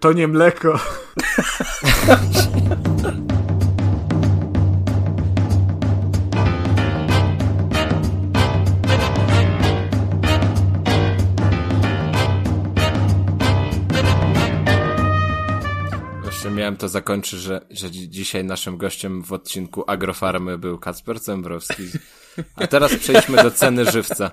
To nie mleko. Jeszcze miałem to zakończyć, że, że dzisiaj naszym gościem w odcinku Agrofarmy był Kacper Cembrowski. A teraz przejdźmy do ceny żywca.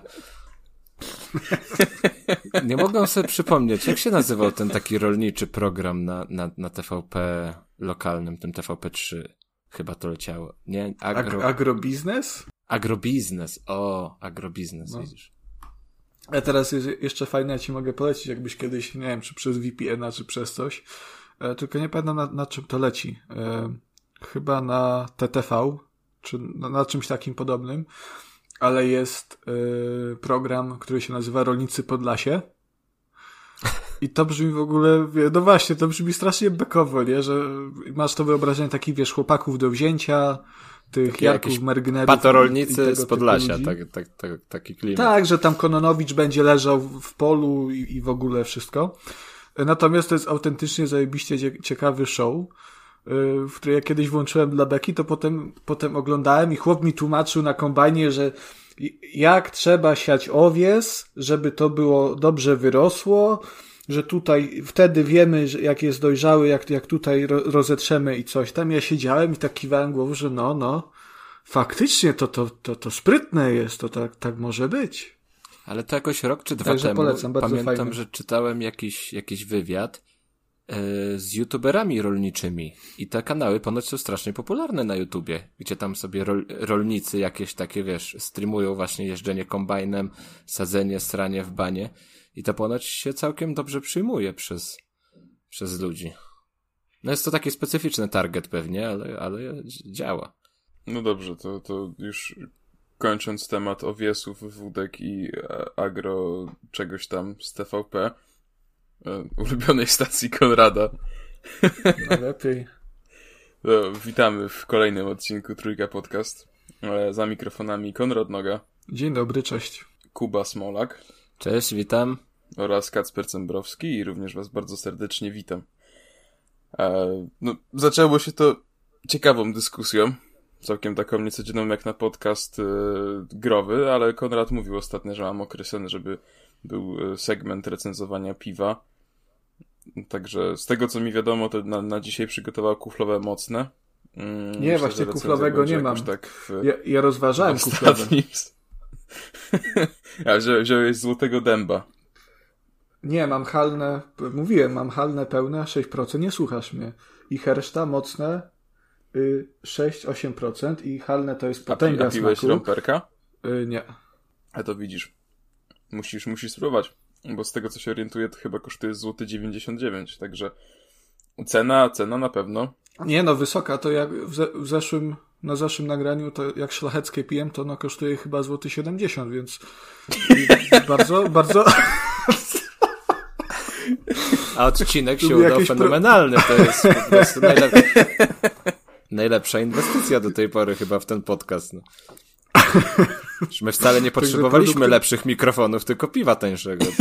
Nie mogę sobie przypomnieć, jak się nazywał ten taki rolniczy program na, na, na TVP lokalnym, tym TVP3. Chyba to leciało. Nie? Agro... Ag agrobiznes? Agrobiznes. O, agrobiznes, no. widzisz. A teraz jeszcze fajne, ja ci mogę polecić, jakbyś kiedyś, nie wiem, czy przez VPN-a, czy przez coś, e, tylko nie pamiętam na, na czym to leci. E, chyba na TTV, czy na, na czymś takim podobnym ale jest y, program, który się nazywa Rolnicy Podlasie. I to brzmi w ogóle, no właśnie, to brzmi strasznie bekowo, nie? Że masz to wyobrażenie takich, wiesz, chłopaków do wzięcia, tych Takie Jarków Mergnerów. Patorolnicy z Podlasia, tak, tak, tak, taki klimat. Tak, że tam Kononowicz będzie leżał w polu i, i w ogóle wszystko. Natomiast to jest autentycznie zajebiście ciekawy show w której ja kiedyś włączyłem dla Beki, to potem, potem oglądałem i chłop mi tłumaczył na kombajnie, że jak trzeba siać owies, żeby to było dobrze wyrosło, że tutaj wtedy wiemy, jak jest dojrzały, jak, jak tutaj rozetrzemy i coś tam. Ja siedziałem i tak kiwałem głową, że no, no, faktycznie to, to, to, to sprytne jest, to tak, tak może być. Ale to jakoś rok czy dwa Także temu polecam, pamiętam, fajne. że czytałem jakiś, jakiś wywiad z youtuberami rolniczymi i te kanały ponoć są strasznie popularne na YouTubie, gdzie tam sobie rol, rolnicy jakieś takie, wiesz, streamują właśnie jeżdżenie kombajnem, sadzenie, sranie w banie i to ponoć się całkiem dobrze przyjmuje przez, przez ludzi. No jest to taki specyficzny target pewnie, ale, ale działa. No dobrze, to, to już kończąc temat owiesów, wódek i agro czegoś tam z TVP, E, ulubionej stacji Konrada. Najlepiej. No, witamy w kolejnym odcinku Trójka Podcast. E, za mikrofonami Konrad Noga. Dzień dobry, cześć. Kuba Smolak. Cześć, witam. Oraz Kacper Cembrowski i również was bardzo serdecznie witam. E, no, zaczęło się to ciekawą dyskusją, całkiem taką niecodzienną jak na podcast growy, ale Konrad mówił ostatnio, że mam określony, żeby był segment recenzowania piwa Także z tego co mi wiadomo, to na, na dzisiaj przygotował kuflowe mocne. Mm, nie, Myślę, właśnie kuflowego nie mam. Tak w, ja, ja rozważałem kuflowe. A wziął, wziąłeś złotego dęba. Nie, mam halne, mówiłem, mam halne pełne 6%, nie słuchasz mnie. I herszta mocne y, 6-8% i halne to jest potęga A, pi, a piłeś romperka? Y, nie. A to widzisz. Musisz, musisz spróbować. Bo z tego co się orientuję, to chyba kosztuje złoty 99, także cena, cena na pewno. Nie no, wysoka, to jak w, ze, w zeszłym, na zeszłym nagraniu, to jak szlacheckie pijem, to ono kosztuje chyba złoty 70, więc bardzo, bardzo... A odcinek się udał fenomenalny, to jest po prostu najlepsza, najlepsza inwestycja do tej pory chyba w ten podcast. No. My wcale nie potrzebowaliśmy produkty... lepszych mikrofonów, tylko piwa tańszego.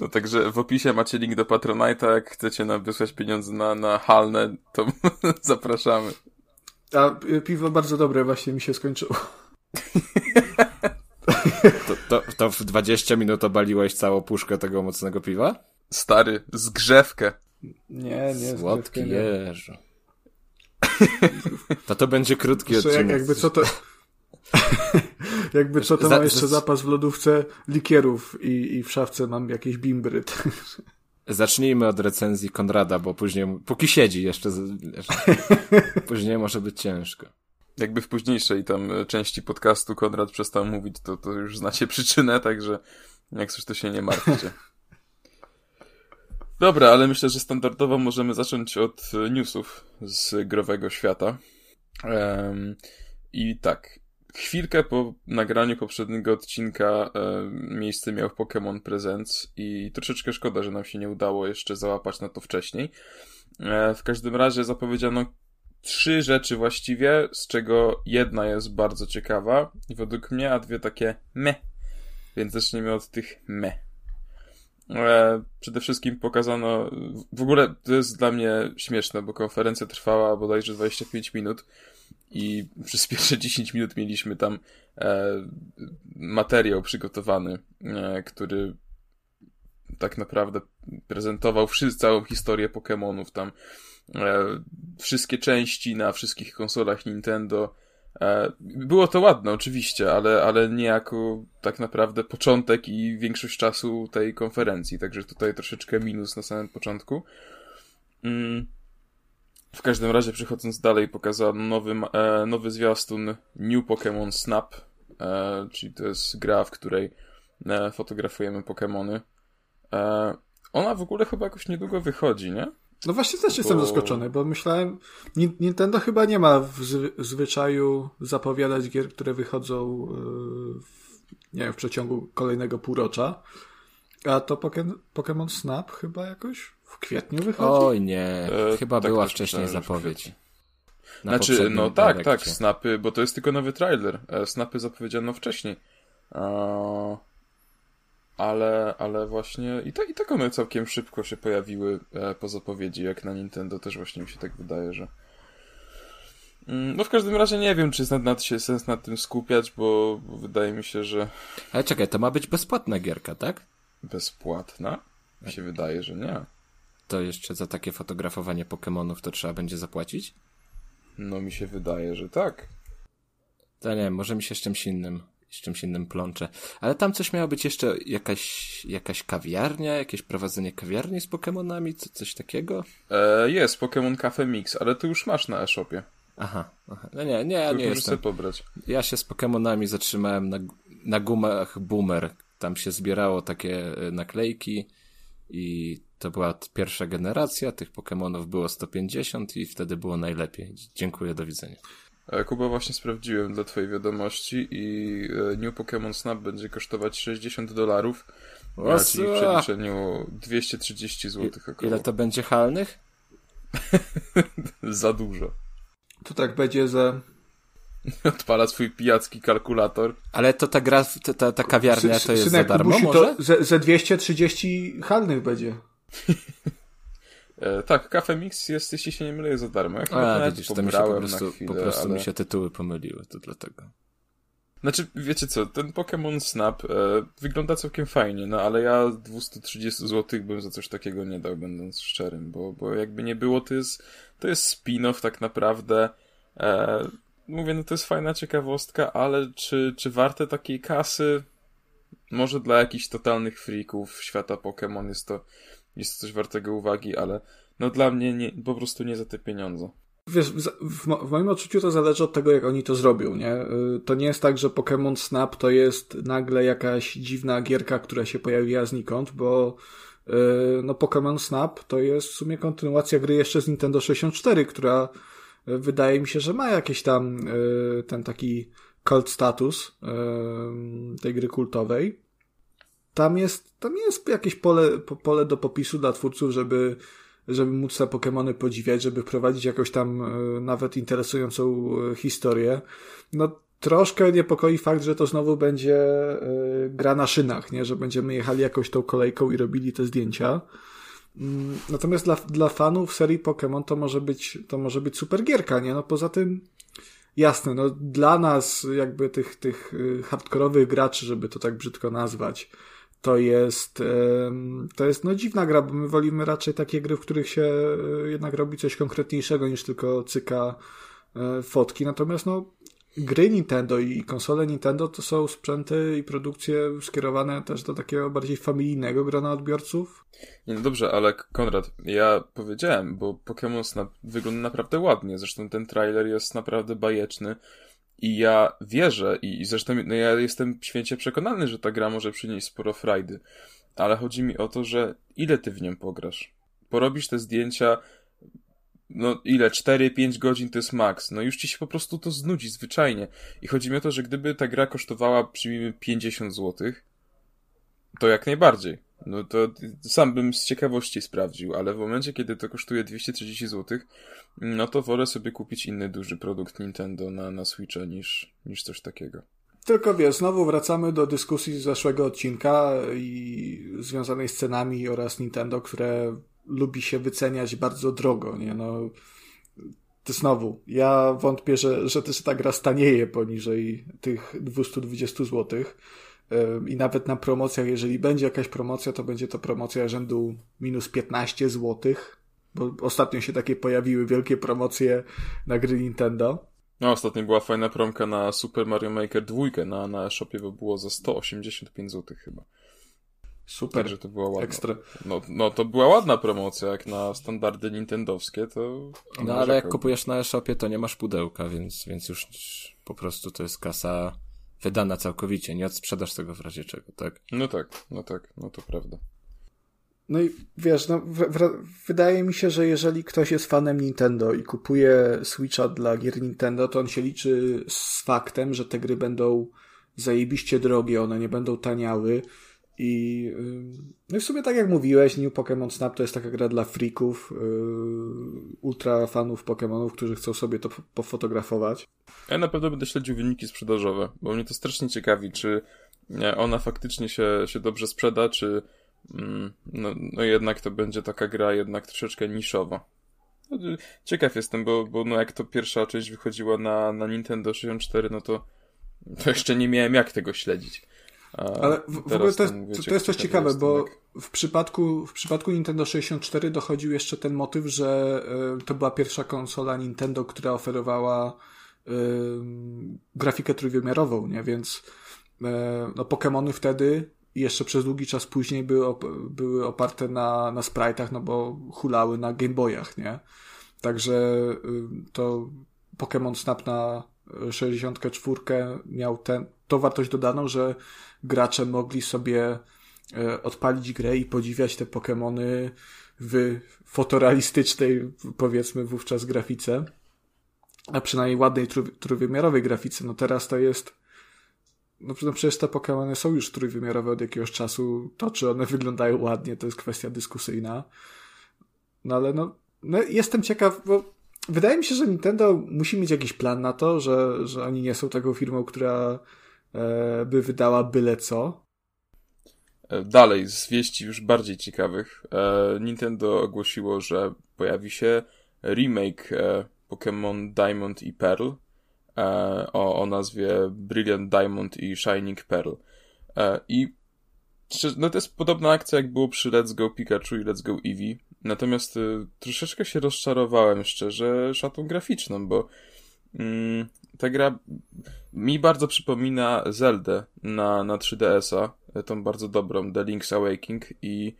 No także w opisie macie link do Patronite'a, jak chcecie nam wysłać pieniądze na, na halne, to zapraszamy. A piwo bardzo dobre właśnie mi się skończyło. To, to, to w 20 minut obaliłeś całą puszkę tego mocnego piwa? Stary, zgrzewkę. Nie, nie, Słodki jeżo. To to będzie krótki odcinek. jakby co to... jakby co to mam jeszcze zapas w lodówce likierów i, i w szafce mam jakieś bimbry. Zacznijmy od recenzji Konrada, bo później, póki siedzi jeszcze, jeszcze później może być ciężko. Jakby w późniejszej tam części podcastu Konrad przestał mówić, to, to już znacie przyczynę, także jak coś to się nie martwcie. Dobra, ale myślę, że standardowo możemy zacząć od newsów z growego świata. Um, I tak, chwilkę po nagraniu poprzedniego odcinka um, miejsce miał Pokémon Presents i troszeczkę szkoda, że nam się nie udało jeszcze załapać na to wcześniej. E, w każdym razie zapowiedziano trzy rzeczy właściwie, z czego jedna jest bardzo ciekawa według mnie, a dwie takie me. Więc zaczniemy od tych me. E, przede wszystkim pokazano, w ogóle to jest dla mnie śmieszne, bo konferencja trwała bodajże 25 minut i przez pierwsze 10 minut mieliśmy tam e, materiał przygotowany, e, który tak naprawdę prezentował całą historię Pokémonów, tam. Wszystkie części na wszystkich konsolach Nintendo, było to ładne, oczywiście, ale, ale nie jako tak naprawdę początek i większość czasu tej konferencji, także tutaj troszeczkę minus na samym początku. Mm. W każdym razie, przechodząc dalej, pokazano nowy, e, nowy zwiastun New Pokémon Snap, e, czyli to jest gra, w której fotografujemy Pokémony. Ona w ogóle chyba jakoś niedługo wychodzi, nie? No właśnie też bo... jestem zaskoczony, bo myślałem, Nintendo chyba nie ma w zwyczaju zapowiadać gier, które wychodzą yy, w, nie wiem, w przeciągu kolejnego półrocza. A to Pokémon Snap chyba jakoś w kwietniu wychodzi? Oj nie, e, chyba tak była wcześniej zapowiedź. Znaczy, no tak, tak, tak, Snapy, bo to jest tylko nowy trailer. E, snapy zapowiedziano wcześniej. Eee ale, ale właśnie i, tak, i tak one całkiem szybko się pojawiły e, po zapowiedzi, jak na Nintendo też właśnie mi się tak wydaje, że mm, no w każdym razie nie wiem, czy jest nad, nad się sens nad tym skupiać, bo, bo wydaje mi się, że... Ale czekaj, to ma być bezpłatna gierka, tak? Bezpłatna? Mi się wydaje, że nie. To jeszcze za takie fotografowanie Pokémonów to trzeba będzie zapłacić? No mi się wydaje, że tak. To nie, może mi się z czymś innym z czymś innym plącze. Ale tam coś miało być jeszcze jakaś, jakaś kawiarnia, jakieś prowadzenie kawiarni z Pokémonami, co, coś takiego? E, jest, Pokémon Cafe Mix, ale ty już masz na e-shopie. Aha, aha. No nie, nie, ja nie jestem. pobrać. Ja się z Pokémonami zatrzymałem na, na gumach Boomer. Tam się zbierało takie e, naklejki i to była pierwsza generacja, tych Pokémonów było 150 i wtedy było najlepiej. Dziękuję, do widzenia. E, Kuba, właśnie sprawdziłem dla twojej wiadomości i e, New Pokémon Snap będzie kosztować 60 dolarów, czyli w przeliczeniu 230 zł około. Ile to będzie halnych? za dużo. To tak będzie za... Odpala swój pijacki kalkulator. Ale to ta gra, ta, ta kawiarnia to jest Synek, za darmo może? To ze, ze 230 halnych będzie. E, tak, Cafe Mix jest, jeśli się nie mylę, za darmo. Ja A, widzisz, to mi się po prostu, chwilę, po prostu ale... mi się tytuły pomyliły, to dlatego. Znaczy, wiecie co, ten Pokémon Snap e, wygląda całkiem fajnie, no ale ja 230 zł bym za coś takiego nie dał, będąc szczerym, bo, bo jakby nie było, to jest, to jest spin-off tak naprawdę. E, mówię, no to jest fajna ciekawostka, ale czy, czy warte takiej kasy? Może dla jakichś totalnych freaków świata Pokémon jest to jest coś wartego uwagi, ale no dla mnie nie, po prostu nie za te pieniądze. Wiesz, w, w, moim odczuciu to zależy od tego, jak oni to zrobią, nie? Y, to nie jest tak, że Pokémon Snap to jest nagle jakaś dziwna gierka, która się pojawiła znikąd, bo y, no Pokémon Snap to jest w sumie kontynuacja gry jeszcze z Nintendo 64, która y, wydaje mi się, że ma jakiś tam ten taki cult status tej gry kultowej tam jest, tam jest jakieś pole, pole do popisu dla twórców, żeby, żeby móc te Pokémony podziwiać, żeby wprowadzić jakąś tam e, nawet interesującą e, historię. No, troszkę niepokoi fakt, że to znowu będzie e, gra na szynach, nie? Że będziemy jechali jakoś tą kolejką i robili te zdjęcia. Mm, natomiast dla, dla fanów serii Pokémon to może być, to może być super gierka, nie? No poza tym, jasne, no dla nas jakby tych, tych hardkorowych graczy, żeby to tak brzydko nazwać, to jest, to jest no dziwna gra, bo my wolimy raczej takie gry, w których się e, jednak robi coś konkretniejszego niż tylko cyka e, fotki. Natomiast no gry Nintendo i konsole Nintendo to są sprzęty i produkcje skierowane też do takiego bardziej familijnego grona odbiorców. Nie, no dobrze, ale Konrad, ja powiedziałem, bo Pokémon wygląda naprawdę ładnie. Zresztą ten trailer jest naprawdę bajeczny. I ja wierzę i, zresztą no ja jestem święcie przekonany, że ta gra może przynieść sporo frajdy. Ale chodzi mi o to, że ile ty w nią pograsz? Porobisz te zdjęcia, no ile, 4-5 godzin to jest maks. No już ci się po prostu to znudzi zwyczajnie. I chodzi mi o to, że gdyby ta gra kosztowała, przyjmijmy, 50 zł, to jak najbardziej. No to sam bym z ciekawości sprawdził, ale w momencie, kiedy to kosztuje 230 zł, no to wolę sobie kupić inny duży produkt Nintendo na, na Switcha niż, niż coś takiego. tylko wiesz, znowu wracamy do dyskusji z zeszłego odcinka i związanej z cenami oraz Nintendo, które lubi się wyceniać bardzo drogo, nie? No, to znowu, ja wątpię, że, że też ta gra stanieje poniżej tych 220 zł. I nawet na promocjach, jeżeli będzie jakaś promocja, to będzie to promocja rzędu minus 15 zł, bo ostatnio się takie pojawiły wielkie promocje na gry Nintendo. No, ostatnio była fajna promka na Super Mario Maker 2 na, na shopie, bo było za 185 zł chyba. Super. Także to była ładna. Ekstra. No, no to była ładna promocja, jak na standardy nintendowskie, to... No ale jak kupujesz na e-shopie, to nie masz pudełka, więc, więc już po prostu to jest kasa wydana całkowicie, nie odsprzedasz tego w razie czego, tak? No tak, no tak, no to prawda. No i wiesz, no, w, w, wydaje mi się, że jeżeli ktoś jest fanem Nintendo i kupuje Switcha dla gier Nintendo, to on się liczy z faktem, że te gry będą zajebiście drogie, one nie będą taniały i, no i w sumie tak jak mówiłeś, New Pokémon Snap to jest taka gra dla freaków, yy, ultra fanów Pokémonów, którzy chcą sobie to pofotografować. Ja na pewno będę śledził wyniki sprzedażowe, bo mnie to strasznie ciekawi, czy ona faktycznie się, się dobrze sprzeda, czy mm, no, no jednak to będzie taka gra jednak troszeczkę niszowa. No, ciekaw jestem, bo, bo no jak to pierwsza część wychodziła na, na Nintendo 64, no to, to jeszcze nie miałem jak tego śledzić. Ale w, w ogóle to jest, to, to jest coś ciekawe, bo w przypadku, w przypadku Nintendo 64 dochodził jeszcze ten motyw, że y, to była pierwsza konsola Nintendo, która oferowała y, grafikę trójwymiarową, nie? Więc y, no, Pokémony wtedy i jeszcze przez długi czas później były, op były oparte na, na sprite'ach, no bo hulały na Game Boyach, nie? Także to Pokémon Snap na 64 miał ten, tą wartość dodaną, że gracze mogli sobie e, odpalić grę i podziwiać te Pokémony w fotorealistycznej, powiedzmy wówczas grafice, a przynajmniej ładnej trójwymiarowej grafice. No teraz to jest no, no przecież te Pokémony są już trójwymiarowe od jakiegoś czasu. To, czy one wyglądają ładnie, to jest kwestia dyskusyjna. No ale no, no jestem ciekaw, bo wydaje mi się, że Nintendo musi mieć jakiś plan na to, że, że oni nie są taką firmą, która by wydała byle co. E, dalej, z wieści już bardziej ciekawych. E, Nintendo ogłosiło, że pojawi się remake Pokémon Diamond i Pearl o, o nazwie Brilliant Diamond i Shining Pearl. I no to jest podobna akcja, jak było przy Let's Go Pikachu i Let's Go Eevee. Natomiast troszeczkę się rozczarowałem szczerze szatą graficzną, bo mm, ta gra mi bardzo przypomina Zeldę na, na 3DS-a, tą bardzo dobrą, The Link's Awakening i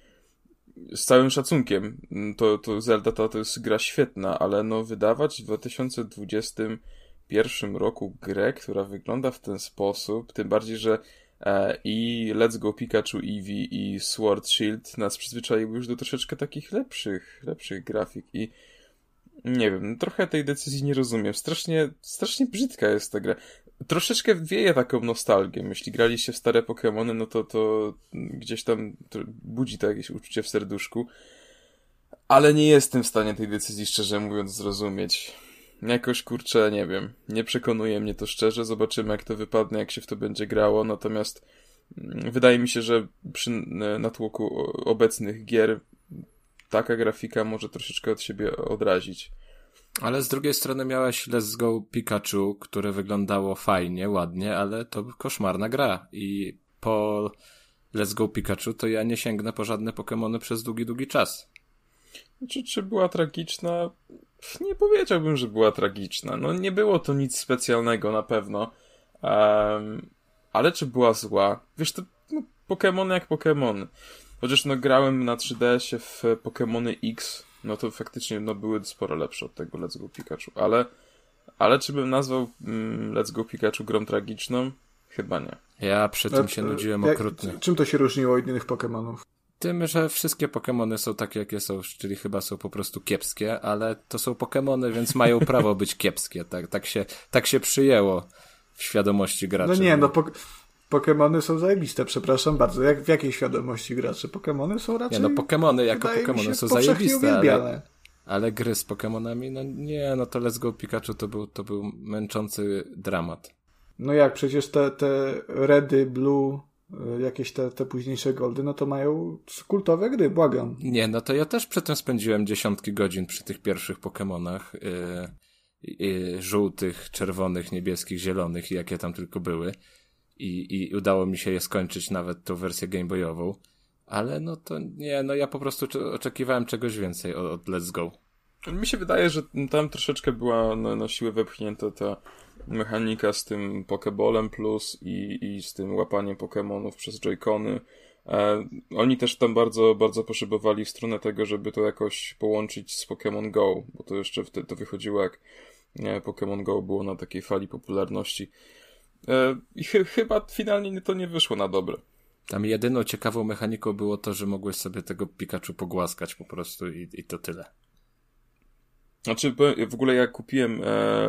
z całym szacunkiem, to, to Zelda to, to jest gra świetna, ale no wydawać w 2021 roku grę, która wygląda w ten sposób, tym bardziej, że e, i Let's Go Pikachu Eevee i Sword Shield nas przyzwyczaiły już do troszeczkę takich lepszych, lepszych grafik i nie wiem, trochę tej decyzji nie rozumiem. Strasznie, strasznie brzydka jest ta gra. Troszeczkę wieje taką nostalgię. Jeśli graliście w stare Pokémony, no to, to gdzieś tam to budzi to jakieś uczucie w serduszku. Ale nie jestem w stanie tej decyzji, szczerze mówiąc, zrozumieć. Jakoś, kurczę, nie wiem. Nie przekonuje mnie to szczerze. Zobaczymy, jak to wypadnie, jak się w to będzie grało. Natomiast mm, wydaje mi się, że przy natłoku obecnych gier taka grafika może troszeczkę od siebie odrazić. Ale z drugiej strony miałeś Let's Go Pikachu, które wyglądało fajnie, ładnie, ale to koszmarna gra i po Let's Go Pikachu to ja nie sięgnę po żadne Pokémony przez długi, długi czas. Czy, czy była tragiczna? Nie powiedziałbym, że była tragiczna. No nie było to nic specjalnego na pewno. Um, ale czy była zła? Wiesz, to no, Pokémony jak Pokémony. Chociaż no grałem na 3DS-ie w Pokémony X, no to faktycznie no, były sporo lepsze od tego Let's Go Pikachu, ale, ale czy bym nazwał mm, Let's Go Pikachu grą tragiczną? Chyba nie. Ja przy tym się nudziłem okrutnie. Czym to się różniło od innych Pokémonów? Tym, że wszystkie Pokémony są takie, jakie są, czyli chyba są po prostu kiepskie, ale to są Pokémony, więc mają prawo być kiepskie. Tak, tak, się, tak się przyjęło w świadomości graczy. No nie, no po, Pokémony są zajebiste, przepraszam bardzo. Jak, w jakiej świadomości graczy? Pokémony są raczej... Nie, no Pokémony jako Pokémony są zajebiste, ale, ale gry z Pokémonami, no nie, no to Let's Go Pikachu to był, to był męczący dramat. No jak, przecież te, te Redy, Blue, y, jakieś te, te późniejsze Goldy, no to mają kultowe gry, błagam. Nie, no to ja też przy tym spędziłem dziesiątki godzin przy tych pierwszych Pokémonach. Yy, yy, żółtych, czerwonych, niebieskich, zielonych i jakie tam tylko były. I, I udało mi się je skończyć nawet tą wersję gameboyową. Ale no to nie, no ja po prostu oczekiwałem czegoś więcej od, od Let's Go. Mi się wydaje, że tam troszeczkę była na, na siłę wepchnięta ta mechanika z tym Pokeballem Plus i, i z tym łapaniem Pokémonów przez Joy-Cony. E, oni też tam bardzo, bardzo poszybowali w stronę tego, żeby to jakoś połączyć z Pokémon Go, bo to jeszcze wtedy to wychodziło jak nie, Pokémon Go było na takiej fali popularności. E, I ch chyba finalnie to nie wyszło na dobre. Tam jedyną ciekawą mechaniką było to, że mogłeś sobie tego Pikachu pogłaskać po prostu i, i to tyle. Znaczy, w ogóle ja kupiłem e,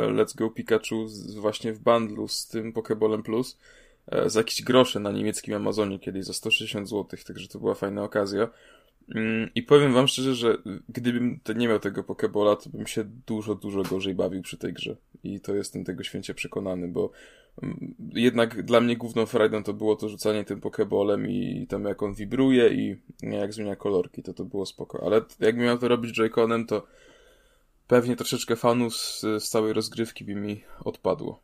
Let's Go Pikachu z, właśnie w bundlu z tym Pokeballem Plus e, za jakieś grosze na niemieckim Amazonie kiedyś za 160 zł, także to była fajna okazja. Mm, I powiem wam szczerze, że gdybym nie miał tego Pokebola, to bym się dużo, dużo gorzej bawił przy tej grze. I to jestem tego święcie przekonany, bo jednak dla mnie główną frajdą to było to rzucanie tym Pokebolem i tam jak on wibruje i jak zmienia kolorki, to to było spoko. Ale jakbym miał to robić Joy-Conem, to pewnie troszeczkę fanów z, z całej rozgrywki by mi odpadło.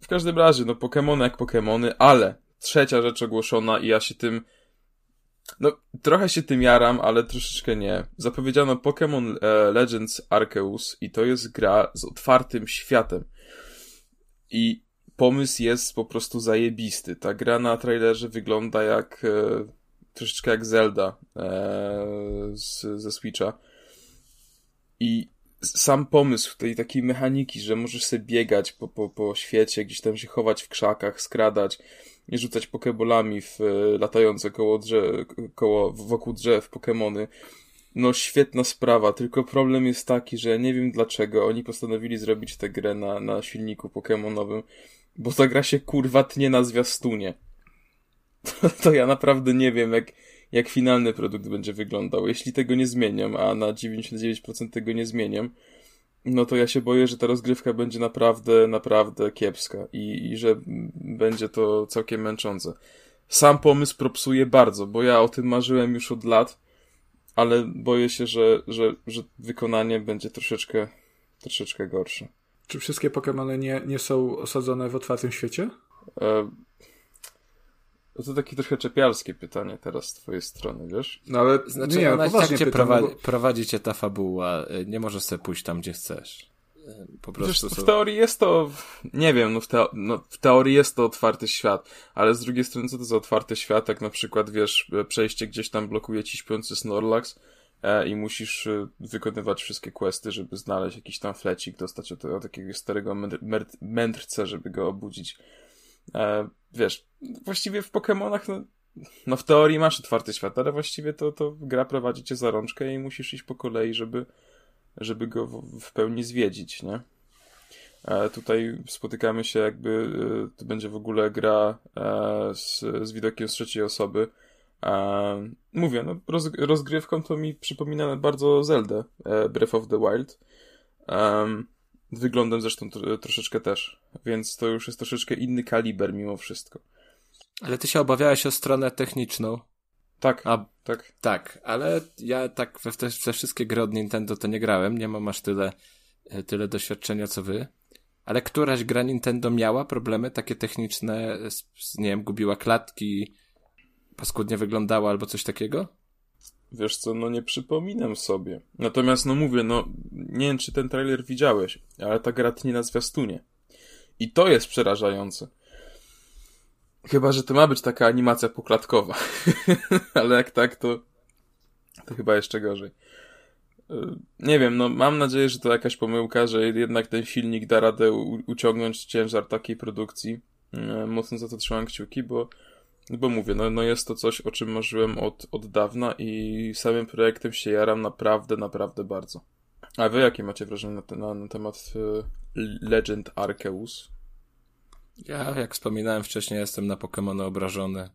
W każdym razie, no Pokémony jak Pokémony, ale trzecia rzecz ogłoszona i ja się tym no, trochę się tym jaram, ale troszeczkę nie. Zapowiedziano Pokémon e, Legends Arceus i to jest gra z otwartym światem. I pomysł jest po prostu zajebisty. Ta gra na trailerze wygląda jak e, troszeczkę jak Zelda e, z, ze Switcha. I sam pomysł tej takiej mechaniki, że możesz sobie biegać po, po, po świecie, gdzieś tam się chować w krzakach, skradać, rzucać pokebolami w e, latające koło drzew, koło, wokół drzew Pokemony. No świetna sprawa, tylko problem jest taki, że nie wiem dlaczego oni postanowili zrobić tę grę na, na silniku Pokemonowym, bo ta gra się kurwa tnie na zwiastunie. To, to ja naprawdę nie wiem, jak, jak finalny produkt będzie wyglądał. Jeśli tego nie zmieniam, a na 99% tego nie zmieniam, no to ja się boję, że ta rozgrywka będzie naprawdę, naprawdę kiepska i, i że będzie to całkiem męczące. Sam pomysł propsuje bardzo, bo ja o tym marzyłem już od lat, ale boję się, że, że, że wykonanie będzie troszeczkę, troszeczkę gorsze. Czy wszystkie Pokémony nie, nie są osadzone w otwartym świecie? E, no to takie trochę czepialskie pytanie teraz z twojej strony, wiesz? No ale znaczy, nie, ona poważnie cię pytam, prowadzi, bo... prowadzi cię ta fabuła, y, nie możesz sobie pójść tam, gdzie chcesz. Y, po prostu w teorii jest to, nie wiem, no w, teo no w, teorii jest to otwarty świat, ale z drugiej strony co to za otwarty świat, jak na przykład, wiesz, przejście gdzieś tam blokuje ci śpiący Snorlax e, i musisz e, wykonywać wszystkie questy, żeby znaleźć jakiś tam flecik, dostać od, od jakiegoś starego mędrca, żeby go obudzić. E, wiesz, właściwie w Pokémonach, no, no w teorii masz otwarty świat, ale właściwie to, to gra prowadzi cię za rączkę i musisz iść po kolei, żeby, żeby go w, w pełni zwiedzić, nie? E, tutaj spotykamy się jakby, e, to będzie w ogóle gra e, z, z widokiem z trzeciej osoby. Mówię, no roz, rozgrywką to mi przypomina bardzo Zelda, e, Breath of the Wild. Wyglądem zresztą troszeczkę też, więc to już jest troszeczkę inny kaliber mimo wszystko. Ale ty się obawiałeś o stronę techniczną. Tak, A, tak. Tak, ale ja tak we, te, te wszystkie gry od Nintendo to nie grałem, nie mam aż tyle, e, tyle doświadczenia co wy. Ale któraś gra Nintendo miała problemy takie techniczne, nie wiem, gubiła klatki, paskudnie wyglądała albo coś takiego? Wiesz co, no nie przypominam sobie. Natomiast no mówię, no nie wiem czy ten trailer widziałeś, ale ta gra tnie na zwiastunie. I to jest przerażające. Chyba, że to ma być taka animacja poklatkowa. ale jak tak, to to chyba jeszcze gorzej. Y, nie wiem, no mam nadzieję, że to jakaś pomyłka, że jednak ten silnik da radę uciągnąć ciężar takiej produkcji. Y, mocno za to trzymam kciuki, bo bo mówię, no, no jest to coś, o czym marzyłem od, od dawna i samym projektem się jaram naprawdę, naprawdę bardzo. A wy jakie macie wrażenie na, na, na temat y, Legend Arceus? Ja, jak wspominałem wcześniej, jestem na Pokémony obrażony,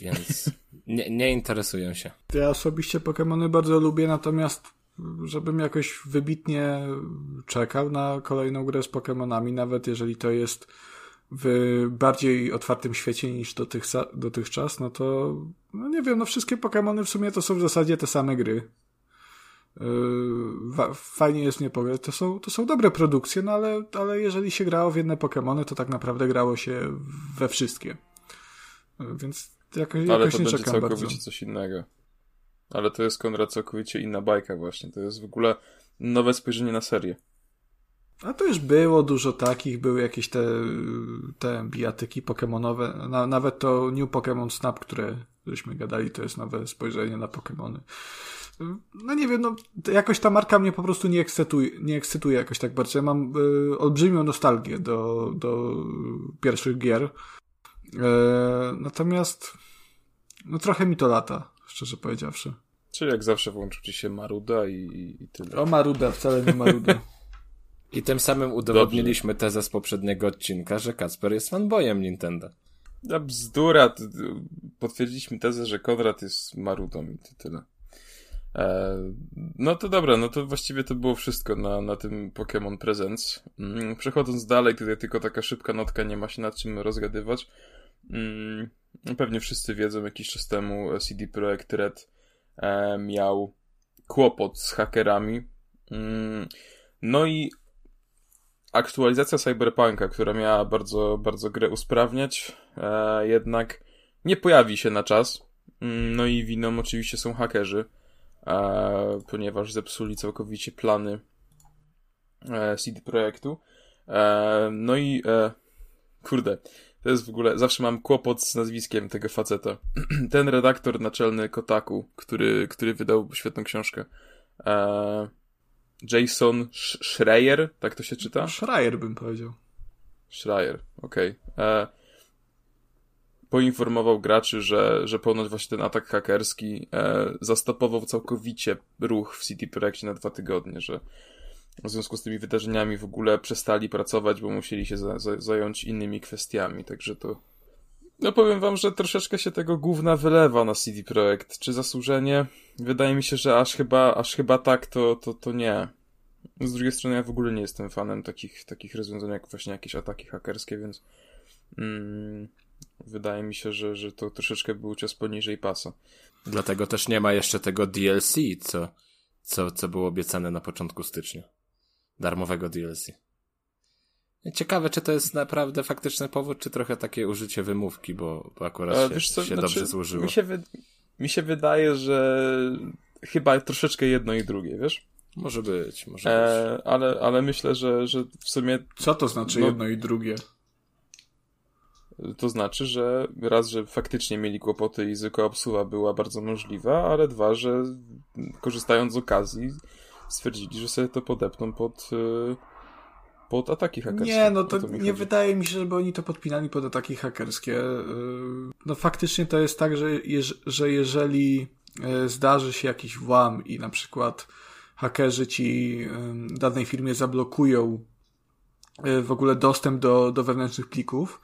więc nie, nie interesuję się. Ja osobiście Pokémony bardzo lubię, natomiast żebym jakoś wybitnie czekał na kolejną grę z Pokémonami, nawet jeżeli to jest w bardziej otwartym świecie niż dotychczas, no to, no nie wiem, no wszystkie Pokémony w sumie to są w zasadzie te same gry. Yy, fajnie jest nie pograć. To są, to są dobre produkcje, no ale, ale jeżeli się grało w jedne Pokémony, to tak naprawdę grało się we wszystkie. Yy, więc jakoś, ale jakoś to nie będzie czekam całkowicie bardzo. coś innego. Ale to jest Konrad całkowicie inna bajka właśnie. To jest w ogóle nowe spojrzenie na serię. A to już było dużo takich, były jakieś te, te bijatyki pokemonowe, na, nawet to New Pokémon Snap, które żeśmy gadali, to jest nowe spojrzenie na Pokémony. No nie wiem, no jakoś ta marka mnie po prostu nie ekscytuje, nie ekscytuje jakoś tak bardzo. Ja mam y, olbrzymią nostalgię do, do pierwszych gier. Y, natomiast no trochę mi to lata, szczerze powiedziawszy. Czyli jak zawsze włączył ci się Maruda i, i tyle. O Maruda, wcale nie Maruda. I tym samym udowodniliśmy Dobrze. tezę z poprzedniego odcinka, że Kacper jest fanboyem Nintendo. Ja bzdura. Potwierdziliśmy tezę, że Konrad jest marudą i to tyle. E, no to dobra, no to właściwie to było wszystko na, na tym Pokémon Presents. Mm, przechodząc dalej, tutaj tylko taka szybka notka, nie ma się nad czym rozgadywać. Mm, pewnie wszyscy wiedzą, jakiś czas temu CD Projekt Red e, miał kłopot z hakerami. Mm, no i aktualizacja Cyberpunka, która miała bardzo, bardzo grę usprawniać, e, jednak nie pojawi się na czas. Mm, no i winą oczywiście są hakerzy, e, ponieważ zepsuli całkowicie plany e, CD Projektu. E, no i e, kurde, to jest w ogóle, zawsze mam kłopot z nazwiskiem tego faceta. Ten redaktor naczelny Kotaku, który, który wydał świetną książkę. E, Jason Schreier, tak to się czyta? Schreier bym powiedział. Schreier, okej. Okay. E, poinformował graczy, że, że ponoć właśnie ten atak hakerski e, zastopował całkowicie ruch w City Projekcie na dwa tygodnie, że w związku z tymi wydarzeniami w ogóle przestali pracować, bo musieli się za, za, zająć innymi kwestiami, także to no powiem wam, że troszeczkę się tego gówna wylewa na CD Projekt. Czy zasłużenie? Wydaje mi się, że aż chyba, aż chyba tak to, to, to nie. Z drugiej strony ja w ogóle nie jestem fanem takich, takich rozwiązań jak właśnie jakieś ataki hakerskie, więc mm, wydaje mi się, że, że to troszeczkę był cios poniżej pasa. Dlatego też nie ma jeszcze tego DLC, co, co, co było obiecane na początku stycznia. Darmowego DLC. Ciekawe, czy to jest naprawdę faktyczny powód, czy trochę takie użycie wymówki, bo, bo akurat e, się, co, się znaczy, dobrze złożyło. Mi się, wy, mi się wydaje, że chyba troszeczkę jedno i drugie, wiesz? Może być, może e, być. Ale, ale myślę, że, że w sumie... Co to znaczy no, jedno i drugie? To znaczy, że raz, że faktycznie mieli kłopoty i zwykła obsługa była bardzo możliwa, ale dwa, że korzystając z okazji stwierdzili, że sobie to podepną pod... Yy, pod ataki hakerskie. Nie, no to, to nie wydaje mi się, żeby oni to podpinali pod ataki hakerskie. Yy, no faktycznie to jest tak, że, że jeżeli yy, zdarzy się jakiś włam i na przykład hakerzy ci danej firmie zablokują w ogóle dostęp do, do wewnętrznych plików,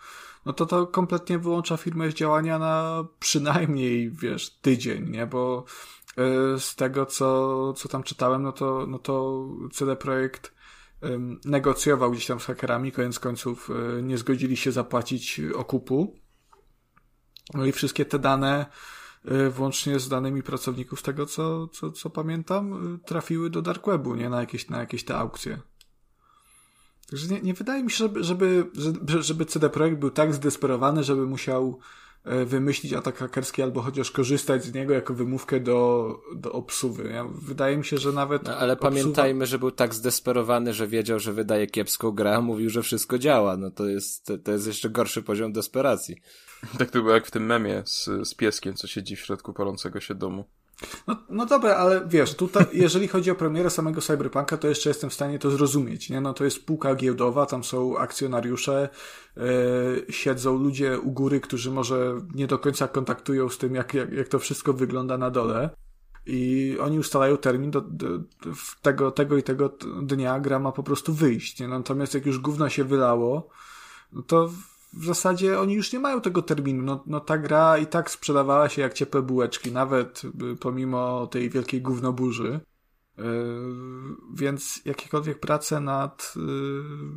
no to to kompletnie wyłącza firmę z działania na przynajmniej, wiesz, tydzień, nie? Bo z tego, co, co tam czytałem, no to, no to CD Projekt negocjował gdzieś tam z hakerami, koniec końców e, nie zgodzili się zapłacić okupu. No i wszystkie te dane, e, włącznie z danymi pracowników, tego co, co, co pamiętam, e, trafiły do Dark Webu, nie? Na jakieś, na jakieś te aukcje. Także nie, nie wydaje mi się, żeby, żeby, żeby CD Projekt był tak zdesperowany, żeby musiał wymyślić atak hakerski albo chociaż korzystać z niego jako wymówkę do, do obsuwy. Ja, wydaje mi się, że nawet. No, ale obsuwa... pamiętajmy, że był tak zdesperowany, że wiedział, że wydaje kiepską grę, a mówił, że wszystko działa. No to jest, to jest jeszcze gorszy poziom desperacji. Tak to było jak w tym memie z, z pieskiem, co siedzi w środku palącego się domu. No, no dobra, ale wiesz, tutaj, jeżeli chodzi o premierę samego Cyberpunka, to jeszcze jestem w stanie to zrozumieć, nie? No to jest spółka giełdowa, tam są akcjonariusze, yy, siedzą ludzie u góry, którzy może nie do końca kontaktują z tym, jak, jak, jak to wszystko wygląda na dole. I oni ustalają termin do, do, tego, tego i tego dnia gra ma po prostu wyjść. Nie? Natomiast jak już gówno się wylało, no to w zasadzie oni już nie mają tego terminu. No, no ta gra i tak sprzedawała się jak ciepłe bułeczki, nawet y, pomimo tej wielkiej gównoburzy. Więc jakiekolwiek prace nad,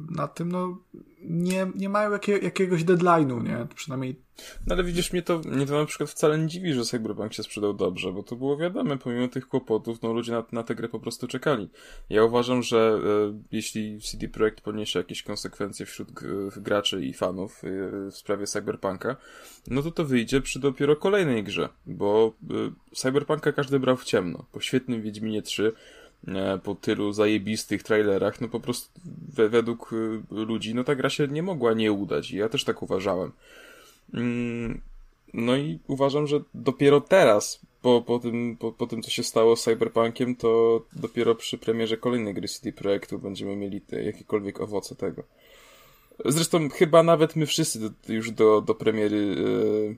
nad tym, no, nie, nie mają jakie, jakiegoś deadline'u, nie? Przynajmniej. No ale widzisz, mnie to, mnie to na przykład wcale nie dziwi, że Cyberpunk się sprzedał dobrze, bo to było wiadome, pomimo tych kłopotów, no ludzie na, na tę grę po prostu czekali. Ja uważam, że e, jeśli CD Projekt poniesie jakieś konsekwencje wśród graczy i fanów e, w sprawie Cyberpunka, no to to wyjdzie przy dopiero kolejnej grze, bo e, Cyberpunka każdy brał w ciemno. Po świetnym Wiedźminie 3 E, po tylu zajebistych trailerach, no po prostu według y, ludzi, no ta gra się nie mogła nie udać i ja też tak uważałem. Mm, no i uważam, że dopiero teraz, po, po, tym, po, po tym co się stało z Cyberpunkiem, to dopiero przy premierze kolejnej gry CD Projektu będziemy mieli te, jakiekolwiek owoce tego. Zresztą chyba nawet my wszyscy do, już do, do premiery yy,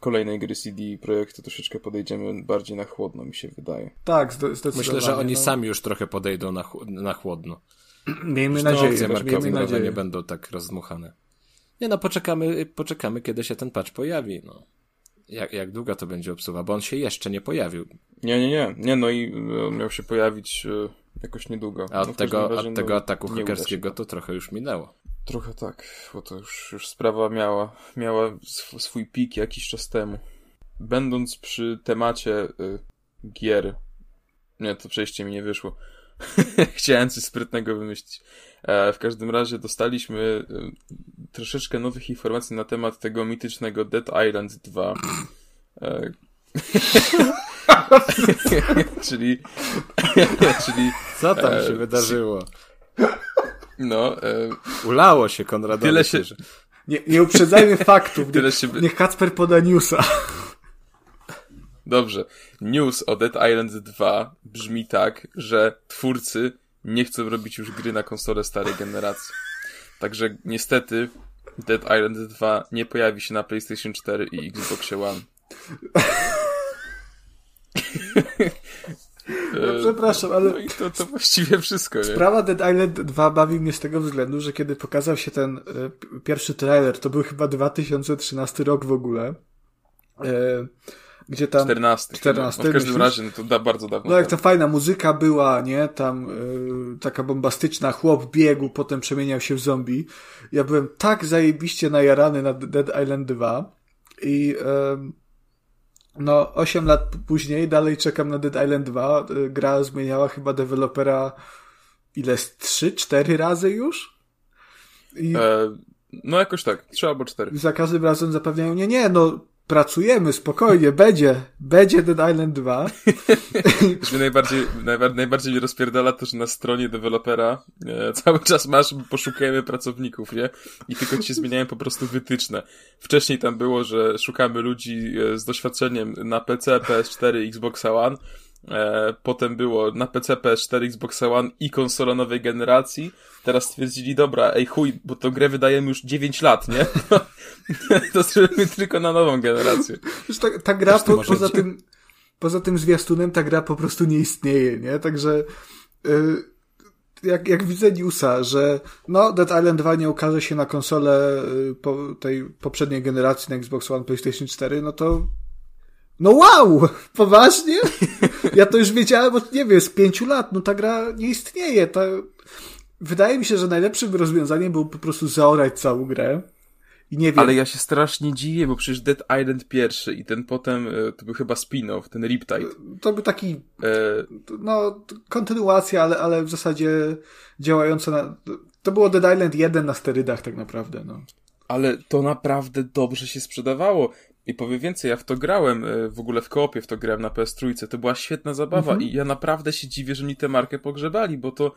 kolejnej gry CD Projektu troszeczkę podejdziemy bardziej na chłodno, mi się wydaje. Tak, zdecydowanie. Myślę, że oni no. sami już trochę podejdą na, na chłodno. Miejmy nadzieję, miejmy nadzieję. nie będą tak rozdmuchane. Nie no, poczekamy, poczekamy, kiedy się ten patch pojawi, no. Jak, jak długo to będzie obsuwa, bo on się jeszcze nie pojawił. Nie, nie, nie. Nie, no i e, miał się pojawić e, jakoś niedługo. A od no, tego, od tego no, ataku hakerskiego to trochę już minęło. Trochę tak, bo to już, już sprawa miała, miała swój pik jakiś czas temu. Będąc przy temacie y, gier, nie, to przejście mi nie wyszło. Chciałem coś sprytnego wymyślić. E, w każdym razie dostaliśmy y, troszeczkę nowych informacji na temat tego mitycznego Dead Island 2. E, czyli, czyli. Co tam się e, wydarzyło? No. E... Ulało się Konradowi. Tyle się... Nie, nie uprzedzajmy faktów. Tyle się... Niech Kacper poda newsa. Dobrze. News o Dead Island 2 brzmi tak, że twórcy nie chcą robić już gry na konsole starej generacji. Także niestety Dead Island 2 nie pojawi się na PlayStation 4 i Xbox One. No, przepraszam, ale... No i to, to właściwie wszystko, nie? Sprawa Dead Island 2 bawi mnie z tego względu, że kiedy pokazał się ten y, pierwszy trailer, to był chyba 2013 rok w ogóle, y, gdzie tam... 14. 14 no, w każdym razie, no to da, bardzo dawno. No jak ta fajna muzyka była, nie? Tam y, taka bombastyczna, chłop biegł, potem przemieniał się w zombie. Ja byłem tak zajebiście najarany na Dead Island 2 i no, 8 lat później dalej czekam na Dead Island 2. Y, gra zmieniała chyba dewelopera ile? 3-4 razy już? I... E, no jakoś tak, 3 albo 4. Za każdym razem zapewniają, nie, nie, no pracujemy, spokojnie, będzie, będzie Dead Island 2. mnie najbardziej, najbardziej, najbardziej mnie rozpierdala to, że na stronie dewelopera e, cały czas masz, poszukujemy pracowników, nie? I tylko ci się zmieniają po prostu wytyczne. Wcześniej tam było, że szukamy ludzi e, z doświadczeniem na PC, PS4, Xbox One, potem było na PC, PS4, Xbox One i konsola nowej generacji. Teraz stwierdzili, dobra, ej chuj, bo to grę wydajemy już 9 lat, nie? to zrobimy tylko na nową generację. Ta, ta gra po, poza tym, poza tym zwiastunem ta gra po prostu nie istnieje, nie? Także yy, jak, jak widzę newsa, że no Dead Island 2 nie ukaże się na konsolę y, po, tej poprzedniej generacji na Xbox One, PlayStation 4, no to no wow! Poważnie? Ja to już wiedziałem, bo nie wiem, z pięciu lat, no ta gra nie istnieje. Ta... Wydaje mi się, że najlepszym rozwiązaniem było po prostu zaorać całą grę. I nie wiem. Ale ja się strasznie dziwię, bo przecież Dead Island pierwszy i ten potem, e, to był chyba spin-off, ten Riptide. To był taki, e... no, kontynuacja, ale, ale w zasadzie działająca na, to było Dead Island 1 na sterydach tak naprawdę, no. Ale to naprawdę dobrze się sprzedawało. I powiem więcej, ja w to grałem, e, w ogóle w koopie w to grałem na PS3, to była świetna zabawa mhm. i ja naprawdę się dziwię, że mi tę markę pogrzebali, bo to,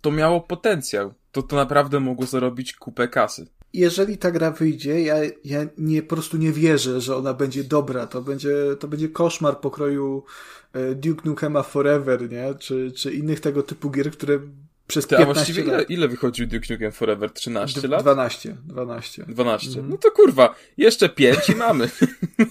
to miało potencjał. To, to naprawdę mogło zarobić kupę kasy. Jeżeli ta gra wyjdzie, ja, ja nie, po prostu nie wierzę, że ona będzie dobra. To będzie, to będzie koszmar pokroju e, Duke Nukema Forever, nie? Czy, czy innych tego typu gier, które przez Ty, 15 a właściwie ile, ile wychodził Duke Nukem Forever? 13 D lat? 12. 12. 12. Mhm. No to kurwa, jeszcze 5 i mamy.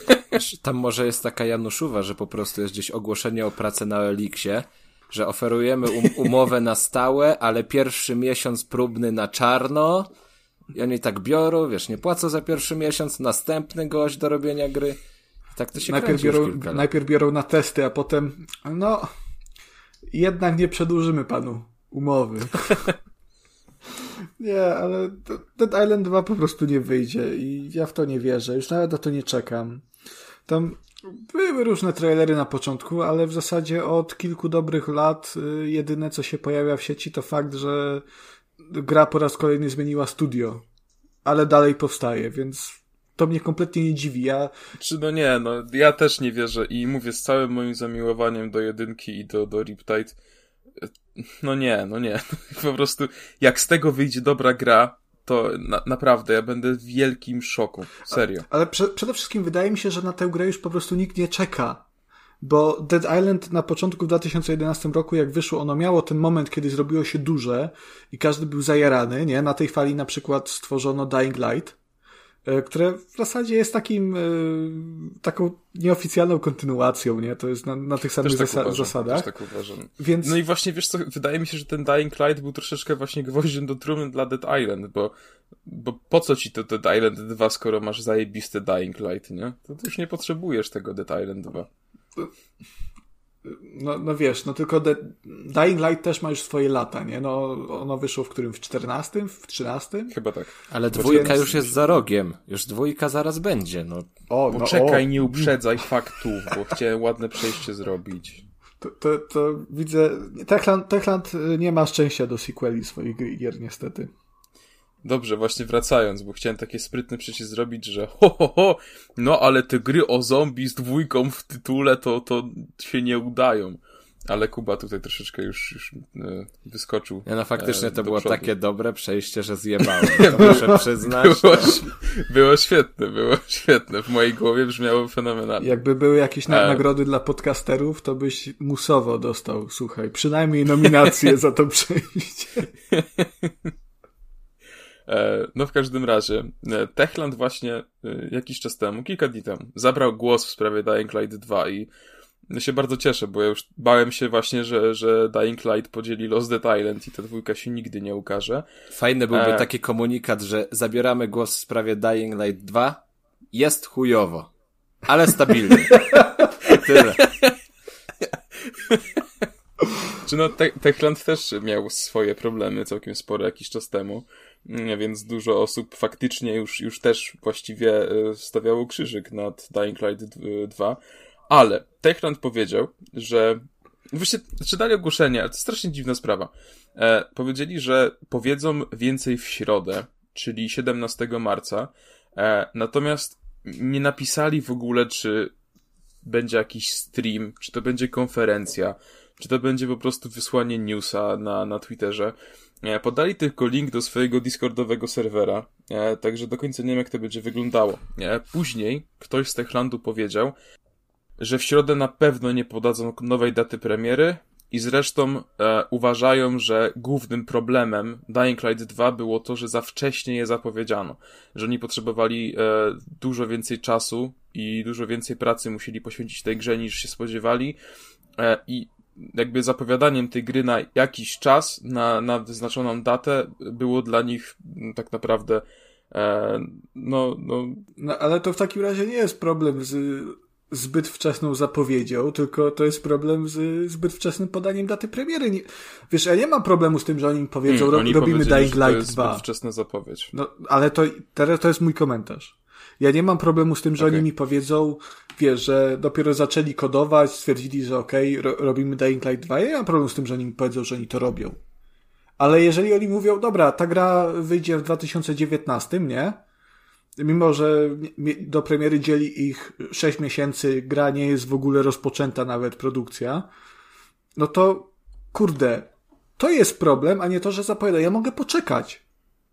Tam może jest taka Januszowa, że po prostu jest gdzieś ogłoszenie o pracę na Elixie, że oferujemy um umowę na stałe, ale pierwszy miesiąc próbny na czarno i oni tak biorą, wiesz, nie płacą za pierwszy miesiąc, następny gość do robienia gry. tak to się najpierw biorą, najpierw biorą na testy, a potem no jednak nie przedłużymy panu umowy. nie, ale Dead Island 2 po prostu nie wyjdzie i ja w to nie wierzę. Już nawet na to nie czekam. Tam były różne trailery na początku, ale w zasadzie od kilku dobrych lat y, jedyne co się pojawia w sieci to fakt, że gra po raz kolejny zmieniła studio, ale dalej powstaje, więc to mnie kompletnie nie dziwi. Ja... Czy no nie, no ja też nie wierzę i mówię z całym moim zamiłowaniem do jedynki i do, do Riptide. No nie, no nie. Po prostu jak z tego wyjdzie dobra gra, to na, naprawdę ja będę w wielkim szoku. Serio. Ale, ale prze, przede wszystkim wydaje mi się, że na tę grę już po prostu nikt nie czeka. Bo Dead Island na początku w 2011 roku, jak wyszło, ono miało ten moment, kiedy zrobiło się duże i każdy był zajarany, nie? Na tej fali na przykład stworzono Dying Light, które w zasadzie jest takim, e, taką nieoficjalną kontynuacją, nie? To jest na, na tych samych tak zasa uważam, zasadach. tak uważam. Więc... No i właśnie, wiesz co, wydaje mi się, że ten Dying Light był troszeczkę właśnie gwoździem do trumny dla Dead Island, bo, bo po co ci to Dead Island 2, skoro masz zajebiste Dying Light, nie? To ty już nie potrzebujesz tego Dead Island 2. No, no wiesz, no tylko The Dying Light też ma już swoje lata, nie? No ono wyszło w którym? W 14? W 13? Chyba tak. Ale dwójka już jest za rogiem. Już dwójka zaraz będzie, no. O, no Poczekaj, o. nie uprzedzaj faktów, bo chciałem ładne przejście zrobić. To, to, to widzę... Techland, Techland nie ma szczęścia do sequeli swoich gier, niestety. Dobrze, właśnie wracając, bo chciałem takie sprytne przecież zrobić, że ho, ho, ho, no ale te gry o zombie z dwójką w tytule to, to się nie udają. Ale Kuba tutaj troszeczkę już, już e, wyskoczył. Ja no faktycznie e, to było przodu. takie dobre przejście, że zjebałem. To muszę przyznać. Było, było świetne, było świetne. W mojej głowie brzmiało fenomenalnie. Jakby były jakieś e... nagrody dla podcasterów, to byś musowo dostał, słuchaj, przynajmniej nominację za to przejście. E, no w każdym razie, e, Techland właśnie e, jakiś czas temu, kilka dni temu, zabrał głos w sprawie Dying Light 2 i się bardzo cieszę, bo ja już bałem się właśnie, że, że Dying Light podzieli los Dead Island i ta dwójka się nigdy nie ukaże. Fajny byłby e... taki komunikat, że zabieramy głos w sprawie Dying Light 2, jest chujowo, ale stabilny. Tyle. Czy no, Te Techland też miał swoje problemy całkiem sporo jakiś czas temu, więc dużo osób faktycznie już, już też właściwie e, stawiało krzyżyk nad Dying Light 2, ale Techland powiedział, że Właśnie, czy dali ogłoszenie, ale to strasznie dziwna sprawa. E, powiedzieli, że powiedzą więcej w środę, czyli 17 marca, e, natomiast nie napisali w ogóle, czy będzie jakiś stream, czy to będzie konferencja, czy to będzie po prostu wysłanie newsa na, na Twitterze. E, podali tylko link do swojego Discordowego serwera, e, także do końca nie wiem, jak to będzie wyglądało. E, później ktoś z Techlandu powiedział, że w środę na pewno nie podadzą nowej daty premiery i zresztą uważają, że głównym problemem Dying Light 2 było to, że za wcześnie je zapowiedziano, że oni potrzebowali dużo więcej czasu i dużo więcej pracy musieli poświęcić tej grze niż się spodziewali i jakby zapowiadaniem tej gry na jakiś czas, na, na wyznaczoną datę, było dla nich tak naprawdę e, no, no... no. Ale to w takim razie nie jest problem z zbyt wczesną zapowiedzią, tylko to jest problem z zbyt wczesnym podaniem daty premiery. Nie, wiesz, ja nie mam problemu z tym, że oni powiedzą, hmm, oni robimy Dying Light 2. To jest 2. zbyt wczesna zapowiedź. No, ale to, teraz to jest mój komentarz. Ja nie mam problemu z tym, że okay. oni mi powiedzą, wiesz, że dopiero zaczęli kodować, stwierdzili, że okej, okay, ro robimy Dying Light 2. Ja nie mam problemu z tym, że oni mi powiedzą, że oni to robią. Ale jeżeli oni mówią, dobra, ta gra wyjdzie w 2019, nie? Mimo, że do premiery dzieli ich 6 miesięcy, gra nie jest w ogóle rozpoczęta nawet produkcja, no to kurde, to jest problem, a nie to, że zapowiada. Ja mogę poczekać.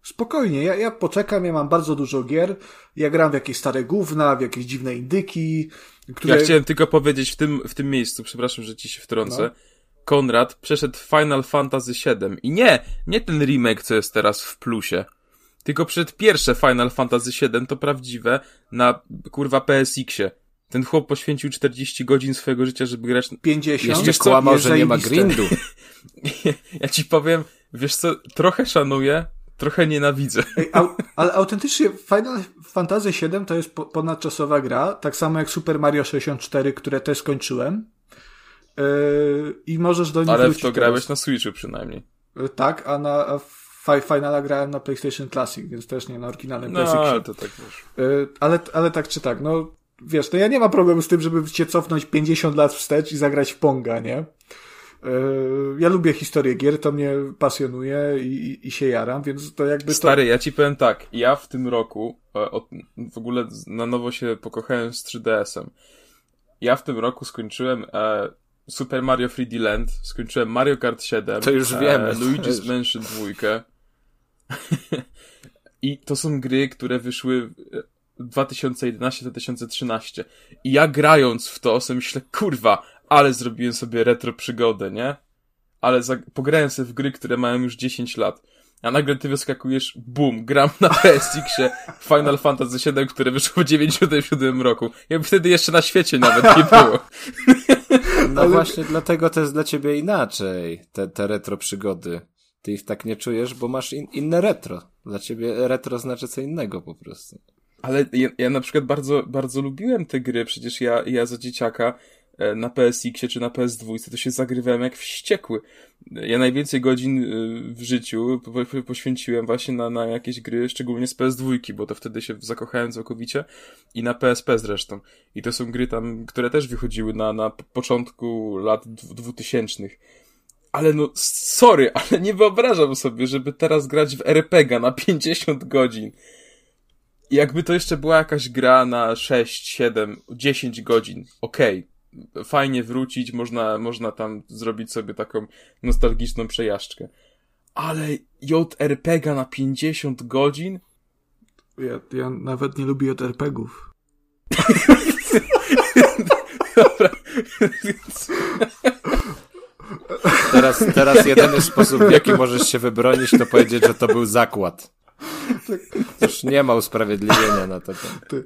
Spokojnie, ja, ja poczekam, ja mam bardzo dużo gier, ja gram w jakieś stare gówna, w jakieś dziwne indyki, które... Ja chciałem tylko powiedzieć w tym, w tym miejscu, przepraszam, że ci się wtrącę, no. Konrad przeszedł Final Fantasy VII i nie, nie ten remake, co jest teraz w plusie, tylko przed pierwsze Final Fantasy VII to prawdziwe na kurwa PSX-ie. Ten chłop poświęcił 40 godzin swojego życia, żeby grać... 50? Jeszcze kłamał, że nie ma grindu. ja ci powiem, wiesz co, trochę szanuję, trochę nienawidzę. Ej, au, ale autentycznie Final Fantasy VII to jest po, ponadczasowa gra, tak samo jak Super Mario 64, które też skończyłem. yy, i możesz do nich Ale w to grałeś teraz. na Switchu przynajmniej. Yy, tak, a na a Finala grałem na PlayStation Classic, więc też nie na oryginalnym no, ale to tak wiesz. Yy, ale, ale tak czy tak, no wiesz, no ja nie mam problemu z tym, żeby się cofnąć 50 lat wstecz i zagrać w Ponga, nie? Yy, ja lubię historię gier, to mnie pasjonuje i, i się jaram, więc to jakby. Stary, to... ja ci powiem tak, ja w tym roku e, w ogóle na nowo się pokochałem z 3DS-em. Ja w tym roku skończyłem e, Super Mario 3D Land, skończyłem Mario Kart 7, to już e, wiemy. Luigi's Mansion 2. I to są gry, które wyszły 2011-2013. I ja grając w to, sobie myślę, kurwa, ale zrobiłem sobie retro przygodę, nie? Ale pograłem sobie w gry, które mają już 10 lat. A nagle ty wyskakujesz, bum, gram na PSX-ie Final Fantasy VII, które wyszło w 97 roku. Jakby wtedy jeszcze na świecie nawet nie było. No Ale... właśnie dlatego to jest dla ciebie inaczej, te, te retro przygody. Ty ich tak nie czujesz, bo masz in, inne retro. Dla ciebie retro znaczy co innego po prostu. Ale ja, ja na przykład bardzo, bardzo lubiłem te gry, przecież ja, ja za dzieciaka na PSX-ie czy na PS2, to się zagrywałem jak wściekły. Ja najwięcej godzin e, w życiu poświęciłem właśnie na, na jakieś gry, szczególnie z PS2, bo to wtedy się zakochałem całkowicie i na PSP zresztą. I to są gry tam, które też wychodziły na, na początku lat dwutysięcznych. Ale no, sorry, ale nie wyobrażam sobie, żeby teraz grać w RPG na 50 godzin. Jakby to jeszcze była jakaś gra na 6, 7, 10 godzin, okej. Okay fajnie wrócić, można, można tam zrobić sobie taką nostalgiczną przejażdżkę. Ale JRPG na 50 godzin? Ja, ja nawet nie lubię JRPGów. Dobra. Teraz, teraz jedyny sposób, w jaki możesz się wybronić, to powiedzieć, że to był zakład. Już nie ma usprawiedliwienia na to. Ty, ty.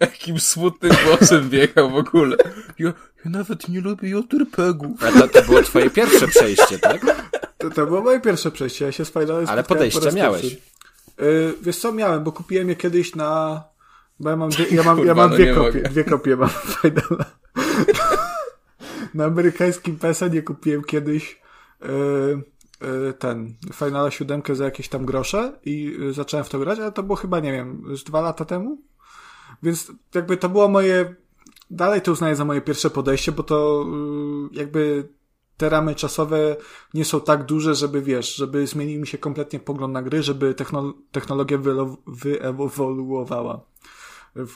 Jakim smutnym głosem biegał w ogóle. Ja, ja nawet nie lubię JRPG-ów. A to, to było twoje pierwsze przejście, tak? To, to było moje pierwsze przejście. Ja się z Ale podejście po miałeś. Yy, wiesz co, miałem, bo kupiłem je kiedyś na... Bo ja mam, dwie, ja mam, Kurwa, ja mam no dwie, kopie, dwie kopie mam Finala. na amerykańskim PESA nie kupiłem kiedyś yy, ten Finala 7 za jakieś tam grosze i y, zacząłem w to grać, ale to było chyba, nie wiem, z dwa lata temu. Więc jakby to było moje, dalej to uznaję za moje pierwsze podejście, bo to y, jakby te ramy czasowe nie są tak duże, żeby wiesz, żeby zmienił mi się kompletnie pogląd na gry, żeby technolo technologia wyewoluowała.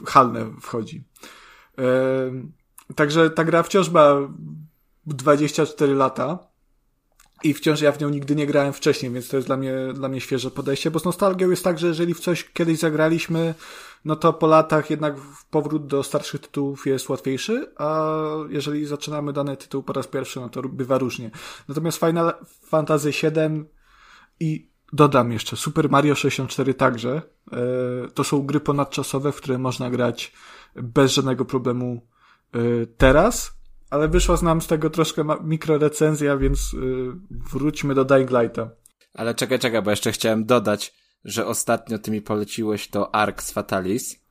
Halne wchodzi. Także ta gra wciąż ma 24 lata i wciąż ja w nią nigdy nie grałem wcześniej, więc to jest dla mnie, dla mnie świeże podejście, bo z nostalgią jest tak, że jeżeli w coś kiedyś zagraliśmy, no to po latach jednak powrót do starszych tytułów jest łatwiejszy, a jeżeli zaczynamy dany tytuł po raz pierwszy, no to bywa różnie. Natomiast Final Fantasy VII i dodam jeszcze Super Mario 64 także, e, to są gry ponadczasowe, w które można grać bez żadnego problemu e, teraz, ale wyszła z nam z tego troszkę mikrorecenzja, więc yy, wróćmy do Dying Lighta. Ale czekaj, czekaj, bo jeszcze chciałem dodać, że ostatnio ty mi poleciłeś to Arx Fatalis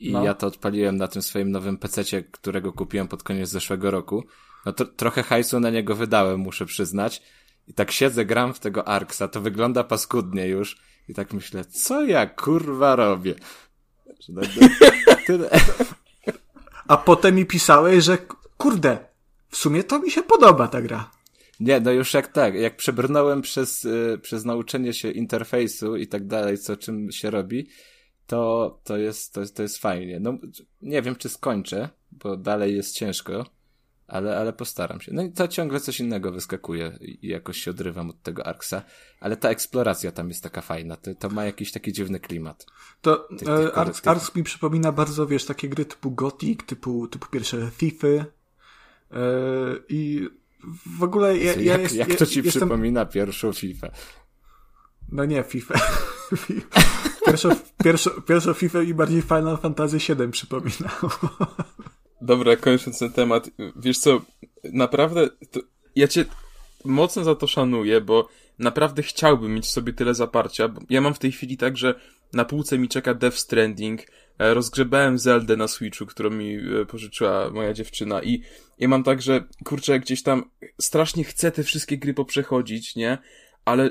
i no. ja to odpaliłem na tym swoim nowym pececie, którego kupiłem pod koniec zeszłego roku. No to trochę hajsu na niego wydałem, muszę przyznać. I tak siedzę, gram w tego Arksa, to wygląda paskudnie już. I tak myślę, co ja kurwa robię? Tyle. A potem mi pisałeś, że kurde, w sumie to mi się podoba ta gra. Nie, no już jak tak, jak przebrnąłem przez, y, przez nauczenie się interfejsu i tak dalej, co czym się robi, to, to, jest, to, jest, to jest fajnie. No, nie wiem, czy skończę, bo dalej jest ciężko, ale, ale postaram się. No i to ciągle coś innego wyskakuje i jakoś się odrywam od tego Arksa, ale ta eksploracja tam jest taka fajna, to, to ma jakiś taki dziwny klimat. To e, Arks, Arks mi przypomina bardzo, wiesz, takie gry typu Gothic, typu, typu pierwsze E, I w ogóle ja, ja jak, jest, jak to ci jestem... przypomina pierwszą FIFA? No nie, FIFA. pierwszą, pierwszą, pierwszą FIFA i bardziej Final Fantasy VII przypominało. Dobra, kończąc ten temat, wiesz co, naprawdę, ja cię, mocno za to szanuję, bo naprawdę chciałbym mieć sobie tyle zaparcia. Ja mam w tej chwili tak, że na półce mi czeka Death Stranding, e, rozgrzebałem Zeldę na Switchu, którą mi e, pożyczyła moja dziewczyna i ja mam tak, że kurczę, gdzieś tam strasznie chcę te wszystkie gry poprzechodzić, nie? Ale e,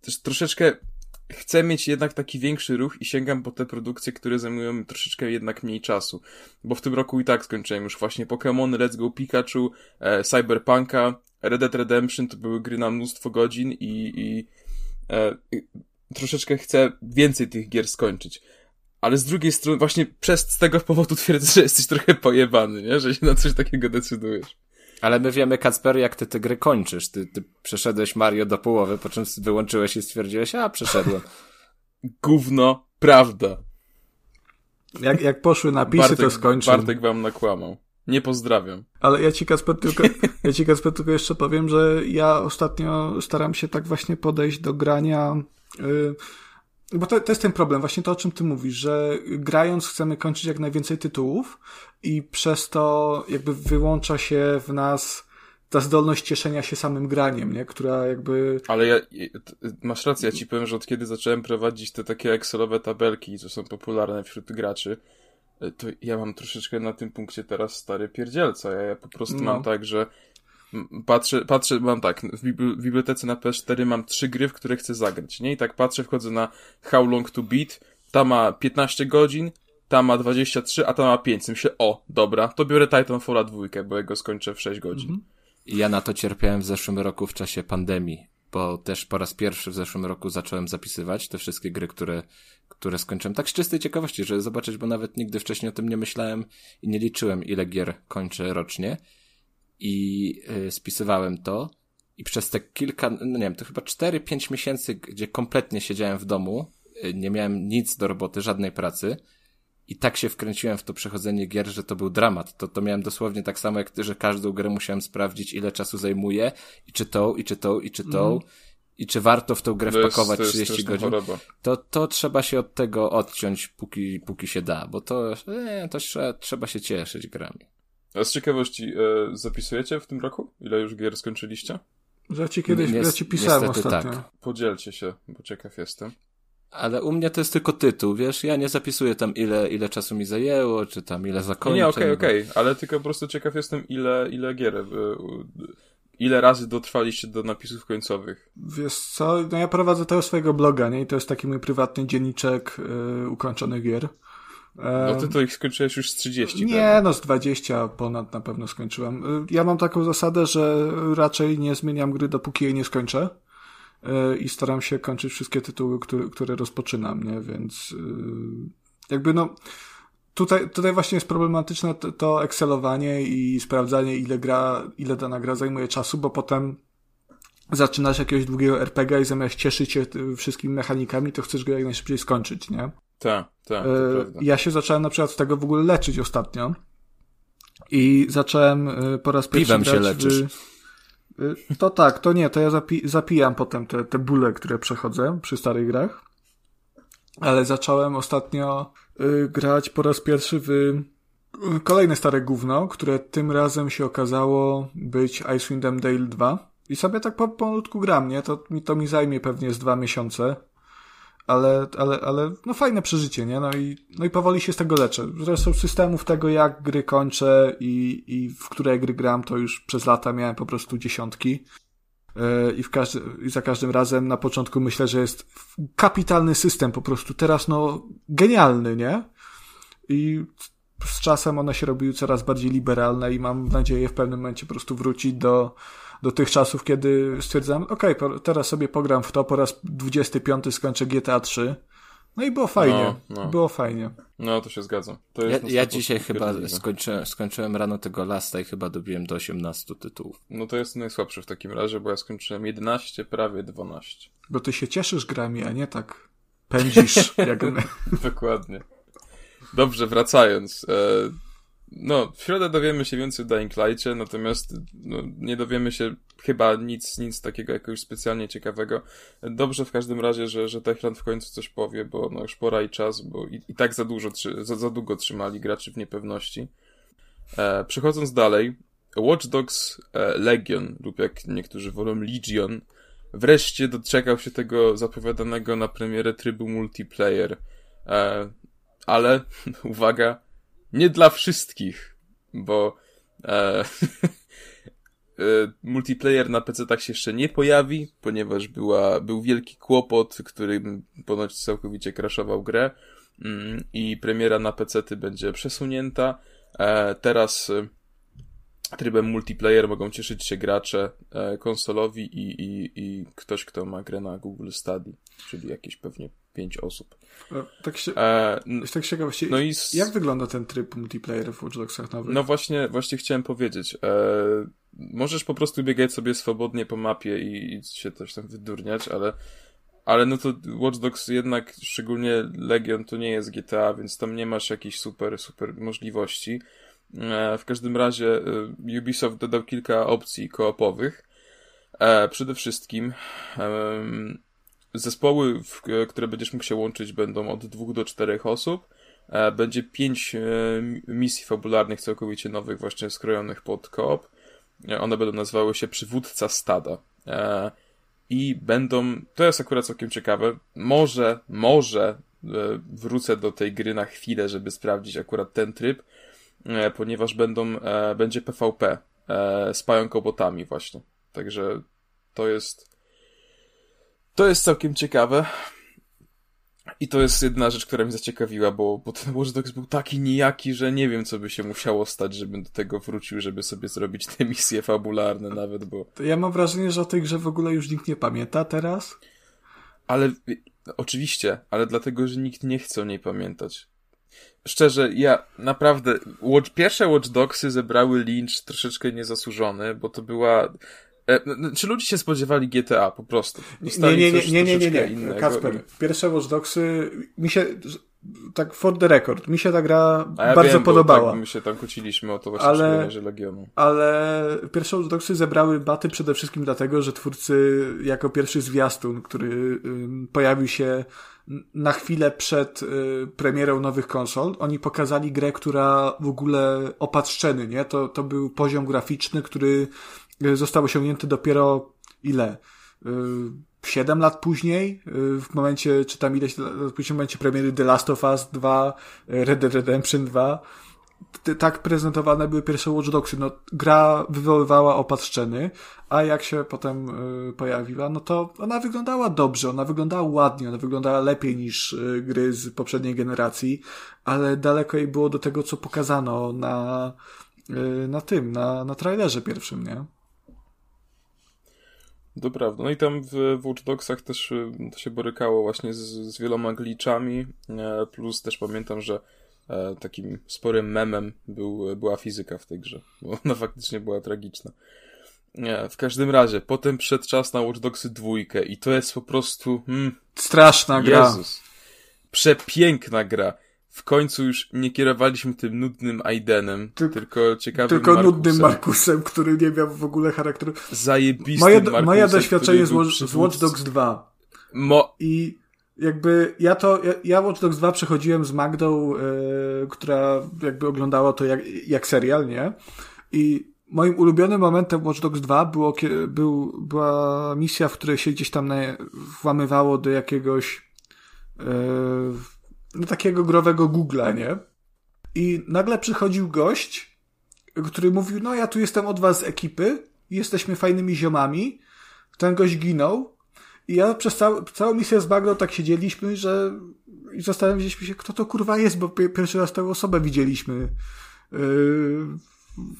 też troszeczkę chcę mieć jednak taki większy ruch i sięgam po te produkcje, które zajmują troszeczkę jednak mniej czasu. Bo w tym roku i tak skończyłem już właśnie Pokémon, Let's Go Pikachu, e, Cyberpunka, Red Dead Redemption to były gry na mnóstwo godzin i, i e, troszeczkę chcę więcej tych gier skończyć. Ale z drugiej strony, właśnie przez z tego powodu twierdzę, że jesteś trochę pojebany, nie? Że się na coś takiego decydujesz. Ale my wiemy, Kacper, jak ty te gry kończysz. Ty, ty przeszedłeś Mario do połowy, po czym wyłączyłeś i stwierdziłeś, a przeszedłem. Gówno, prawda. Jak, jak poszły napisy, Bartek, to skończył. Bartek wam nakłamał. Nie pozdrawiam. Ale ja ci, Kasper, tylko, ja ci, Kasper, tylko jeszcze powiem, że ja ostatnio staram się tak właśnie podejść do grania. Yy, bo to, to jest ten problem, właśnie to, o czym ty mówisz, że grając chcemy kończyć jak najwięcej tytułów i przez to jakby wyłącza się w nas ta zdolność cieszenia się samym graniem, nie? Która jakby... Ale ja, masz rację, ja ci powiem, że od kiedy zacząłem prowadzić te takie Excelowe tabelki, co są popularne wśród graczy, to ja mam troszeczkę na tym punkcie teraz stary pierdzielca. Ja, ja po prostu no. mam tak, że patrzę, patrzę, mam tak, w bibliotece na PS4 mam trzy gry, w które chcę zagrać, nie? I tak patrzę, wchodzę na How Long to Beat, ta ma 15 godzin, ta ma 23, a ta ma 5. Myślę, o, dobra, to biorę Titanfalla 2, bo jego skończę w 6 godzin. Mhm. Ja na to cierpiałem w zeszłym roku w czasie pandemii, bo też po raz pierwszy w zeszłym roku zacząłem zapisywać te wszystkie gry, które, które skończyłem. Tak z czystej ciekawości, żeby zobaczyć, bo nawet nigdy wcześniej o tym nie myślałem i nie liczyłem, ile gier kończę rocznie i y, spisywałem to i przez te kilka, no nie wiem, to chyba 4-5 miesięcy, gdzie kompletnie siedziałem w domu, y, nie miałem nic do roboty, żadnej pracy i tak się wkręciłem w to przechodzenie gier, że to był dramat. To, to miałem dosłownie tak samo jak ty, że każdą grę musiałem sprawdzić, ile czasu zajmuje i czy tą, i czy tą, i czy tą. Mm. I czy warto w tą grę to wpakować jest, 30 godzin? To, to trzeba się od tego odciąć, póki, póki się da, bo to, e, to trzeba, trzeba się cieszyć grami. A z ciekawości, e, zapisujecie w tym roku? Ile już gier skończyliście? Że ci kiedyś, ja ci pisałem ostatnio. Tak. Podzielcie się, bo ciekaw jestem. Ale u mnie to jest tylko tytuł, wiesz? Ja nie zapisuję tam ile, ile czasu mi zajęło, czy tam ile zakończę. Nie, okej, okay, okej, okay. ale tylko po prostu ciekaw jestem ile, ile gier, e, ile razy dotrwaliście do napisów końcowych. Wiesz co, no ja prowadzę tego swojego bloga, nie? I to jest taki mój prywatny dzienniczek yy, ukończonych gier. No ty to ich skończyłeś już z 30. Nie, tak? no z 20 ponad na pewno skończyłem. Ja mam taką zasadę, że raczej nie zmieniam gry, dopóki jej nie skończę. E, I staram się kończyć wszystkie tytuły, które, które rozpoczynam, nie? Więc e, jakby no. Tutaj, tutaj właśnie jest problematyczne to, to Excelowanie i sprawdzanie, ile gra, ile dana gra zajmuje czasu, bo potem zaczynasz jakiegoś długiego RPG i zamiast cieszyć się wszystkimi mechanikami, to chcesz go jak najszybciej skończyć, nie? Tak, tak. Ja się zacząłem na przykład z tego w ogóle leczyć ostatnio. I zacząłem e, po raz pierwszy. Piwem się leczysz. W... E, to tak, to nie, to ja zapi zapijam potem te, te bóle, które przechodzę przy starych grach. Ale zacząłem ostatnio y, grać po raz pierwszy w y, kolejne stare gówno, które tym razem się okazało być Icewind Dale 2. I sobie tak po, polutku gram, nie? To, to mi zajmie pewnie z dwa miesiące ale, ale, ale no fajne przeżycie, nie? No i, no i powoli się z tego leczę. Zresztą systemów tego, jak gry kończę i, i w które gry gram, to już przez lata miałem po prostu dziesiątki. E, I, w każdy, I za każdym razem na początku myślę, że jest kapitalny system po prostu. Teraz no genialny, nie? I z czasem one się robiły coraz bardziej liberalne i mam nadzieję w pewnym momencie po prostu wrócić do, do tych czasów, kiedy stwierdzam, ok, teraz sobie pogram w to, po raz 25 skończę GTA 3. No i było fajnie. No, no. Było fajnie. No, to się zgadza. To ja, ja dzisiaj chyba skończyłem, skończyłem rano tego lasta i chyba dobiłem do 18 tytułów. No to jest najsłabszy w takim razie, bo ja skończyłem 11, prawie 12. Bo ty się cieszysz grami, a nie tak pędzisz jak my. Dokładnie. Dobrze, wracając. E, no, w środę dowiemy się więcej o Dying Light'cie, natomiast no, nie dowiemy się chyba nic, nic takiego jakoś specjalnie ciekawego. Dobrze w każdym razie, że, że Techland w końcu coś powie, bo no już pora i czas, bo i, i tak za dużo, za, za długo trzymali graczy w niepewności. E, przechodząc dalej, Watch Dogs e, Legion, lub jak niektórzy wolą Legion, wreszcie doczekał się tego zapowiadanego na premierę trybu multiplayer. E, ale, uwaga, nie dla wszystkich, bo e, E, multiplayer na PC tak się jeszcze nie pojawi, ponieważ była, był wielki kłopot, który ponoć całkowicie crashował grę mm, i premiera na PC będzie przesunięta. E, teraz e, trybem multiplayer mogą cieszyć się gracze konsolowi i, i, i ktoś, kto ma grę na Google Study, czyli jakieś pewnie pięć osób. Tak się, e, tak ciekawości, no i jak wygląda ten tryb multiplayer w Watch Dogsach nowych? No właśnie, właśnie chciałem powiedzieć. E, możesz po prostu biegać sobie swobodnie po mapie i, i się coś tam wydurniać, ale ale no to Watch Dogs jednak, szczególnie Legion, to nie jest GTA, więc tam nie masz jakichś super, super możliwości. E, w każdym razie e, Ubisoft dodał kilka opcji koopowych. E, przede wszystkim zespoły, które będziesz mógł się łączyć, będą od dwóch do czterech osób. Będzie pięć misji fabularnych, całkowicie nowych, właśnie skrojonych pod koop. One będą nazywały się Przywódca Stada. E, I będą, to jest akurat całkiem ciekawe, może, może e, wrócę do tej gry na chwilę, żeby sprawdzić akurat ten tryb, e, ponieważ będą, będzie PvP z pająkobotami właśnie. Także to jest to jest całkiem ciekawe. I to jest jedna rzecz, która mnie zaciekawiła, bo, bo ten Watch Dogs był taki nijaki, że nie wiem, co by się musiało stać, żebym do tego wrócił, żeby sobie zrobić te misje fabularne nawet, bo... To ja mam wrażenie, że o tej grze w ogóle już nikt nie pamięta teraz. Ale, oczywiście, ale dlatego, że nikt nie chce o niej pamiętać. Szczerze, ja naprawdę, watch, pierwsze Watch Dogsy zebrały lincz troszeczkę niezasłużony, bo to była czy ludzie się spodziewali GTA po prostu? Dostali nie, nie, nie, nie, nie, nie, nie. Kasper, pierwsze Watch Dogsy mi się, tak for the record, mi się ta gra ja bardzo wiem, podobała. Tak, my się tam kłóciliśmy o to właśnie ale, przy Legionu. Ale pierwsze Watch Dogsy zebrały baty przede wszystkim dlatego, że twórcy jako pierwszy zwiastun, który pojawił się na chwilę przed y, premierą nowych konsol, oni pokazali grę, która w ogóle opatrzczeny, nie? To, to był poziom graficzny, który został osiągnięty dopiero ile? Y, siedem lat później, y, w momencie, czy tam ileś lat później, w momencie premiery The Last of Us 2, Red Dead Redemption 2, tak prezentowane były pierwsze Watch Dogsy. No, gra wywoływała opatrzczeny, a jak się potem y, pojawiła, no to ona wyglądała dobrze, ona wyglądała ładnie, ona wyglądała lepiej niż y, gry z poprzedniej generacji, ale daleko jej było do tego, co pokazano na, y, na tym, na, na trailerze pierwszym, nie? To prawda. No i tam w, Watch Dogsach też y, to się borykało właśnie z, z wieloma glitchami, e, plus też pamiętam, że e, takim sporym memem był, była fizyka w tej grze, bo ona faktycznie była tragiczna. Nie, w każdym razie, potem przyszedł czas na Watch Dogsy dwójkę i to jest po prostu... Mm, Straszna gra. Jezus. Przepiękna gra w końcu już nie kierowaliśmy tym nudnym Aidenem, Ty, tylko ciekawym Tylko Markusem. nudnym Markusem, który nie miał w ogóle charakteru. Zajebistym moje, Markusem, moje doświadczenie z, z Watch Dogs 2. Mo... I jakby ja to, ja, ja Watch Dogs 2 przechodziłem z Magdą, yy, która jakby oglądała to jak, jak serial, nie? I moim ulubionym momentem Watch Dogs 2 było, był, była misja, w której się gdzieś tam na, włamywało do jakiegoś yy, no, takiego growego Google'a, nie? I nagle przychodził gość, który mówił, no ja tu jestem od was z ekipy, jesteśmy fajnymi ziomami. Ten gość ginął. I ja przez cał, całą misję z Bagno tak siedzieliśmy, że i zastanawialiśmy się, kto to kurwa jest, bo pierwszy raz tę osobę widzieliśmy yy,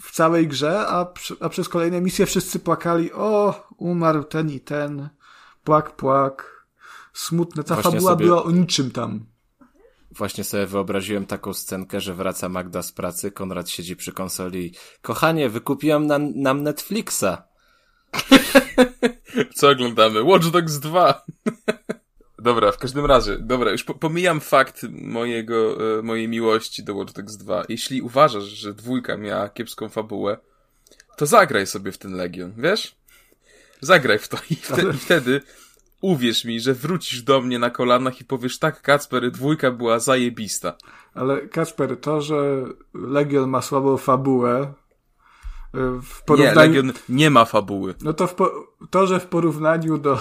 w całej grze, a, a przez kolejne misje wszyscy płakali, o, umarł ten i ten, płak, płak, smutne. Ta Właśnie fabuła sobie... była o niczym tam. Właśnie sobie wyobraziłem taką scenkę, że wraca Magda z pracy, Konrad siedzi przy konsoli. Kochanie, wykupiłam nam, nam Netflixa. Co oglądamy? Watch Dogs 2. dobra, w każdym razie, dobra, już pomijam fakt mojego, e, mojej miłości do Watch Dogs 2. Jeśli uważasz, że dwójka miała kiepską fabułę, to zagraj sobie w ten Legion, wiesz? Zagraj w to i wtedy, wtedy uwierz mi, że wrócisz do mnie na kolanach i powiesz tak, Kacper, dwójka była zajebista. Ale Kacper, to, że Legion ma słabą fabułę, w porównaniu... Nie, Legion nie ma fabuły. No to po... to, że w porównaniu do,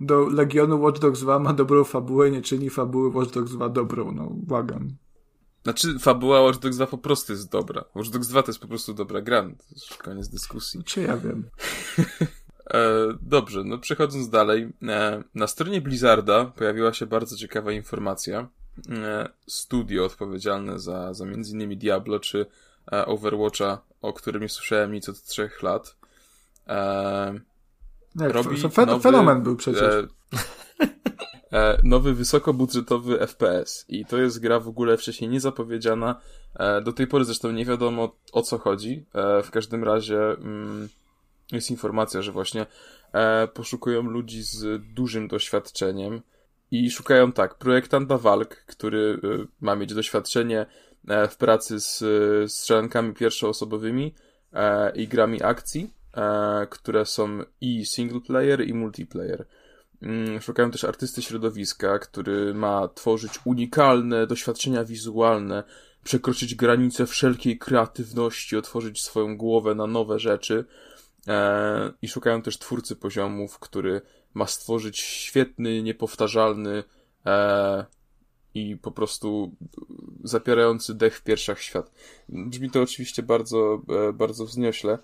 do Legionu Watch Dogs 2 ma dobrą fabułę, nie czyni fabuły Watch Dogs 2 dobrą, no błagam. Znaczy, fabuła Watch Dogs 2 po prostu jest dobra. Watch Dogs 2 to jest po prostu dobra gra. To jest koniec dyskusji. Czy ja wiem. e, dobrze, no przechodząc dalej. E, na stronie Blizzarda pojawiła się bardzo ciekawa informacja. E, studio odpowiedzialne za, za innymi Diablo czy Overwatcha, o którym nie słyszałem nic od trzech lat. Jak, robi to, nowy, fenomen był przecież. E, nowy wysokobudżetowy FPS. I to jest gra w ogóle wcześniej niezapowiedziana. E, do tej pory zresztą nie wiadomo o co chodzi. E, w każdym razie mm, jest informacja, że właśnie e, poszukują ludzi z dużym doświadczeniem i szukają tak, projektanta walk, który e, ma mieć doświadczenie e, w pracy z strzelankami pierwszoosobowymi i grami akcji, które są i single player i multiplayer. Mm, szukają też artysty środowiska, który ma tworzyć unikalne doświadczenia wizualne, przekroczyć granice wszelkiej kreatywności, otworzyć swoją głowę na nowe rzeczy. E, I szukają też twórcy poziomów, który ma stworzyć świetny, niepowtarzalny e, i po prostu zapierający dech w piersiach świat. Brzmi to oczywiście bardzo, e, bardzo wzniośle.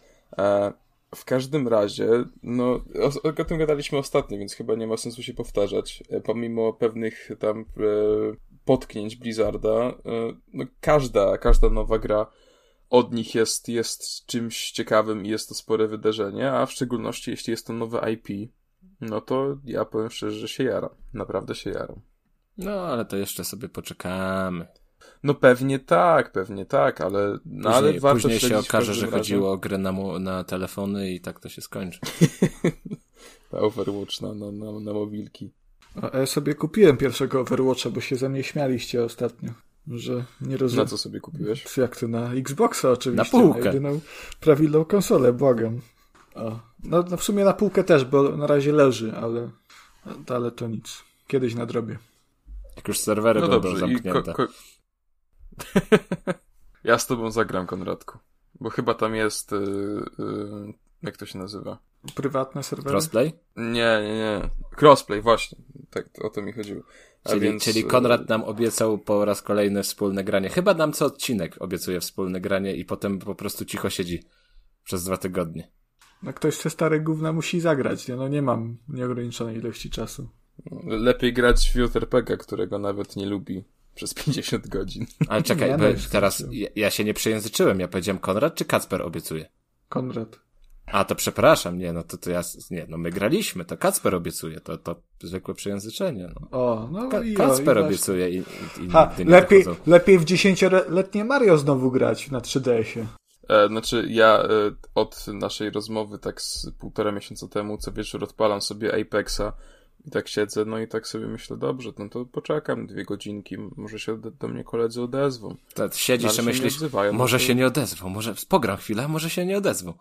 W każdym razie, no, o, o, tym gadaliśmy ostatnio, więc chyba nie ma sensu się powtarzać. Pomimo pewnych tam e, potknięć Blizzarda, e, no, każda, każda nowa gra od nich jest, jest czymś ciekawym i jest to spore wydarzenie, a w szczególności jeśli jest to nowe IP, no to ja powiem szczerze, że się jaram. Naprawdę się jaram. No, ale to jeszcze sobie poczekamy. No pewnie tak, pewnie tak, ale, no, później, ale warto Później się okaże, że chodziło o grę na, na telefony i tak to się skończy. na Overwatch na, na, na, na mobilki. A ja sobie kupiłem pierwszego Overwatcha, bo się ze mnie śmialiście ostatnio. Że nie rozumiem. Na co sobie kupiłeś? Jak to na Xboxa oczywiście. Na półkę. Na jedyną prawidłową konsolę, błagam. O. No, no w sumie na półkę też, bo na razie leży, ale, ale to nic. Kiedyś nadrobię. Jak już serwery no będą dobrze, zamknięte. Ko, ko... ja z tobą zagram, Konradku. Bo chyba tam jest... Yy, yy, jak to się nazywa? Prywatne serwery? Crossplay? Nie, nie, nie. Crossplay, właśnie. Tak, o to mi chodziło. czyli, więc... czyli Konrad nam obiecał po raz kolejny wspólne granie. Chyba nam co odcinek obiecuje wspólne granie i potem po prostu cicho siedzi przez dwa tygodnie. No ktoś te stare gówna musi zagrać, nie? No nie mam nieograniczonej ilości czasu. Lepiej grać w JRPG, którego nawet nie lubi przez 50 godzin. Ale czekaj, ja teraz ja, ja, się nie przejęzyczyłem. Ja powiedziałem Konrad czy Kacper obiecuje? Konrad. A, to przepraszam, nie, no to, to ja, nie, no my graliśmy, to Kacper obiecuje, to, to zwykłe przejęzyczenie, no. O, no Ka i Kacper i obiecuje i, i ha, lepiej, lepiej w dziesięcioletnie Mario znowu grać na 3DS-ie. E, znaczy, ja e, od naszej rozmowy tak z półtora miesiąca temu co wieczór odpalam sobie Apexa i tak siedzę, no i tak sobie myślę, dobrze, no to poczekam dwie godzinki, może się do, do mnie koledzy odezwą. Tak, siedzisz i myślisz, może no się nie odezwą, może pogram chwilę, może się nie odezwą.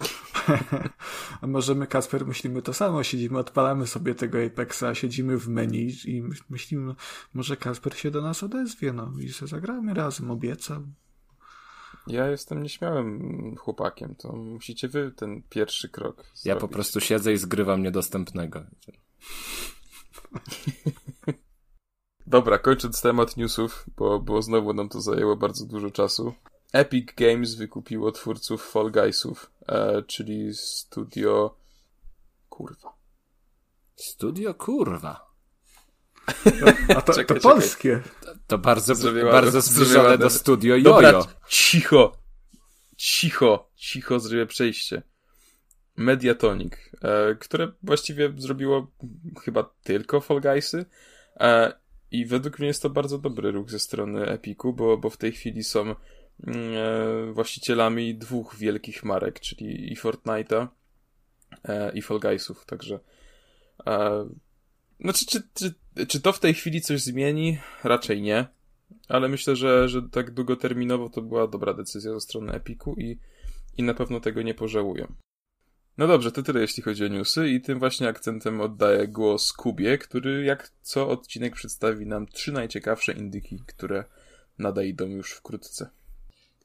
A może my, Kasper, myślimy to samo, siedzimy, odpalamy sobie tego Apexa, siedzimy w menu i myślimy, może Kasper się do nas odezwie, no i się zagramy razem, obiecał. Ja jestem nieśmiałym chłopakiem, to musicie wy ten pierwszy krok Ja zrobić. po prostu siedzę i zgrywam niedostępnego. Dobra, kończąc temat newsów, bo, bo znowu nam to zajęło bardzo dużo czasu. Epic Games wykupiło twórców Fall Guysów, e, czyli studio... Kurwa. Studio kurwa. A to, czekaj, to polskie. To, to bardzo, bardzo zbliżone do studio Jojo. Dobra, cicho. Cicho. Cicho zrobię przejście. Mediatonic, e, które właściwie zrobiło chyba tylko Fall Guysy. E, I według mnie jest to bardzo dobry ruch ze strony Epiku, bo, bo w tej chwili są właścicielami dwóch wielkich marek, czyli i Fortnite'a, e, i Fall Guysów, także e, znaczy, czy, czy, czy to w tej chwili coś zmieni? Raczej nie. Ale myślę, że, że tak długoterminowo to była dobra decyzja ze strony Epiku i, i na pewno tego nie pożałuję. No dobrze, to tyle jeśli chodzi o newsy i tym właśnie akcentem oddaję głos Kubie, który jak co odcinek przedstawi nam trzy najciekawsze indyki, które nadejdą już wkrótce.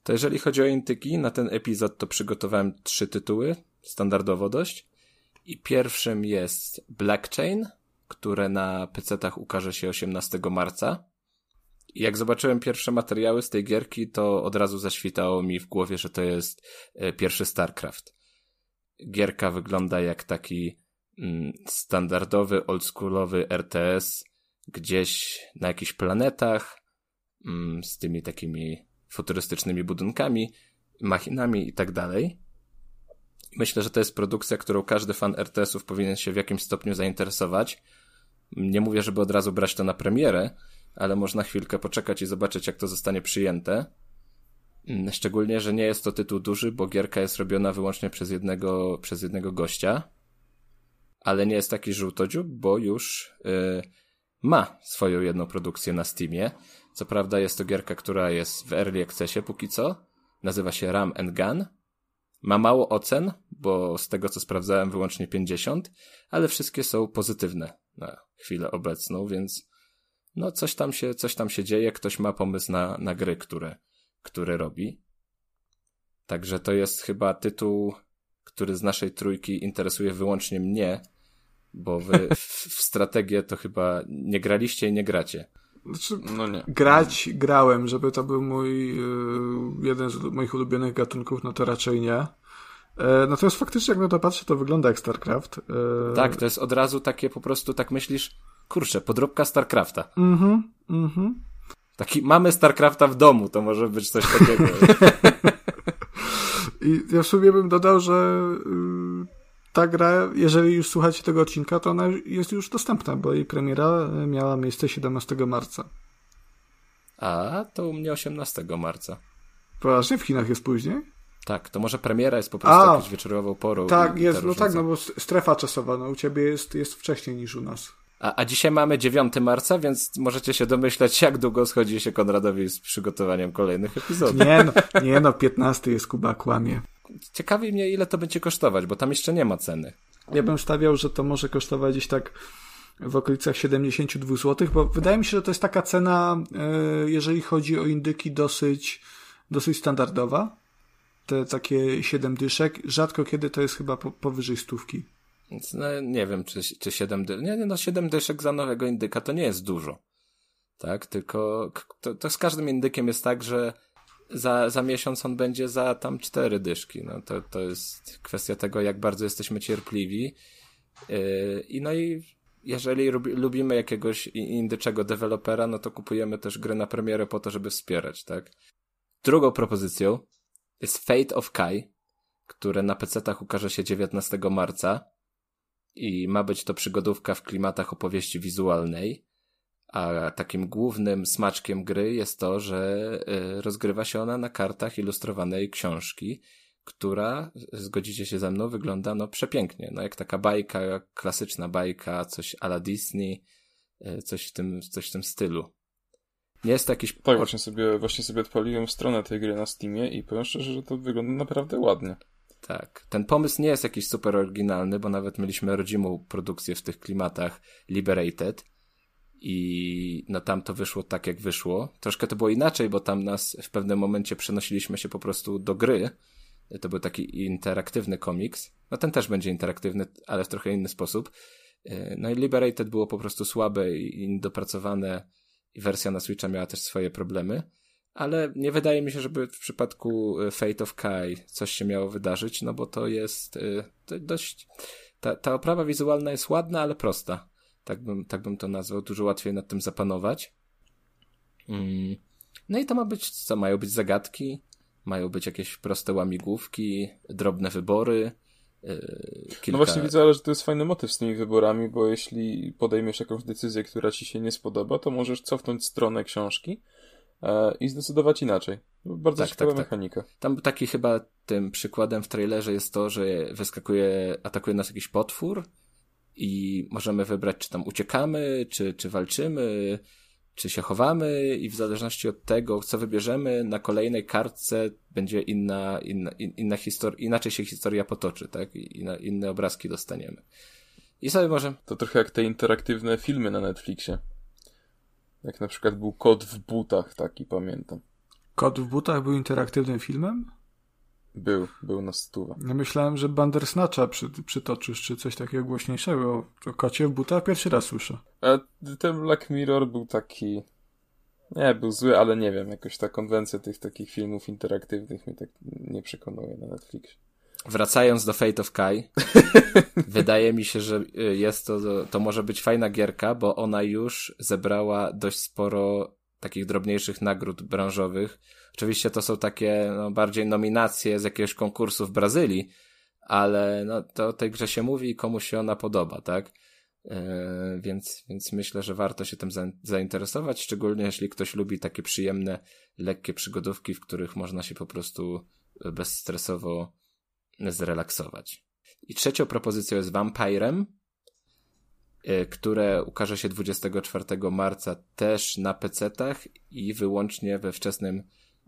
To jeżeli chodzi o intyki, na ten epizod to przygotowałem trzy tytuły, standardowo dość. I pierwszym jest Blackchain, które na PC-tach ukaże się 18 marca. I jak zobaczyłem pierwsze materiały z tej gierki, to od razu zaświtało mi w głowie, że to jest e, pierwszy StarCraft. Gierka wygląda jak taki mm, standardowy, oldschoolowy RTS, gdzieś na jakichś planetach, mm, z tymi takimi futurystycznymi budynkami, machinami i tak dalej. Myślę, że to jest produkcja, którą każdy fan RTS-ów powinien się w jakimś stopniu zainteresować. Nie mówię, żeby od razu brać to na premierę, ale można chwilkę poczekać i zobaczyć, jak to zostanie przyjęte. Mm, szczególnie, że nie jest to tytuł duży, bo gierka jest robiona wyłącznie przez jednego, przez jednego gościa. Ale nie jest taki żółtodziób, bo już yy, ma swoją jedną produkcję na Steamie. Co prawda jest to gierka, która jest w Early Accessie póki co. Nazywa się Ram and Gun. Ma mało ocen, bo z tego co sprawdzałem wyłącznie 50, ale wszystkie są pozytywne na chwilę obecną, więc no coś tam się, coś tam się dzieje, ktoś ma pomysł na, na gry, które, które robi. Także to jest chyba tytuł, który z naszej trójki interesuje wyłącznie mnie, bo wy w, w strategię to chyba nie graliście i nie gracie. Znaczy, no nie. Grać grałem, żeby to był mój yy, jeden z moich ulubionych gatunków, no to raczej nie. E, natomiast faktycznie, jak na to patrzę, to wygląda jak StarCraft. E, tak, to jest od razu takie po prostu, tak myślisz, kurczę, podróbka StarCrafta. Mhm, mhm. Taki, mamy StarCrafta w domu, to może być coś takiego. I ja w sumie bym dodał, że yy, ta gra, jeżeli już słuchacie tego odcinka, to ona jest już dostępna, bo jej premiera miała miejsce 17 marca. A, to u mnie 18 marca. Poważnie? W Chinach jest później? Tak, to może premiera jest po prostu A, jakąś wieczorową porą. Tak, jest, no tak, no bo strefa czasowa, no u ciebie jest, jest wcześniej niż u nas. A, a dzisiaj mamy 9 marca, więc możecie się domyślać, jak długo schodzi się Konradowi z przygotowaniem kolejnych epizodów. Nie no, nie no 15 jest Kuba, kłamie. Ciekawi mnie, ile to będzie kosztować, bo tam jeszcze nie ma ceny. Ja bym stawiał, że to może kosztować gdzieś tak w okolicach 72 zł, bo wydaje mi się, że to jest taka cena, e, jeżeli chodzi o indyki, dosyć, dosyć standardowa. Te takie 7 dyszek. Rzadko kiedy to jest chyba powyżej stówki. No, nie wiem, czy, czy 7 dyszek. Nie, nie, no 7 dyszek za nowego indyka to nie jest dużo. Tak, tylko to, to z każdym indykiem jest tak, że za, za miesiąc on będzie za tam cztery dyszki. No to, to jest kwestia tego, jak bardzo jesteśmy cierpliwi. Yy, I no i jeżeli lubimy jakiegoś indyczego dewelopera, no to kupujemy też gry na premierę po to, żeby wspierać, tak? Drugą propozycją jest Fate of Kai, które na PC-tach ukaże się 19 marca i ma być to przygodówka w klimatach opowieści wizualnej. A takim głównym smaczkiem gry jest to, że y, rozgrywa się ona na kartach ilustrowanej książki, która, zgodzicie się ze mną, wygląda no przepięknie. No jak taka bajka, klasyczna bajka, coś ala Disney, y, coś w tym, coś w tym stylu. Nie jest to jakiś... Tak, właśnie sobie, właśnie sobie odpaliłem stronę tej gry na Steamie i powiem szczerze, że to wygląda naprawdę ładnie. Tak. Ten pomysł nie jest jakiś super oryginalny, bo nawet mieliśmy rodzimą produkcję w tych klimatach Liberated, i no tam to wyszło tak, jak wyszło. Troszkę to było inaczej, bo tam nas w pewnym momencie przenosiliśmy się po prostu do gry. To był taki interaktywny komiks. No ten też będzie interaktywny, ale w trochę inny sposób. No i Liberated było po prostu słabe i niedopracowane i wersja na Switcha miała też swoje problemy. Ale nie wydaje mi się, żeby w przypadku Fate of Kai coś się miało wydarzyć, no bo to jest to dość... Ta, ta oprawa wizualna jest ładna, ale prosta. Tak bym, tak bym to nazwał. Dużo łatwiej nad tym zapanować. Mm. No i to ma być, co mają być zagadki, mają być jakieś proste łamigłówki, drobne wybory. Yy, kilka... No właśnie widzę, ale że to jest fajny motyw z tymi wyborami, bo jeśli podejmiesz jakąś decyzję, która ci się nie spodoba, to możesz cofnąć stronę książki e, i zdecydować inaczej. Bardzo tak, ciekawa tak, tak. mechanika. Tak. Tam taki chyba tym przykładem w trailerze jest to, że wyskakuje, atakuje nas jakiś potwór i możemy wybrać, czy tam uciekamy, czy, czy walczymy, czy się chowamy i w zależności od tego, co wybierzemy, na kolejnej kartce będzie inna, inna, inna historia, inaczej się historia potoczy, tak? I inna, inne obrazki dostaniemy. I sobie może... To trochę jak te interaktywne filmy na Netflixie. Jak na przykład był Kot w butach, taki pamiętam. Kot w butach był interaktywnym filmem? Był, był na stówę. Ja myślałem, że Bandersnatcha przy, przytoczysz, czy coś takiego głośniejszego. O kocie w butach pierwszy raz słyszę. A ten Black Mirror był taki... Nie, był zły, ale nie wiem, jakoś ta konwencja tych takich filmów interaktywnych mnie tak nie przekonuje na Netflixie. Wracając do Fate of Kai, wydaje mi się, że y, jest to, to może być fajna gierka, bo ona już zebrała dość sporo takich drobniejszych nagród branżowych. Oczywiście to są takie no, bardziej nominacje z jakiegoś konkursu w Brazylii, ale no, to o tej grze się mówi i komuś się ona podoba, tak? Yy, więc, więc myślę, że warto się tym zainteresować, szczególnie jeśli ktoś lubi takie przyjemne, lekkie przygodówki, w których można się po prostu bezstresowo zrelaksować. I trzecią propozycją jest Vampirem, które ukaże się 24 marca też na PC-tach i wyłącznie we wczesnym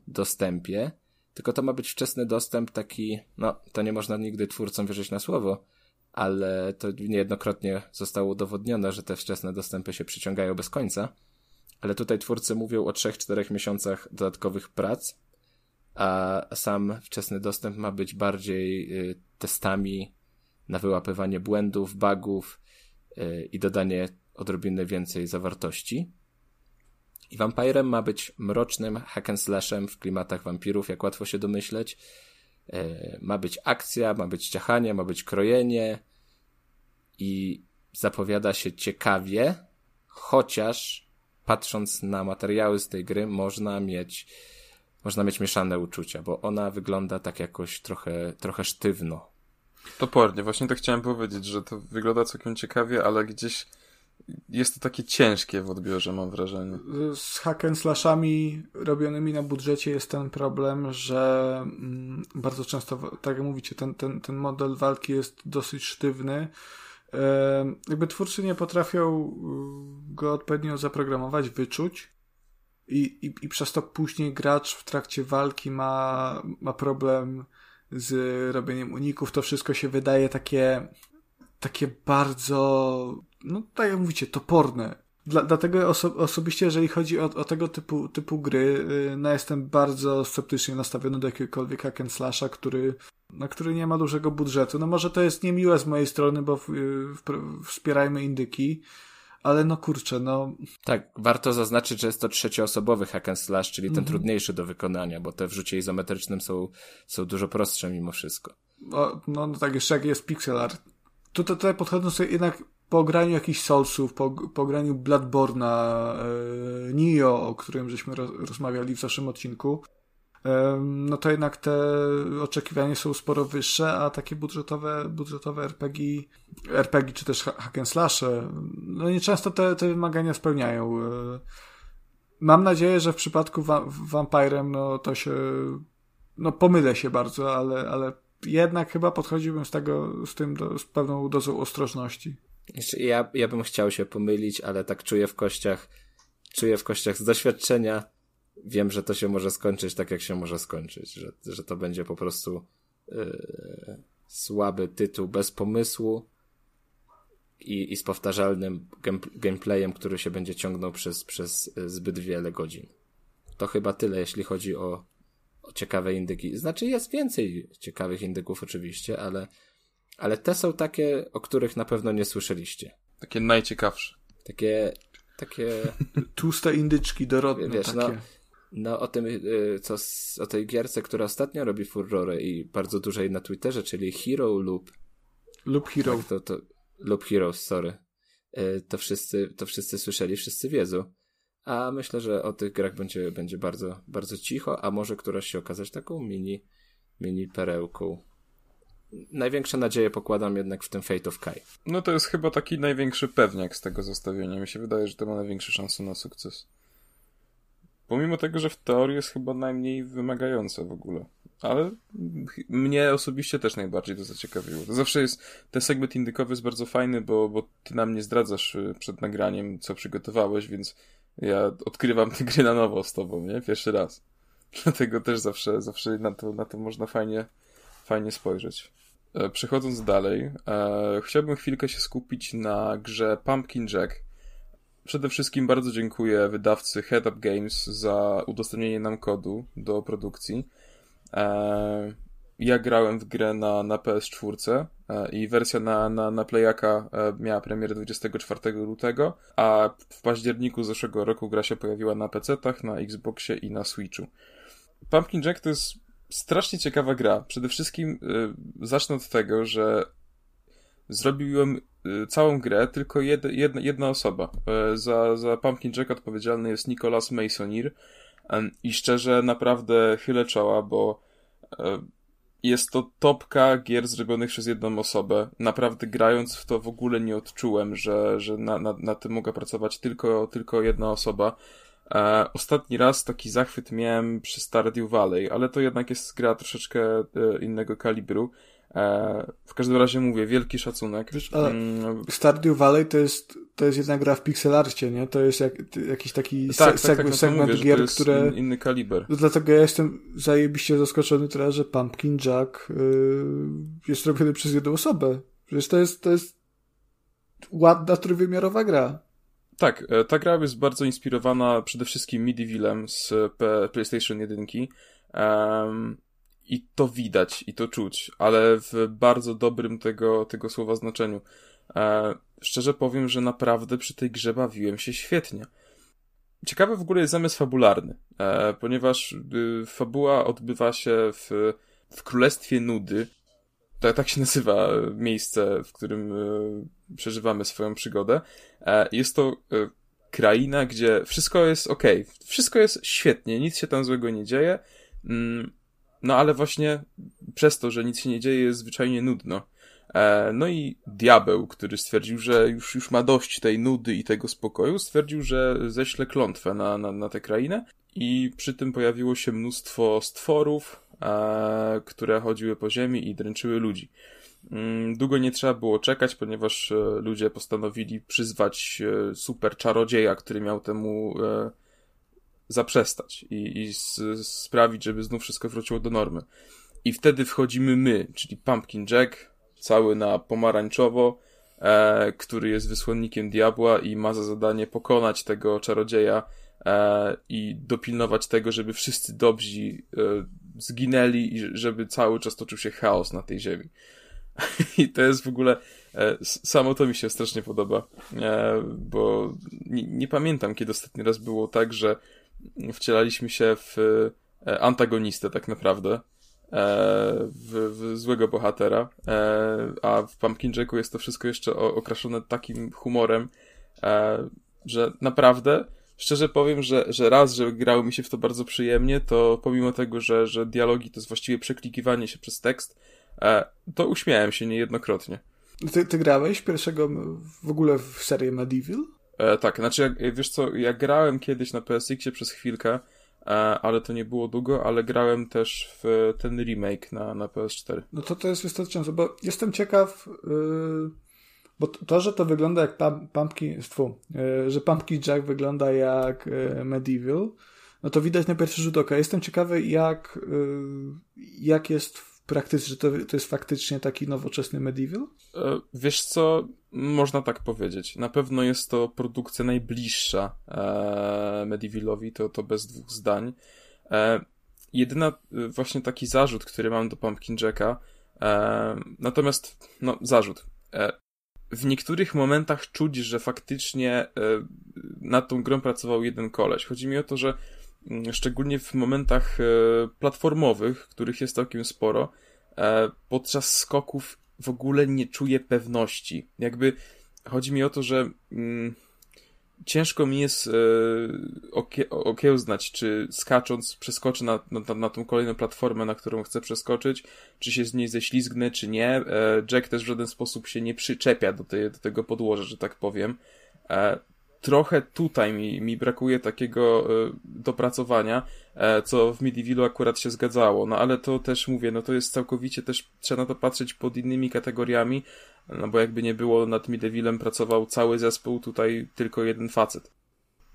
dostępie. Tylko to ma być wczesny dostęp taki, no, to nie można nigdy twórcom wierzyć na słowo, ale to niejednokrotnie zostało udowodnione, że te wczesne dostępy się przyciągają bez końca. Ale tutaj twórcy mówią o 3-4 miesiącach dodatkowych prac, a sam wczesny dostęp ma być bardziej y, testami na wyłapywanie błędów, bugów, i dodanie odrobiny więcej zawartości. I Vampirem ma być mrocznym hack and slashem w klimatach wampirów, jak łatwo się domyśleć. E, ma być akcja, ma być ciachanie, ma być krojenie i zapowiada się ciekawie, chociaż patrząc na materiały z tej gry można mieć można mieć mieszane uczucia, bo ona wygląda tak jakoś trochę, trochę sztywno. Topornie, właśnie to chciałem powiedzieć, że to wygląda całkiem ciekawie, ale gdzieś jest to takie ciężkie w odbiorze, mam wrażenie. Z hack slashami robionymi na budżecie jest ten problem, że mm, bardzo często, tak jak mówicie, ten, ten, ten model walki jest dosyć sztywny. Jakby twórcy nie potrafią y, go odpowiednio zaprogramować, wyczuć. I, i, I przez to później gracz w trakcie walki ma, ma problem z robieniem uników, to wszystko się wydaje takie, takie bardzo, no tak jak mówicie, toporne. Dla, dlatego oso osobiście, jeżeli chodzi o, o, tego typu, typu gry, yy, no jestem bardzo sceptycznie nastawiony do jakiegokolwiek hack and slasha, który, na który nie ma dużego budżetu. No może to jest niemiłe z mojej strony, bo w, w, wspierajmy indyki, ale no kurczę, no... Tak, warto zaznaczyć, że jest to trzecioosobowy hack and slash, czyli ten mm -hmm. trudniejszy do wykonania, bo te w rzucie izometrycznym są, są dużo prostsze mimo wszystko. O, no, no tak, jeszcze jak jest pixel art. Tutaj, tutaj podchodzą sobie jednak po graniu jakichś Soulsów, po, po graniu Bloodborne'a, e, Nio, o którym żeśmy rozmawiali w zeszłym odcinku, no to jednak te oczekiwania są sporo wyższe, a takie budżetowe, budżetowe RPG, RPG czy też hack and slashe, no nieczęsto te, te wymagania spełniają. E, mam nadzieję, że w przypadku wa Vampirem, no to się, no pomylę się bardzo, ale, ale jednak chyba podchodziłbym z tego, z tym do, z pewną dozą ostrożności. Ja, ja bym chciał się pomylić, ale tak czuję w kościach, czuję w kościach z doświadczenia, wiem, że to się może skończyć tak, jak się może skończyć, że, że to będzie po prostu yy, słaby tytuł bez pomysłu i, i z powtarzalnym gameplayem, który się będzie ciągnął przez, przez zbyt wiele godzin. To chyba tyle, jeśli chodzi o, o ciekawe indyki. Znaczy jest więcej ciekawych indyków oczywiście, ale, ale te są takie, o których na pewno nie słyszeliście. Takie najciekawsze. Takie takie... Tłuste indyczki dorodne Wiesz, no, takie. No, no o tym, y, co, o tej gierce, która ostatnio robi furorę i bardzo dużej na Twitterze, czyli Hero Loop. Loop Hero. Tak, to, to, Loop Heroes, sorry. Y, to wszyscy, to wszyscy słyszeli, wszyscy wiedzą. A myślę, że o tych grach będzie, będzie bardzo, bardzo cicho, a może któraś się okazać taką mini, mini perełką. Największe nadzieje pokładam jednak w tym Fate of Kai. No to jest chyba taki największy pewniak z tego zestawienia. Mi się wydaje, że to ma największe szanse na sukces. Pomimo tego, że w teorii jest chyba najmniej wymagające w ogóle. Ale mnie osobiście też najbardziej to zaciekawiło. To zawsze jest, ten segment indykowy jest bardzo fajny, bo, bo ty nam nie zdradzasz y, przed nagraniem, co przygotowałeś, więc ja odkrywam te gry na nowo z tobą, nie? Pierwszy raz. Dlatego też zawsze, zawsze na to, na to można fajnie, fajnie spojrzeć. E, przechodząc dalej, e, chciałbym chwilkę się skupić na grze Pumpkin Jack, przede wszystkim bardzo dziękuję wydawcy Head Up Games za udostępnienie nam kodu do produkcji. E, ja grałem w grę na, na PS4 e, i wersja na, na, na Playaka e, miała premierę 24 lutego, a w październiku zeszłego roku gra się pojawiła na PC-tach, na Xboxie i na Switchu. Pumpkin Jack to jest strasznie ciekawa gra. Przede wszystkim zacznę od tego, że zrobiłem całą grę tylko jed, jedna, jedna osoba. Za, za Pumpkin Jack odpowiedzialny jest Nicholas Masonir i szczerze naprawdę chylę czoła, bo jest to topka gier zrobionych przez jedną osobę. Naprawdę grając w to w ogóle nie odczułem, że, że na, na, na tym mogę pracować tylko, tylko jedna osoba. E, ostatni raz taki zachwyt miałem przy Stardew Valley, ale to jednak jest gra troszeczkę e, innego kalibru. E, w każdym razie mówię, wielki szacunek. Wiesz, mm, Stardew Valley to jest, to jest jedna gra w pixelarcie, nie? To jest jak, jakiś taki tak, se tak, segment, tak, segment mówię, gier, które... In, inny kaliber. No dlatego ja jestem zajebiście zaskoczony teraz, że Pumpkin Jack yy, jest robiony przez jedną osobę. Przecież to jest, to jest ładna, trójwymiarowa gra. Tak, e, ta gra jest bardzo inspirowana przede wszystkim Medievalem z PlayStation 1. Um, i to widać, i to czuć, ale w bardzo dobrym tego, tego słowa znaczeniu. E, szczerze powiem, że naprawdę przy tej grze bawiłem się świetnie. Ciekawy w ogóle jest zamysł fabularny, e, ponieważ y, fabuła odbywa się w, w Królestwie Nudy. Tak, tak się nazywa miejsce, w którym y, przeżywamy swoją przygodę. E, jest to y, kraina, gdzie wszystko jest ok, wszystko jest świetnie, nic się tam złego nie dzieje. Mm, no ale właśnie przez to, że nic się nie dzieje, jest zwyczajnie nudno. E, no i diabeł, który stwierdził, że już, już ma dość tej nudy i tego spokoju, stwierdził, że ześle klątwę na, na, na tę krainę i przy tym pojawiło się mnóstwo stworów, e, które chodziły po ziemi i dręczyły ludzi. Mm, długo nie trzeba było czekać, ponieważ e, ludzie postanowili przyzwać e, super czarodzieja, który miał temu zaprzestać i, i sprawić, żeby znów wszystko wróciło do normy. I wtedy wchodzimy my, czyli Pumpkin Jack, cały na pomarańczowo, e, który jest wysłannikiem diabła i ma za zadanie pokonać tego czarodzieja e, i dopilnować tego, żeby wszyscy dobrzy e, zginęli i żeby cały czas toczył się chaos na tej ziemi. I to jest w ogóle, e, samo to mi się strasznie podoba, e, bo nie, nie pamiętam, kiedy ostatni raz było tak, że wcielaliśmy się w e, antagonistę tak naprawdę, e, w, w złego bohatera, e, a w Pumpkin Jacku jest to wszystko jeszcze okraszone takim humorem, że naprawdę szczerze powiem, że, że raz, że grało mi się w to bardzo przyjemnie, to pomimo tego, że, że dialogi to jest właściwie przeklikiwanie się przez tekst, to uśmiałem się niejednokrotnie. Ty, ty grałeś pierwszego w ogóle w serię Medieval? E, tak, znaczy, jak, wiesz co, ja grałem kiedyś na PSX-ie przez chwilkę, e, ale to nie było długo, ale grałem też w ten remake na, na PS4. No to to jest wystarczające, bo jestem ciekaw, yy, bo to, że to wygląda jak Pumpkin, tfu, yy, że Pumpkin Jack wygląda jak yy, Medieval, no to widać na pierwszy rzut oka. Jestem ciekawy, jak, jak jest praktycznie, że to, to jest faktycznie taki nowoczesny medieval? E, wiesz co, można tak powiedzieć. Na pewno jest to produkcja najbliższa e, to, to bez dwóch zdań. E, jedyna e, właśnie taki zarzut, który mam do Pumpkin Jacka, e, natomiast, no, zarzut. E, w niektórych momentach czuć, że faktycznie e, nad tą grą pracował jeden koleś. Chodzi mi o to, że Mm, szczególnie w momentach e, platformowych, których jest całkiem sporo, e, podczas skoków w ogóle nie czuję pewności. Jakby chodzi mi o to, że mm, ciężko mi jest e, okie, okiełznać, czy skacząc przeskoczę na, na, na tą kolejną platformę, na którą chcę przeskoczyć, czy się z niej ześlizgnę, czy nie. E, Jack też w żaden sposób się nie przyczepia do, tej, do tego podłoża, że tak powiem. E, trochę tutaj mi, mi brakuje takiego y, dopracowania, e, co w Medievalu akurat się zgadzało. No ale to też mówię, no to jest całkowicie też, trzeba na to patrzeć pod innymi kategoriami, no bo jakby nie było, nad Medievalem pracował cały zespół, tutaj tylko jeden facet.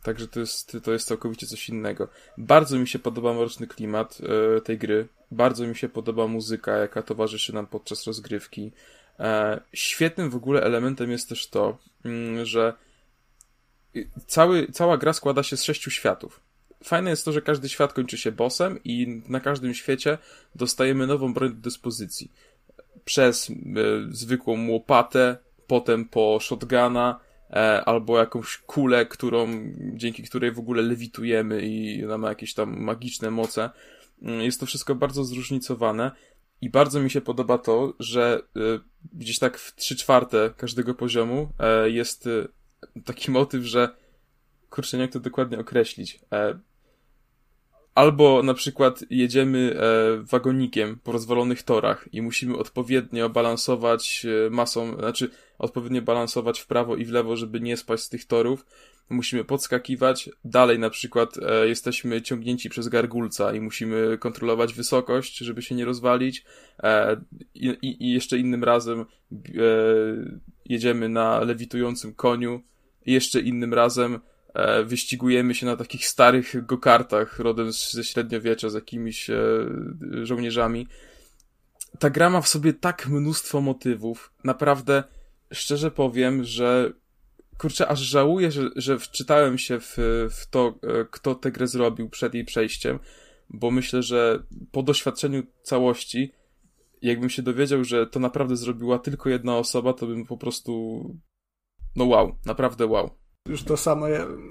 Także to jest, to jest całkowicie coś innego. Bardzo mi się podoba mroczny klimat e, tej gry. Bardzo mi się podoba muzyka, jaka towarzyszy nam podczas rozgrywki. E, świetnym w ogóle elementem jest też to, mm, że cały, cała gra składa się z sześciu światów. Fajne jest to, że każdy świat kończy się bossem i na każdym świecie dostajemy nową broń do dyspozycji. Przez e, zwykłą łopatę, potem po shotguna, e, albo jakąś kulę, którą, dzięki której w ogóle lewitujemy i ona ma jakieś tam magiczne moce. Mm, jest to wszystko bardzo zróżnicowane i bardzo mi się podoba to, że e, gdzieś tak w 3 czwarte każdego poziomu e, jest taki motyw, że kurczę, jak to dokładnie określić. Albo na przykład jedziemy wagonikiem po rozwalonych torach i musimy odpowiednio balansować masą, znaczy odpowiednio balansować w prawo i w lewo, żeby nie spaść z tych torów, musimy podskakiwać. Dalej na przykład e, jesteśmy ciągnięci przez gargulca i musimy kontrolować wysokość, żeby się nie rozwalić. E, i, I jeszcze innym razem e, jedziemy na lewitującym koniu. I jeszcze innym razem e, wyścigujemy się na takich starych gokartach rodem ze średniowiecza z jakimiś e, żołnierzami. Ta gra ma w sobie tak mnóstwo motywów. Naprawdę, szczerze powiem, że kurczę, aż żałuję, że, że wczytałem się w, w to, e, kto tę grę zrobił przed jej przejściem, bo myślę, że po doświadczeniu całości, jakbym się dowiedział, że to naprawdę zrobiła tylko jedna osoba, to bym po prostu. No wow, naprawdę wow. Już to samo,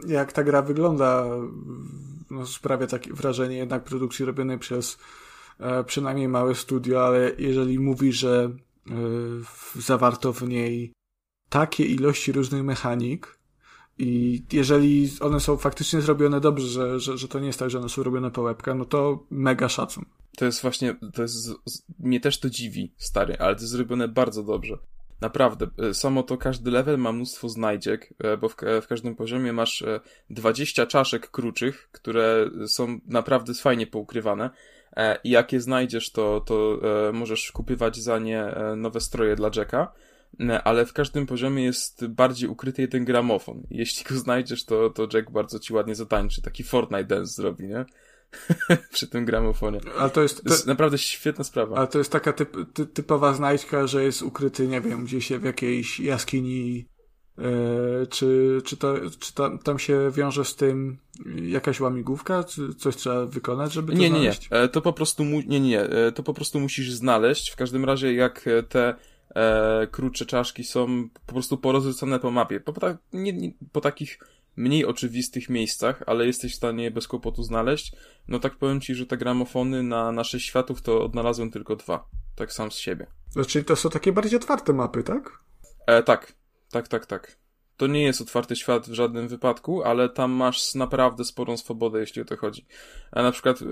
jak ta gra wygląda, no, sprawia takie wrażenie jednak produkcji robionej przez e, przynajmniej małe studio, ale jeżeli mówi, że e, zawarto w niej takie ilości różnych mechanik i jeżeli one są faktycznie zrobione dobrze, że, że, że to nie jest tak, że one są robione po łebka, no to mega szacun. To jest właśnie, to jest, mnie też to dziwi, stary, ale to jest zrobione bardzo dobrze. Naprawdę, e, samo to każdy level ma mnóstwo znajdziek, e, bo w, w, każdym poziomie masz 20 e, czaszek kruczych, które są naprawdę fajnie poukrywane. I jak je znajdziesz, to, to możesz kupywać za nie nowe stroje dla Jacka ale w każdym poziomie jest bardziej ukryty jeden gramofon. Jeśli go znajdziesz, to, to Jack bardzo ci ładnie zatańczy, taki Fortnite dance zrobi, nie? Przy tym gramofonie. Ale to jest, to jest naprawdę świetna sprawa. Ale to jest taka typ, ty, typowa znajdźka, że jest ukryty, nie wiem, gdzieś w jakiejś jaskini Yy, czy, czy, to, czy to, tam się wiąże z tym jakaś łamigłówka? Czy coś trzeba wykonać, żeby to nie, znaleźć? Nie, nie, to po prostu mu, nie, nie, nie, to po prostu musisz znaleźć. W każdym razie, jak te e, krótsze czaszki są po prostu porozrzucone po mapie. Po, po, nie, nie, po takich mniej oczywistych miejscach, ale jesteś w stanie je bez kłopotu znaleźć. No tak powiem ci, że te gramofony na, na sześć światów to odnalazłem tylko dwa. Tak sam z siebie. Znaczy to są takie bardziej otwarte mapy, tak? E, tak, tak, tak, tak. To nie jest otwarty świat w żadnym wypadku, ale tam masz naprawdę sporą swobodę, jeśli o to chodzi. A na przykład e,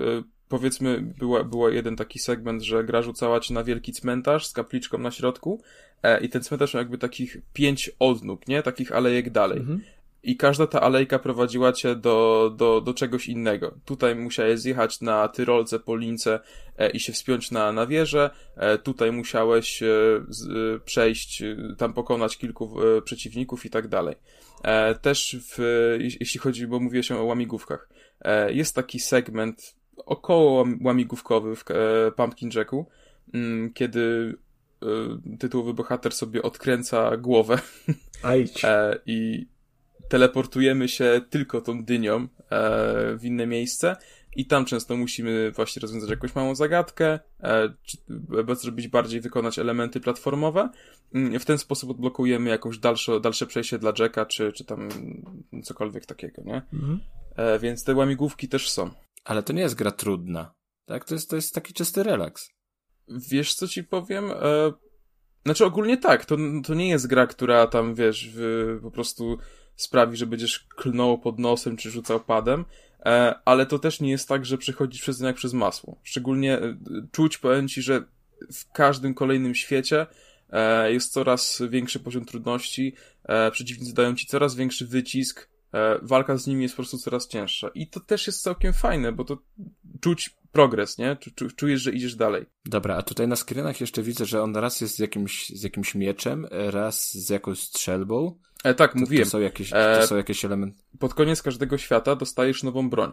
powiedzmy, była, była jeden taki segment, że gra rzucała ci na wielki cmentarz z kapliczką na środku e, i ten cmentarz miał jakby takich pięć odnóg, nie? Takich alejek dalej. Mhm. I każda ta alejka prowadziła cię do, do, do czegoś innego. Tutaj musiałeś zjechać na tyrolce po lince e, i się wspiąć na, na wieżę. E, tutaj musiałeś e, z, e, przejść, e, tam pokonać kilku e, przeciwników i tak dalej. Też w, jeśli chodzi, bo mówię się o łamigłówkach, jest taki segment około łamigłówkowy w Pumpkin Jacku, mm, kiedy tytułowy bohater sobie odkręca głowę e, i teleportujemy się tylko tą dynią w inne miejsce i tam często musimy właśnie rozwiązać jakąś małą zagadkę, czy zrobić bardziej wykonać elementy platformowe. Mm, w ten sposób odblokujemy jakąś dalsze, dalsze przejście dla Jacka, czy, czy tam cokolwiek takiego, nie? Mhm. Więc te łamigłówki też są. Ale to nie jest gra trudna. Tak? To jest, to jest taki czysty relaks. Wiesz, co ci powiem? E... Znaczy, ogólnie tak. To, to nie jest gra, która tam, wiesz, w, po prostu sprawi, że będziesz klnął pod nosem czy rzucał padem. E, ale to też nie jest tak, że przechodzisz przez nie jak przez masło. Szczególnie e, czuć, powiem ci, że w każdym kolejnym świecie e, jest coraz większy poziom trudności, przeciwnicy dają ci coraz większy wycisk, walka z nimi jest po prostu coraz cięższa. I to też jest całkiem fajne, bo to czuć progres, nie? Czujesz, że idziesz dalej. Dobra, a tutaj na screenach jeszcze widzę, że on raz jest z jakimś, z jakimś mieczem, raz z jakąś strzelbą. E, tak, to, mówiłem. To są jakieś, to e, są jakieś elementy. Pod koniec każdego świata dostajesz nową broń.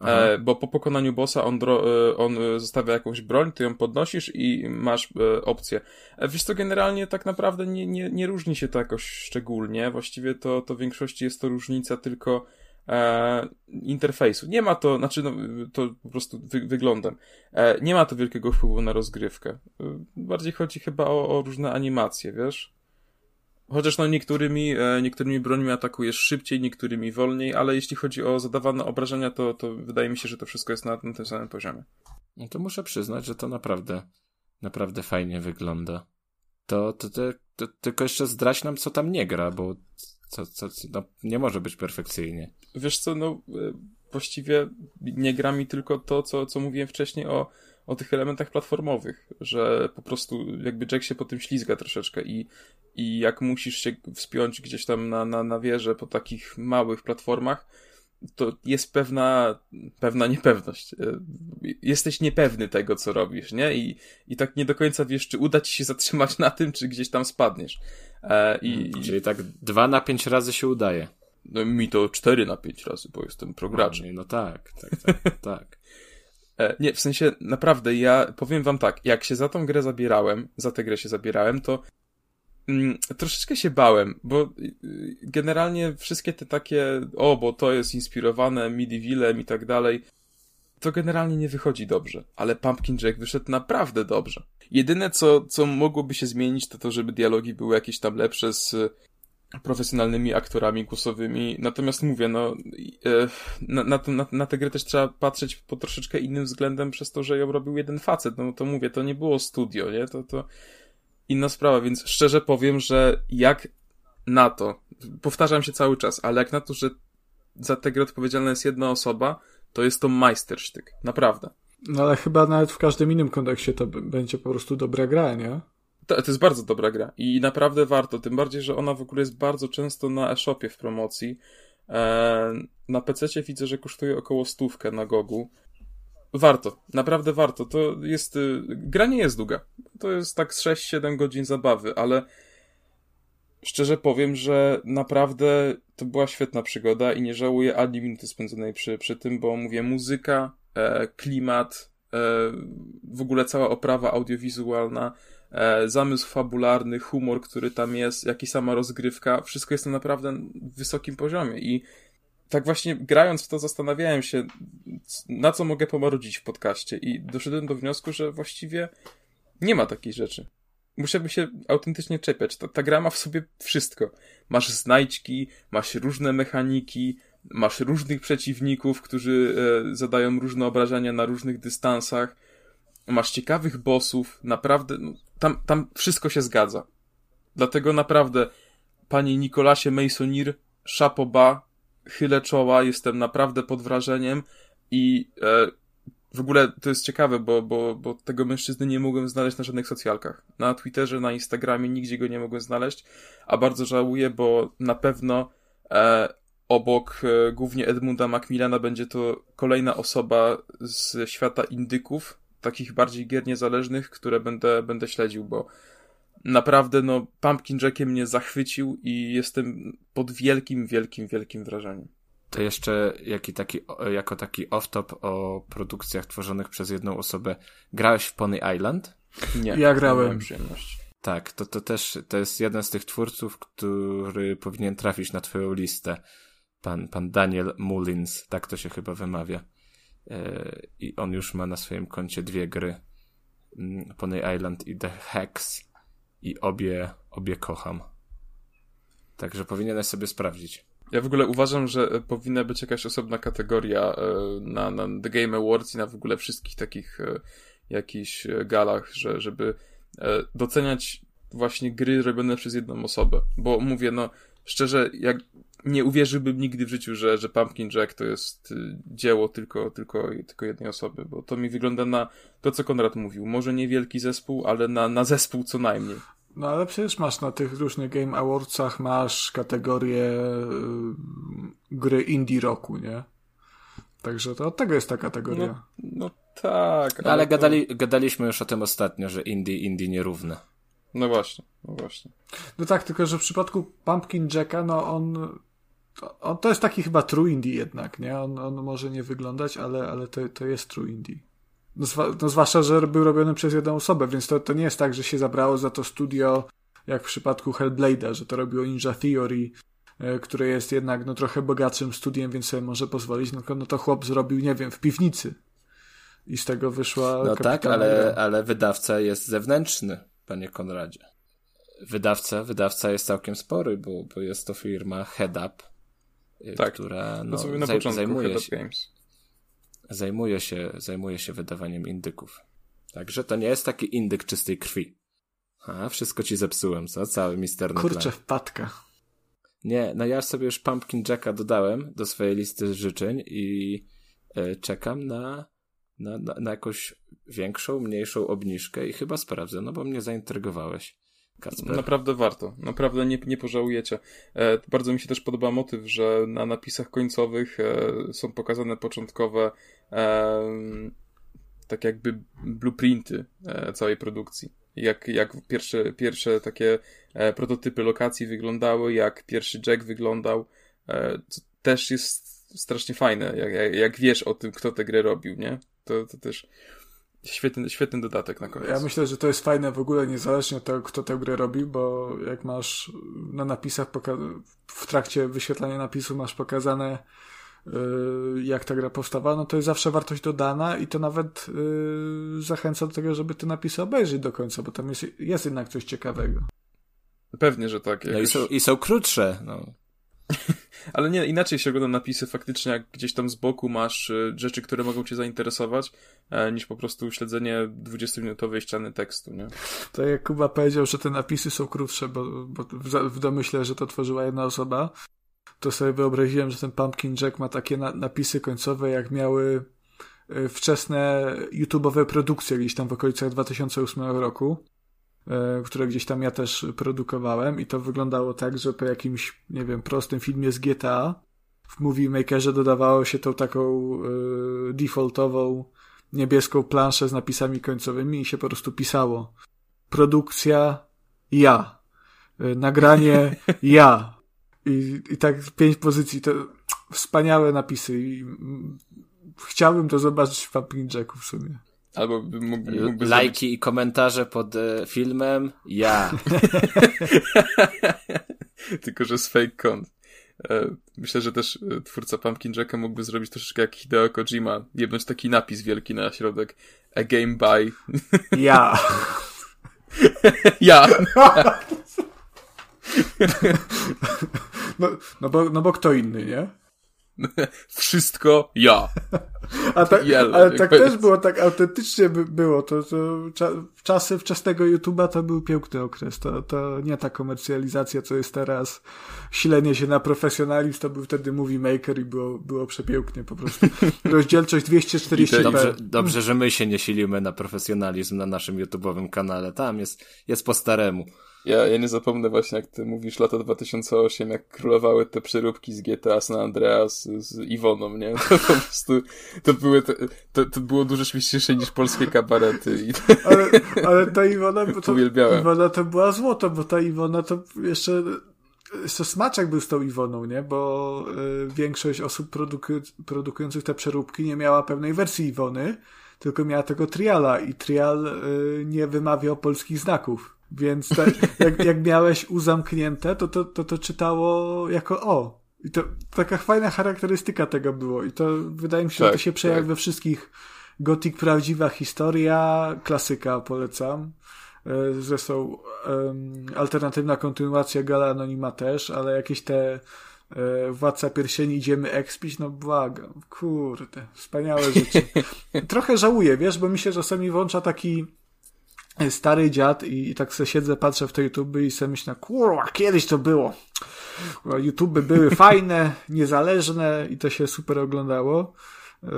E, bo po pokonaniu bossa on, dro, e, on e, zostawia jakąś broń, ty ją podnosisz i masz e, opcję. E, wiesz co, generalnie tak naprawdę nie, nie, nie różni się to jakoś szczególnie. Właściwie to, to w większości jest to różnica tylko e, interfejsu. Nie ma to, znaczy no, to po prostu wy, wyglądem. E, nie ma to wielkiego wpływu na rozgrywkę. E, bardziej chodzi chyba o, o różne animacje, wiesz? Chociaż no niektórymi, e, niektórymi brońmi atakujesz szybciej, niektórymi wolniej, ale jeśli chodzi o zadawane obrażenia, to, to wydaje mi się, że to wszystko jest na, na tym samym poziomie. No to muszę przyznać, że to naprawdę, naprawdę fajnie wygląda. To, to, to, to tylko jeszcze zdrać nam, co tam nie gra, bo co, co, no, nie może być perfekcyjnie. Wiesz co, no e, właściwie nie gra mi tylko to, co, co mówiłem wcześniej o o tych elementach platformowych, że po prostu jakby Jack się po tym ślizga troszeczkę i, i jak musisz się wspiąć gdzieś tam na, na, na wieżę po takich małych platformach, to jest pewna, pewna niepewność. E, jesteś niepewny tego, co robisz, nie? I, I tak nie do końca wiesz, czy uda ci się zatrzymać na tym, czy gdzieś tam spadniesz. E, i, Czyli tak dwa na pięć razy się udaje. No mi to cztery na pięć razy, bo jestem prograczem. No, no tak, tak, tak, tak. E, nie, w sensie naprawdę, ja powiem wam tak, jak się za tą grę zabierałem, za tę grę się zabierałem, to mm, troszeczkę się bałem, bo y, generalnie wszystkie te takie, o, bo to jest inspirowane Midievilem i tak dalej, to generalnie nie wychodzi dobrze. Ale Pumpkin Jack wyszedł naprawdę dobrze. Jedyne, co, co mogłoby się zmienić, to to, żeby dialogi były jakieś tam lepsze z profesjonalnymi aktorami głosowymi. Natomiast mówię, no, e, na, na, na, na tę grę też trzeba patrzeć pod troszeczkę innym względem przez to, że ją robił jeden facet. No to mówię, to nie było studio, nie? To, to inna sprawa, więc szczerze powiem, że jak na to, powtarzam się cały czas, ale jak na to, że za tę grę odpowiedzialna jest jedna osoba, to jest to majstersztyk. Naprawdę. No ale chyba nawet w każdym innym kontekście to będzie po prostu dobra gra, nie? To, to jest bardzo dobra gra i naprawdę warto, tym bardziej, że ona w ogóle jest bardzo często na e-shopie w promocji. E, na PC widzę, że kosztuje około stówkę na Gogu. Warto, naprawdę warto. To jest. Y, gra nie jest długa. To jest tak 6-7 godzin zabawy, ale szczerze powiem, że naprawdę to była świetna przygoda i nie żałuję ani minuty spędzonej przy, przy tym, bo mówię, muzyka, e, klimat, e, w ogóle cała oprawa audiowizualna e, zamysł fabularny, humor, który tam jest, jak i sama rozgrywka, wszystko jest na naprawdę wysokim poziomie i tak właśnie grając w to zastanawiałem się, na co mogę pomarudzić w podcaście i doszedłem do wniosku, że właściwie nie ma takiej rzeczy. Musiałbym się autentycznie czepiać. Ta, ta gra ma w sobie wszystko. Masz znajdźki, masz różne mechaniki, masz różnych przeciwników, którzy e, zadają różne obrażenia na różnych dystansach, masz ciekawych bossów, naprawdę, no, tam, tam wszystko się zgadza. Dlatego naprawdę, panie Nikolasie Masonir, szapoba, chylę czoła, jestem naprawdę pod wrażeniem i e, w ogóle to jest ciekawe, bo, bo, bo tego mężczyzny nie mogłem znaleźć na żadnych socjalkach. Na Twitterze, na Instagramie, nigdzie go nie mogłem znaleźć, a bardzo żałuję, bo na pewno e, obok e, głównie Edmunda Macmillana będzie to kolejna osoba z świata indyków, takich bardziej gier niezależnych, które będę, będę śledził, bo naprawdę no Pumpkin Jackiem mnie zachwycił i jestem pod wielkim, wielkim, wielkim wrażeniem. To jeszcze jaki taki, jako taki off-top o produkcjach tworzonych przez jedną osobę. Grałeś w Pony Island? Nie. Ja grałem. Tak, to, to też to jest jeden z tych twórców, który powinien trafić na twoją listę. Pan, pan Daniel Mullins, tak to się chyba wymawia. E, i on już ma na swoim koncie dwie gry. Mm, Pony Island i The Hex i obie, obie kocham. Także powinieneś sobie sprawdzić. Ja w ogóle uważam, że powinna być jakaś osobna kategoria e, na, na The Game Awards i na w ogóle wszystkich takich e, jakichś galach, że, żeby doceniać właśnie gry robione przez jedną osobę. Bo mówię, no szczerze, jak nie uwierzyłbym nigdy w życiu, że, że Pumpkin Jack to jest y, dzieło tylko, tylko, tylko jednej osoby, bo to mi wygląda na to, co Konrad mówił. Może niewielki zespół, ale na, na zespół co najmniej. No ale przecież masz na tych różnych Game Awardsach masz kategorię y, gry indie roku, nie? Także to od tego jest ta kategoria. No, no tak. Ale, ale to... gadali, gadaliśmy już o tym ostatnio, że indie, indie nierówne. No właśnie, no właśnie. No tak, tylko że w przypadku Pumpkin Jacka, no on to, to jest taki chyba true indie jednak, nie? On, on może nie wyglądać, ale, ale to, to jest true indie. No, no zwłaszcza, że był robiony przez jedną osobę, więc to, to nie jest tak, że się zabrało za to studio, jak w przypadku Hellblade'a, że to robiło Ninja Theory, e, które jest jednak no, trochę bogatszym studiem, więc sobie może pozwolić, no, no to chłop zrobił, nie wiem, w piwnicy. I z tego wyszła. No tak, ale, ale wydawca jest zewnętrzny, panie Konradzie. Wydawca, wydawca jest całkiem spory, bo, bo jest to firma Head Up, tak. która no, no na zaj zajmuje się, Games. Zajmuje się, zajmuje się wydawaniem indyków. Także to nie jest taki indyk czystej krwi. A, wszystko ci zepsułem, co? Cały misterny Kurczę, plan. wpadka. Nie, no ja sobie już Pumpkin Jacka dodałem do swojej listy życzeń i y, czekam na, na, na, na jakąś większą, mniejszą obniżkę i chyba sprawdzę, no bo mnie zaintrygowałeś. Naprawdę warto, naprawdę nie, nie pożałujecie. E, bardzo mi się też podoba motyw, że na napisach końcowych e, są pokazane początkowe e, tak jakby blueprinty e, całej produkcji. Jak, jak pierwsze, pierwsze takie e, prototypy lokacji wyglądały, jak pierwszy Jack wyglądał. E, też jest strasznie fajne, jak, jak, jak wiesz o tym, kto tę grę robił, nie? To, to też Świetny, świetny dodatek na koniec. Ja myślę, że to jest fajne w ogóle, niezależnie od tego, kto tę grę robi, bo jak masz na napisach, w trakcie wyświetlania napisu masz pokazane, yy, jak ta gra powstawała, no to jest zawsze wartość dodana i to nawet yy, zachęca do tego, żeby te napisy obejrzeć do końca, bo tam jest, jest jednak coś ciekawego. Pewnie, że tak. No i, są, i są krótsze. No. Ale nie, inaczej się ogląda napisy faktycznie, jak gdzieś tam z boku masz y, rzeczy, które mogą cię zainteresować, e, niż po prostu śledzenie 20-minutowej ściany tekstu, nie? To jak Kuba powiedział, że te napisy są krótsze, bo, bo w domyśle, że to tworzyła jedna osoba, to sobie wyobraziłem, że ten Pumpkin Jack ma takie na, napisy końcowe, jak miały y, wczesne YouTube'owe produkcje gdzieś tam w okolicach 2008 roku E, które gdzieś tam ja też produkowałem i to wyglądało tak, że po jakimś, nie wiem, prostym filmie z GTA w Movie Makerze dodawało się tą taką y, defaultową niebieską planszę z napisami końcowymi i się po prostu pisało. Produkcja ja, y, nagranie ja. I, i tak pięć pozycji, to wspaniałe napisy i chciałbym to zobaczyć w Pumpkin Jacku w sumie. Albo mógłby, mógłby Lajki zrobić... i komentarze pod e, filmem, ja. Tylko, że z fake kont. E, myślę, że też e, twórca Pumpkin Jacka mógłby zrobić troszeczkę jak Hideo Kojima. Jebnąć taki napis wielki na środek. A game by. Ja. ja. No, no, bo, no bo kto inny, nie? Wszystko ja. A ta, ale tak też było, tak autentycznie by było. To, to w czasy wczesnego YouTube'a to był piękny okres. To, to nie ta komercjalizacja, co jest teraz. Silenie się na profesjonalizm, to był wtedy Movie Maker i było, było przepięknie po prostu. Rozdzielczość 240p. Dobrze, dobrze, że my się nie silimy na profesjonalizm na naszym YouTube'owym kanale. Tam jest, jest po staremu. Ja, ja nie zapomnę właśnie, jak ty mówisz lata 2008, jak królowały te przeróbki z GTA San Andreas z Iwoną, nie? To po prostu, to były, te, to, to było dużo śmieszniejsze niż polskie kabarety. I... Ale, ale ta Iwona, bo to, Iwona to była złoto, bo ta Iwona to jeszcze, jeszcze smaczek był z tą Iwoną, nie? Bo y, większość osób produku, produkujących te przeróbki nie miała pełnej wersji Iwony, tylko miała tego triala i trial y, nie wymawiał polskich znaków. Więc te, jak, jak miałeś U zamknięte, to to, to to czytało jako O. I to taka fajna charakterystyka tego było. I to wydaje mi się, tak, że to tak, się przejawia tak. we wszystkich Gothic Prawdziwa Historia, klasyka polecam. Zresztą um, alternatywna kontynuacja Gala Anonima też, ale jakieś te e, Władca Pierścieni idziemy expić, no błagam, kurde, wspaniałe rzeczy. Trochę żałuję, wiesz, bo mi się czasami włącza taki stary dziad i, i tak sobie siedzę, patrzę w te YouTube i sobie myślę, kurwa, kiedyś to było. YouTube były fajne, niezależne i to się super oglądało. E,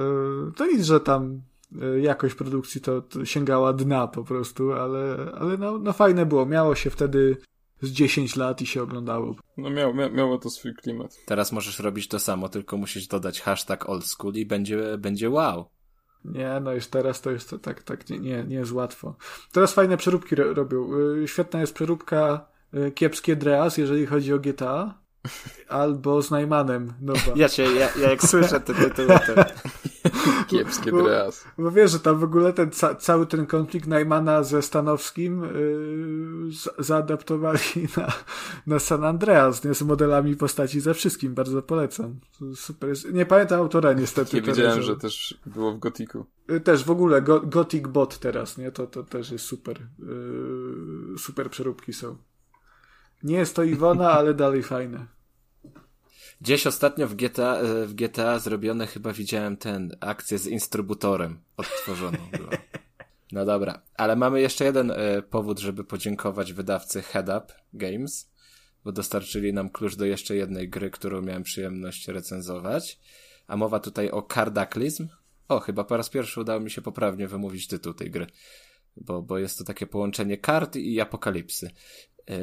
to nic, że tam e, jakość produkcji to, to sięgała dna po prostu, ale, ale no, no fajne było. Miało się wtedy z 10 lat i się oglądało. No miało, mia, miało to swój klimat. Teraz możesz robić to samo, tylko musisz dodać hashtag old school i będzie, będzie wow. Nie, no już teraz to jest to tak, tak nie, nie, nie jest łatwo. Teraz fajne przeróbki ro, robią. Y, świetna jest przeróbka y, Kiepskie Dreas, jeżeli chodzi o GTA. Albo z Najmanem. Nowa. Ja, się, ja, ja jak słyszę te tytuły, to... Kiepskie teraz. Bo, bo wiesz, że tam w ogóle ten ca cały ten konflikt Najmana ze Stanowskim yy, zaadaptowali na, na San Andreas, nie? Z modelami postaci ze wszystkim. Bardzo polecam. Super. Nie pamiętam autora niestety. Nie wiedziałem, że też było w Gotiku. Yy, też w ogóle Go Gothic Bot teraz, nie? To, to też jest super. Yy, super przeróbki są. Nie jest to Iwona, ale dalej fajne. Gdzieś ostatnio w GTA, e, w GTA zrobione chyba widziałem ten akcję z instrybutorem odtworzoną. Była. No dobra, ale mamy jeszcze jeden e, powód, żeby podziękować wydawcy Head Up Games, bo dostarczyli nam klucz do jeszcze jednej gry, którą miałem przyjemność recenzować. A mowa tutaj o Cardaklizm. O, chyba po raz pierwszy udało mi się poprawnie wymówić tytuł tej gry, bo, bo jest to takie połączenie kart i apokalipsy. Yy,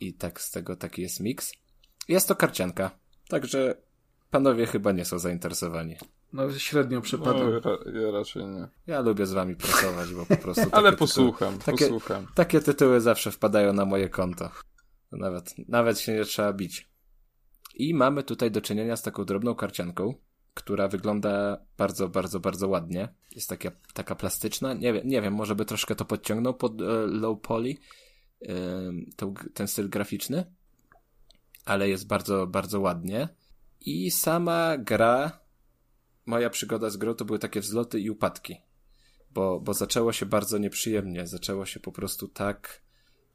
I tak z tego taki jest miks. Jest to karcianka Także panowie chyba nie są zainteresowani. No średnio przypada. No, ja raczej nie. Ja lubię z wami pracować, bo po prostu... Ale posłucham, tytuły, posłucham. Takie, takie tytuły zawsze wpadają na moje konto. Nawet, nawet się nie trzeba bić. I mamy tutaj do czynienia z taką drobną karcianką, która wygląda bardzo, bardzo, bardzo ładnie. Jest taka, taka plastyczna. Nie wiem, nie wiem, może by troszkę to podciągnął pod e, low poly, e, ten styl graficzny ale jest bardzo, bardzo ładnie. I sama gra, moja przygoda z grą to były takie wzloty i upadki. Bo, bo zaczęło się bardzo nieprzyjemnie. Zaczęło się po prostu tak,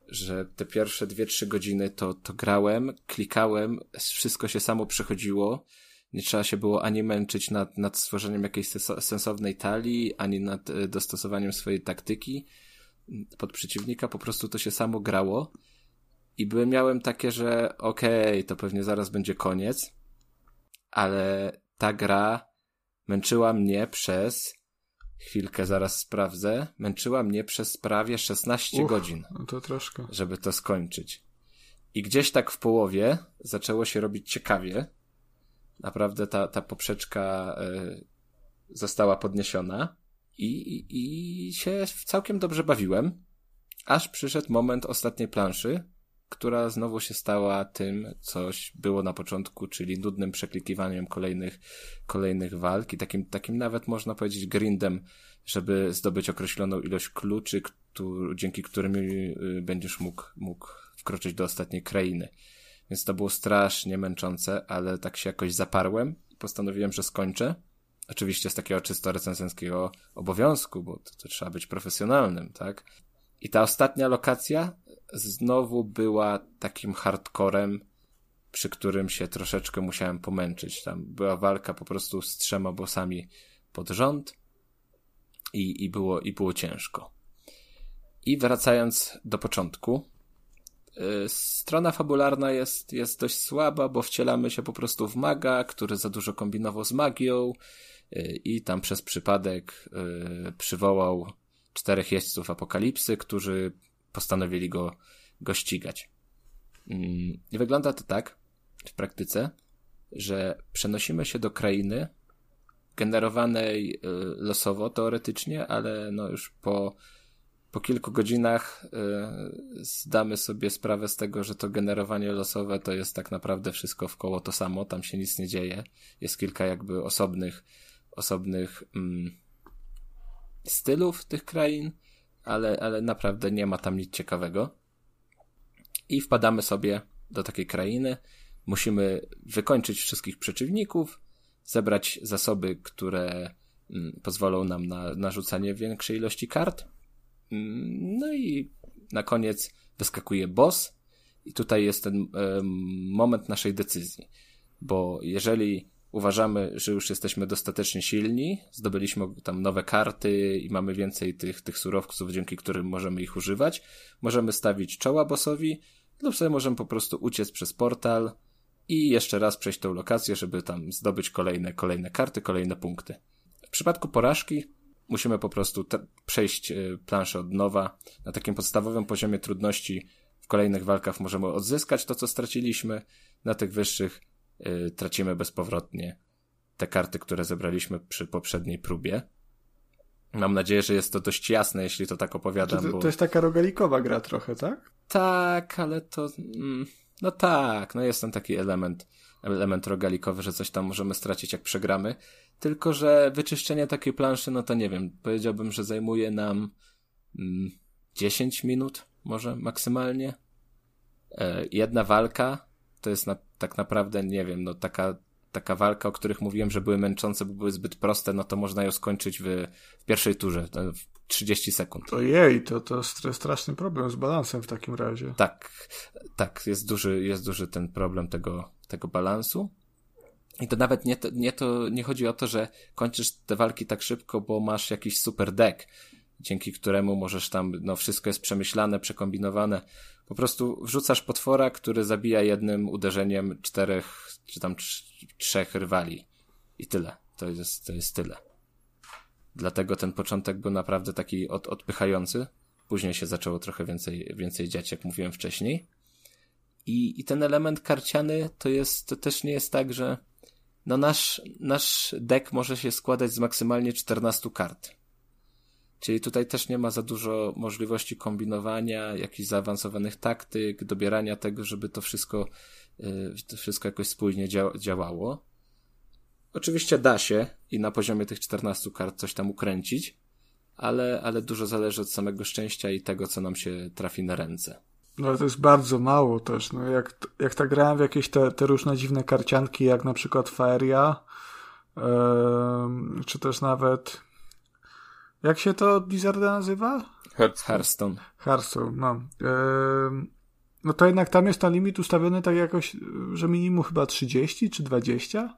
że te pierwsze dwie, trzy godziny to, to grałem, klikałem, wszystko się samo przechodziło. Nie trzeba się było ani męczyć nad, nad stworzeniem jakiejś sensownej talii, ani nad e, dostosowaniem swojej taktyki pod przeciwnika. Po prostu to się samo grało. I byłem, miałem takie, że okej, okay, to pewnie zaraz będzie koniec, ale ta gra męczyła mnie przez chwilkę zaraz sprawdzę, męczyła mnie przez prawie 16 Uch, godzin. No to troszkę. Żeby to skończyć. I gdzieś tak w połowie zaczęło się robić ciekawie. Naprawdę ta, ta poprzeczka y, została podniesiona i, i, i się całkiem dobrze bawiłem. Aż przyszedł moment ostatniej planszy, która znowu się stała tym, coś było na początku, czyli nudnym przeklikiwaniem kolejnych, kolejnych walk i takim, takim nawet można powiedzieć grindem, żeby zdobyć określoną ilość kluczy, który, dzięki którym y, będziesz mógł, mógł wkroczyć do ostatniej krainy. Więc to było strasznie męczące, ale tak się jakoś zaparłem i postanowiłem, że skończę. Oczywiście z takiego czysto recenzenckiego obowiązku, bo to, to trzeba być profesjonalnym, tak? I ta ostatnia lokacja znowu była takim hardcorem, przy którym się troszeczkę musiałem pomęczyć. Tam była walka po prostu z trzema bossami pod rząd i, i, było, i było ciężko. I wracając do początku, yy, strona fabularna jest, jest dość słaba, bo wcielamy się po prostu w maga, który za dużo kombinował z magią yy, i tam przez przypadek yy, przywołał czterech jeźdźców apokalipsy, którzy postanowili go, go ścigać. Mm, I wygląda to tak w praktyce, że przenosimy się do krainy generowanej y, losowo teoretycznie, ale no już po, po kilku godzinach y, zdamy sobie sprawę z tego, że to generowanie losowe to jest tak naprawdę wszystko w koło to samo, tam się nic nie dzieje. Jest kilka jakby osobnych, osobnych mm, stylów tych krain, ale, ale naprawdę nie ma tam nic ciekawego. I wpadamy sobie do takiej krainy. Musimy wykończyć wszystkich przeciwników, zebrać zasoby, które mm, pozwolą nam na narzucanie większej ilości kart. Mm, no i na koniec wyskakuje boss, i tutaj jest ten moment naszej decyzji. Bo jeżeli uważamy, że już jesteśmy dostatecznie silni, zdobyliśmy tam nowe karty i mamy więcej tych, tych surowców, dzięki którym możemy ich używać, możemy stawić czoła bossowi lub sobie możemy po prostu uciec przez portal i jeszcze raz przejść tą lokację, żeby tam zdobyć kolejne, kolejne karty, kolejne punkty. W przypadku porażki musimy po prostu przejść e, planszę od nowa. Na takim podstawowym poziomie trudności w kolejnych walkach możemy odzyskać to, co straciliśmy. Na tych wyższych Y, tracimy bezpowrotnie te karty, które zebraliśmy przy poprzedniej próbie. Mam nadzieję, że jest to dość jasne, jeśli to tak opowiadam. To, bo... to jest taka rogalikowa gra trochę, tak? Tak, ale to... Mm, No tak, no jest ten taki element, element rogalikowy, że coś tam możemy stracić jak przegramy. Tylko, że wyczyszczenie takiej planszy, no to nie wiem, powiedziałbym, że zajmuje nam mm, 10 minut, może maksymalnie. E, jedna walka to jest na, tak naprawdę, nie wiem, no taka, taka walka, o których mówiłem, że były męczące, bo były zbyt proste, no to można ją skończyć w, w pierwszej turze, w 30 sekund. Ojej, to, to straszny problem z balansem w takim razie. Tak, tak, jest duży, jest duży ten problem tego, tego balansu. I to nawet nie, to, nie, to, nie chodzi o to, że kończysz te walki tak szybko, bo masz jakiś super deck, dzięki któremu możesz tam, no wszystko jest przemyślane, przekombinowane. Po prostu wrzucasz potwora, który zabija jednym uderzeniem czterech, czy tam trzech rywali. I tyle. To jest, to jest tyle. Dlatego ten początek był naprawdę taki od, odpychający. Później się zaczęło trochę więcej, więcej dziać, jak mówiłem wcześniej. I, I ten element karciany to jest, to też nie jest tak, że no nasz, nasz deck może się składać z maksymalnie 14 kart. Czyli tutaj też nie ma za dużo możliwości kombinowania, jakichś zaawansowanych taktyk, dobierania tego, żeby to wszystko, y, to wszystko jakoś spójnie działało. Oczywiście da się i na poziomie tych 14 kart coś tam ukręcić, ale, ale dużo zależy od samego szczęścia i tego, co nam się trafi na ręce. No ale to jest bardzo mało też. No jak, jak tak grałem w jakieś te, te różne dziwne karcianki, jak na przykład Faeria, yy, czy też nawet jak się to od Blizzarda nazywa? Hearthstone. Hearthstone, no. No to jednak tam jest ten limit ustawiony tak jakoś, że minimum chyba 30 czy 20?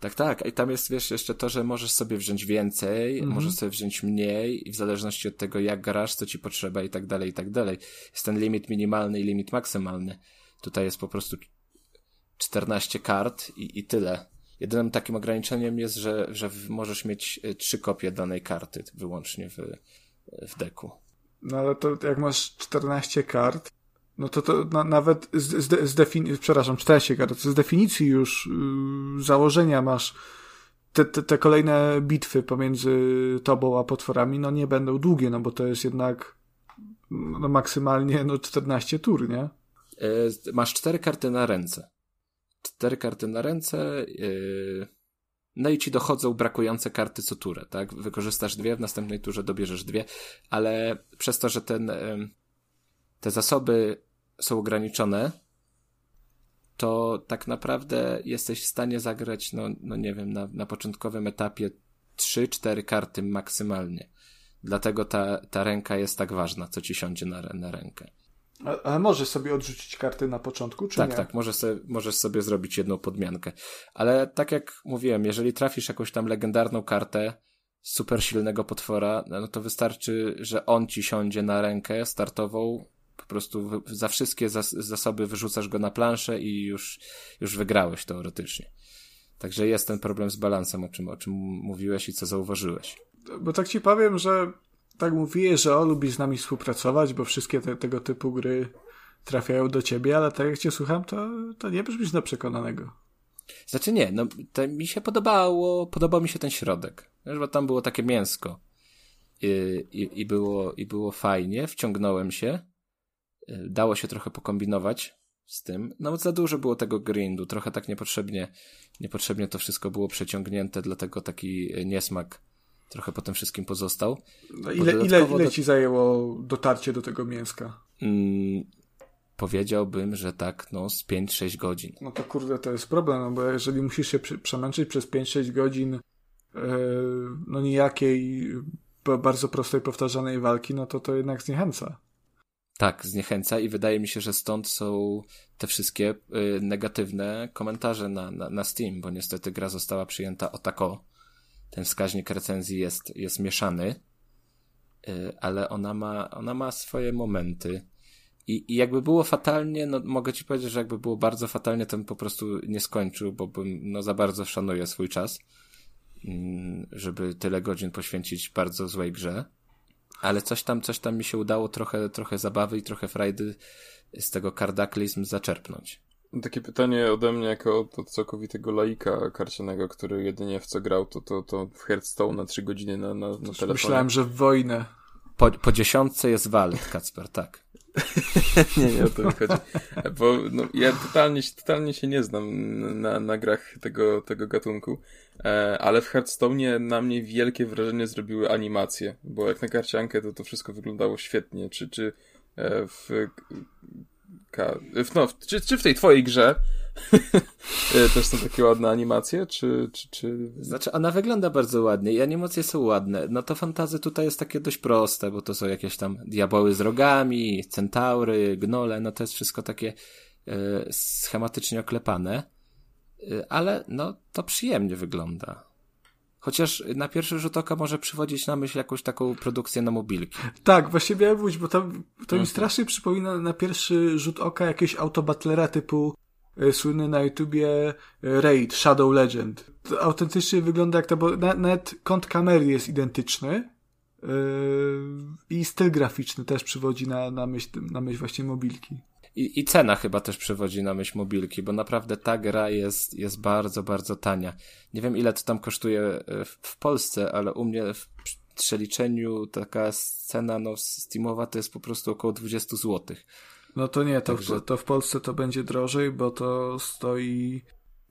Tak, tak. I tam jest, wiesz, jeszcze to, że możesz sobie wziąć więcej, mhm. możesz sobie wziąć mniej i w zależności od tego, jak grasz, co ci potrzeba i tak dalej, i tak dalej. Jest ten limit minimalny i limit maksymalny. Tutaj jest po prostu 14 kart i, i tyle. Jedynym takim ograniczeniem jest, że, że możesz mieć e, trzy kopie danej karty wyłącznie w, w deku. No ale to jak masz 14 kart, no to to na, nawet z, z, z definicji, przepraszam, 14 kart, z definicji już yy, założenia masz te, te, te kolejne bitwy pomiędzy tobą a potworami, no nie będą długie, no bo to jest jednak no maksymalnie no 14 tur, nie? Yy, masz cztery karty na ręce cztery karty na ręce, yy, no i ci dochodzą brakujące karty co turę, tak? Wykorzystasz dwie, w następnej turze dobierzesz dwie, ale przez to, że ten, yy, te zasoby są ograniczone, to tak naprawdę jesteś w stanie zagrać, no, no nie wiem, na, na początkowym etapie 3-4 karty maksymalnie. Dlatego ta, ta ręka jest tak ważna, co ci siądzie na, na rękę. Ale możesz sobie odrzucić karty na początku, czy tak, nie? Tak, tak, możesz sobie, możesz sobie zrobić jedną podmiankę. Ale tak jak mówiłem, jeżeli trafisz jakąś tam legendarną kartę super silnego potwora, no to wystarczy, że on ci siądzie na rękę startową, po prostu za wszystkie zas zasoby wyrzucasz go na planszę i już, już wygrałeś teoretycznie. Także jest ten problem z balansem, o czym, o czym mówiłeś i co zauważyłeś. Bo tak ci powiem, że tak mówiłeś, że o, lubi z nami współpracować, bo wszystkie te, tego typu gry trafiają do ciebie, ale tak jak cię słucham, to, to nie brzmisz na przekonanego. Znaczy nie, no to mi się podobało, podobał mi się ten środek, bo tam było takie mięsko. I, i, i, było, i było fajnie, wciągnąłem się, y, dało się trochę pokombinować z tym, no za dużo było tego grindu, trochę tak niepotrzebnie, niepotrzebnie to wszystko było przeciągnięte, dlatego taki niesmak trochę po tym wszystkim pozostał. No ile, ile, ile do... ci zajęło dotarcie do tego mięska? Mm, powiedziałbym, że tak, no z 5-6 godzin. No to kurde, to jest problem, no bo jeżeli musisz się przemęczyć przez 5-6 godzin yy, no nijakiej, bardzo prostej, powtarzanej walki, no to to jednak zniechęca. Tak, zniechęca i wydaje mi się, że stąd są te wszystkie y, negatywne komentarze na, na, na Steam, bo niestety gra została przyjęta o tako ten wskaźnik recenzji jest, jest mieszany, y, ale ona ma, ona ma swoje momenty. I, I jakby było fatalnie, no mogę ci powiedzieć, że jakby było bardzo fatalnie, to bym po prostu nie skończył, bo bym no za bardzo szanuję swój czas, mm, żeby tyle godzin poświęcić bardzo złej grze. Ale coś tam, coś tam mi się udało trochę, trochę zabawy i trochę frajdy z tego kardaklizm zaczerpnąć. Takie pytanie ode mnie jako od, od całkowitego laika karcianego, który jedynie w co grał, to, to, to w Hearthstone na 3 godziny na, na, na telefonie. Myślałem, że w wojnę. Po, po dziesiątce jest walet, Kacper, tak. nie, nie o to mi chodzi. Bo no, ja totalnie, totalnie się nie znam na, na grach tego, tego gatunku, e, ale w Hearthstone na mnie wielkie wrażenie zrobiły animacje, bo jak na karciankę to to wszystko wyglądało świetnie. Czy, czy e, w, w, no, czy, czy w tej twojej grze e, też są takie ładne animacje, czy, czy, czy... Znaczy, ona wygląda bardzo ładnie i animacje są ładne. No to fantazy tutaj jest takie dość proste, bo to są jakieś tam diaboły z rogami, centaury, gnole, no to jest wszystko takie e, schematycznie oklepane, e, ale no to przyjemnie wygląda. Chociaż na pierwszy rzut oka może przywodzić na myśl jakąś taką produkcję na mobilki. Tak, właśnie miałem mówić, bo to, to mi mhm. strasznie przypomina na pierwszy rzut oka jakieś autobatlera typu y, słynny na YouTubie e, Raid, Shadow Legend. To autentycznie wygląda jak to, bo na, nawet kąt kamery jest identyczny yy, i styl graficzny też przywodzi na, na, myśl, na myśl właśnie mobilki. I, I cena chyba też przewodzi na myśl mobilki, bo naprawdę ta gra jest, jest bardzo, bardzo tania. Nie wiem ile to tam kosztuje e, w, w Polsce, ale u mnie w przeliczeniu taka cena no, Steamowa to jest po prostu około 20 zł. No to nie, to, Także... to w Polsce to będzie drożej, bo to stoi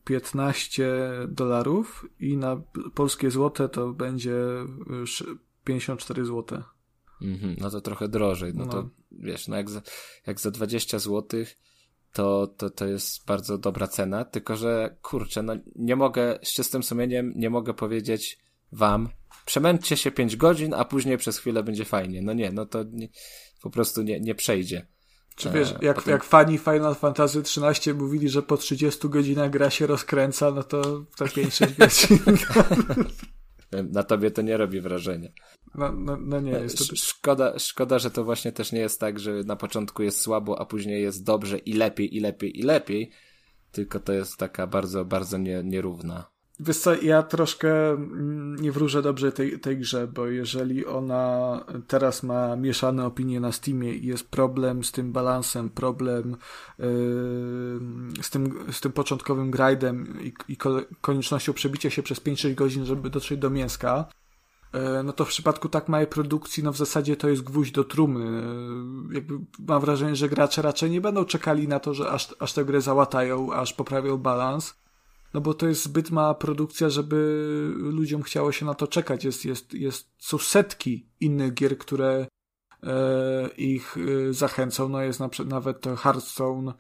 15 dolarów i na polskie złote to będzie 54 zł. Mhm, no to trochę drożej. No, no. to wiesz, no jak za, jak za 20 zł to, to, to jest bardzo dobra cena, tylko że kurczę, no nie mogę, z czystym sumieniem nie mogę powiedzieć wam, przemęczcie się 5 godzin, a później przez chwilę będzie fajnie. No nie, no to nie, po prostu nie, nie przejdzie. Czy wiesz, e, jak, potem... jak fani Final Fantasy XIII mówili, że po 30 godzinach gra się rozkręca, no to to 5-6 godzin. Na tobie to nie robi wrażenia. No, no, no nie, jest to... Szkoda, szkoda, że to właśnie też nie jest tak, że na początku jest słabo, a później jest dobrze i lepiej, i lepiej, i lepiej. Tylko to jest taka bardzo, bardzo nie, nierówna Wiesz co, ja troszkę mm, nie wróżę dobrze tej, tej grze, bo jeżeli ona teraz ma mieszane opinie na Steamie i jest problem z tym balansem, problem yy, z, tym, z tym początkowym grindem i, i koniecznością przebicia się przez 5-6 godzin, żeby dotrzeć do mięska, yy, no to w przypadku tak małej produkcji, no w zasadzie to jest gwóźdź do trumny. Yy, jakby mam wrażenie, że gracze raczej nie będą czekali na to, że aż, aż tę grę załatają, aż poprawią balans no bo to jest zbyt mała produkcja, żeby ludziom chciało się na to czekać. Jest, jest, jest, są setki innych gier, które e, ich e, zachęcą. No jest na, nawet to Hearthstone,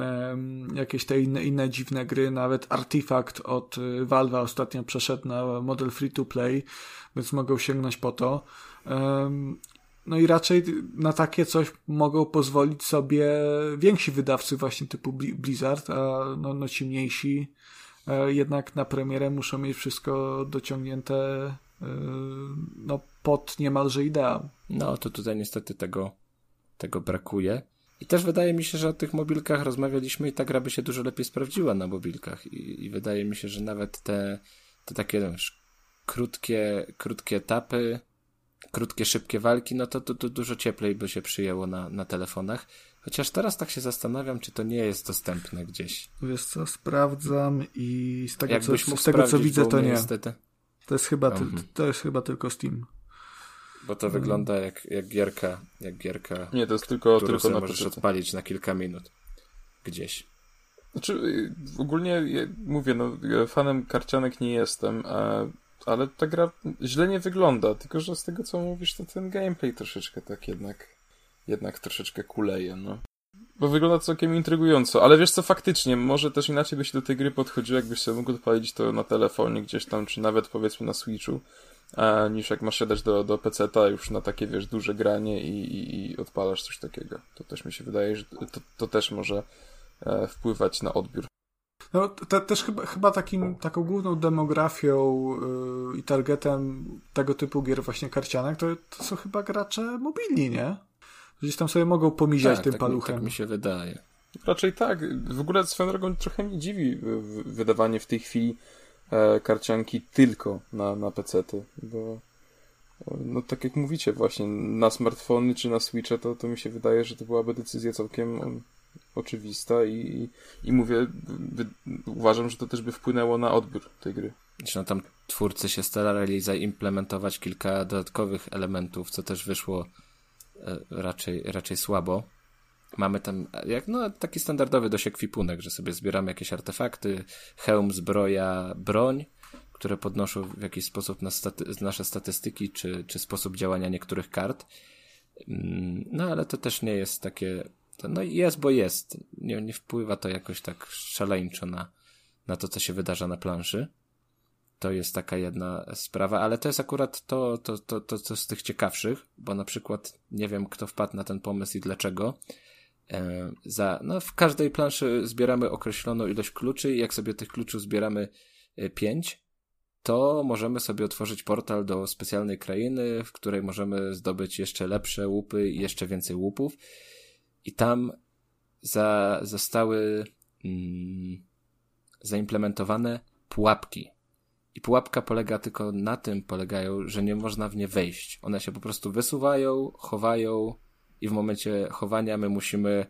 e, jakieś te inne, inne dziwne gry, nawet Artifact od e, Valve ostatnio przeszedł na model free to play, więc mogą sięgnąć po to. E, no i raczej na takie coś mogą pozwolić sobie więksi wydawcy właśnie typu Blizzard, a no, no ci mniejsi jednak na premierę muszą mieć wszystko dociągnięte e, no, pod niemalże ideał. No to tutaj niestety tego, tego brakuje. I też wydaje mi się, że o tych mobilkach rozmawialiśmy i ta gra by się dużo lepiej sprawdziła na mobilkach. I, i wydaje mi się, że nawet te, te takie wiesz, krótkie, krótkie etapy, krótkie, szybkie walki, no to, to, to dużo cieplej by się przyjęło na, na telefonach. Chociaż teraz tak się zastanawiam, czy to nie jest dostępne gdzieś. Wiesz co, sprawdzam i z tego, co, z tego co widzę, to nie. Niestety. To jest chyba, ty, mhm. to jest chyba tylko Steam. Bo to wygląda jak, jak gierka, jak gierka. Nie, to jest tylko, tylko na możesz odpalić na kilka minut. Gdzieś. Znaczy, y, ogólnie mówię, no, fanem karcianek nie jestem, a ale ta gra źle nie wygląda, tylko że z tego co mówisz, to ten gameplay troszeczkę tak jednak, jednak troszeczkę kuleje, no. Bo wygląda całkiem intrygująco, ale wiesz co, faktycznie, może też inaczej by się do tej gry podchodziło, jakbyś sobie mógł odpalić to na telefonie gdzieś tam, czy nawet powiedzmy na Switchu, a, niż jak masz siadać do, do PC-ta już na takie, wiesz, duże granie i, i, i odpalasz coś takiego. To też mi się wydaje, że to, to też może e, wpływać na odbiór. No, te, też chyba, chyba takim, taką główną demografią yy, i targetem tego typu gier właśnie karcianek to, to są chyba gracze mobilni, nie? Gdzieś tam sobie mogą pomiziać tak, tym tak, paluchem. Tak mi się wydaje. Raczej tak. W ogóle swoją drogą trochę mnie dziwi wydawanie w tej chwili e, karcianki tylko na, na PC-ty, bo no tak jak mówicie właśnie, na smartfony czy na Switcha to, to mi się wydaje, że to byłaby decyzja całkiem oczywista i, i mówię, by, uważam, że to też by wpłynęło na odbiór tej gry. Zresztą tam twórcy się starali zaimplementować kilka dodatkowych elementów, co też wyszło e, raczej, raczej słabo. Mamy tam jak, no, taki standardowy dość ekwipunek, że sobie zbieramy jakieś artefakty, hełm, zbroja, broń, które podnoszą w jakiś sposób staty nasze statystyki czy, czy sposób działania niektórych kart. Mm, no ale to też nie jest takie. No jest, bo jest. Nie, nie wpływa to jakoś tak szaleńczo na, na to, co się wydarza na planszy. To jest taka jedna sprawa, ale to jest akurat to, to, to, to, to z tych ciekawszych, bo na przykład nie wiem, kto wpadł na ten pomysł i dlaczego. E, za, no, w każdej planszy zbieramy określoną ilość kluczy i jak sobie tych kluczów zbieramy e, pięć, to możemy sobie otworzyć portal do specjalnej krainy, w której możemy zdobyć jeszcze lepsze łupy i jeszcze więcej łupów. I tam za, zostały mm, zaimplementowane pułapki. I pułapka polega tylko na tym, polegają, że nie można w nie wejść. One się po prostu wysuwają, chowają i w momencie chowania my musimy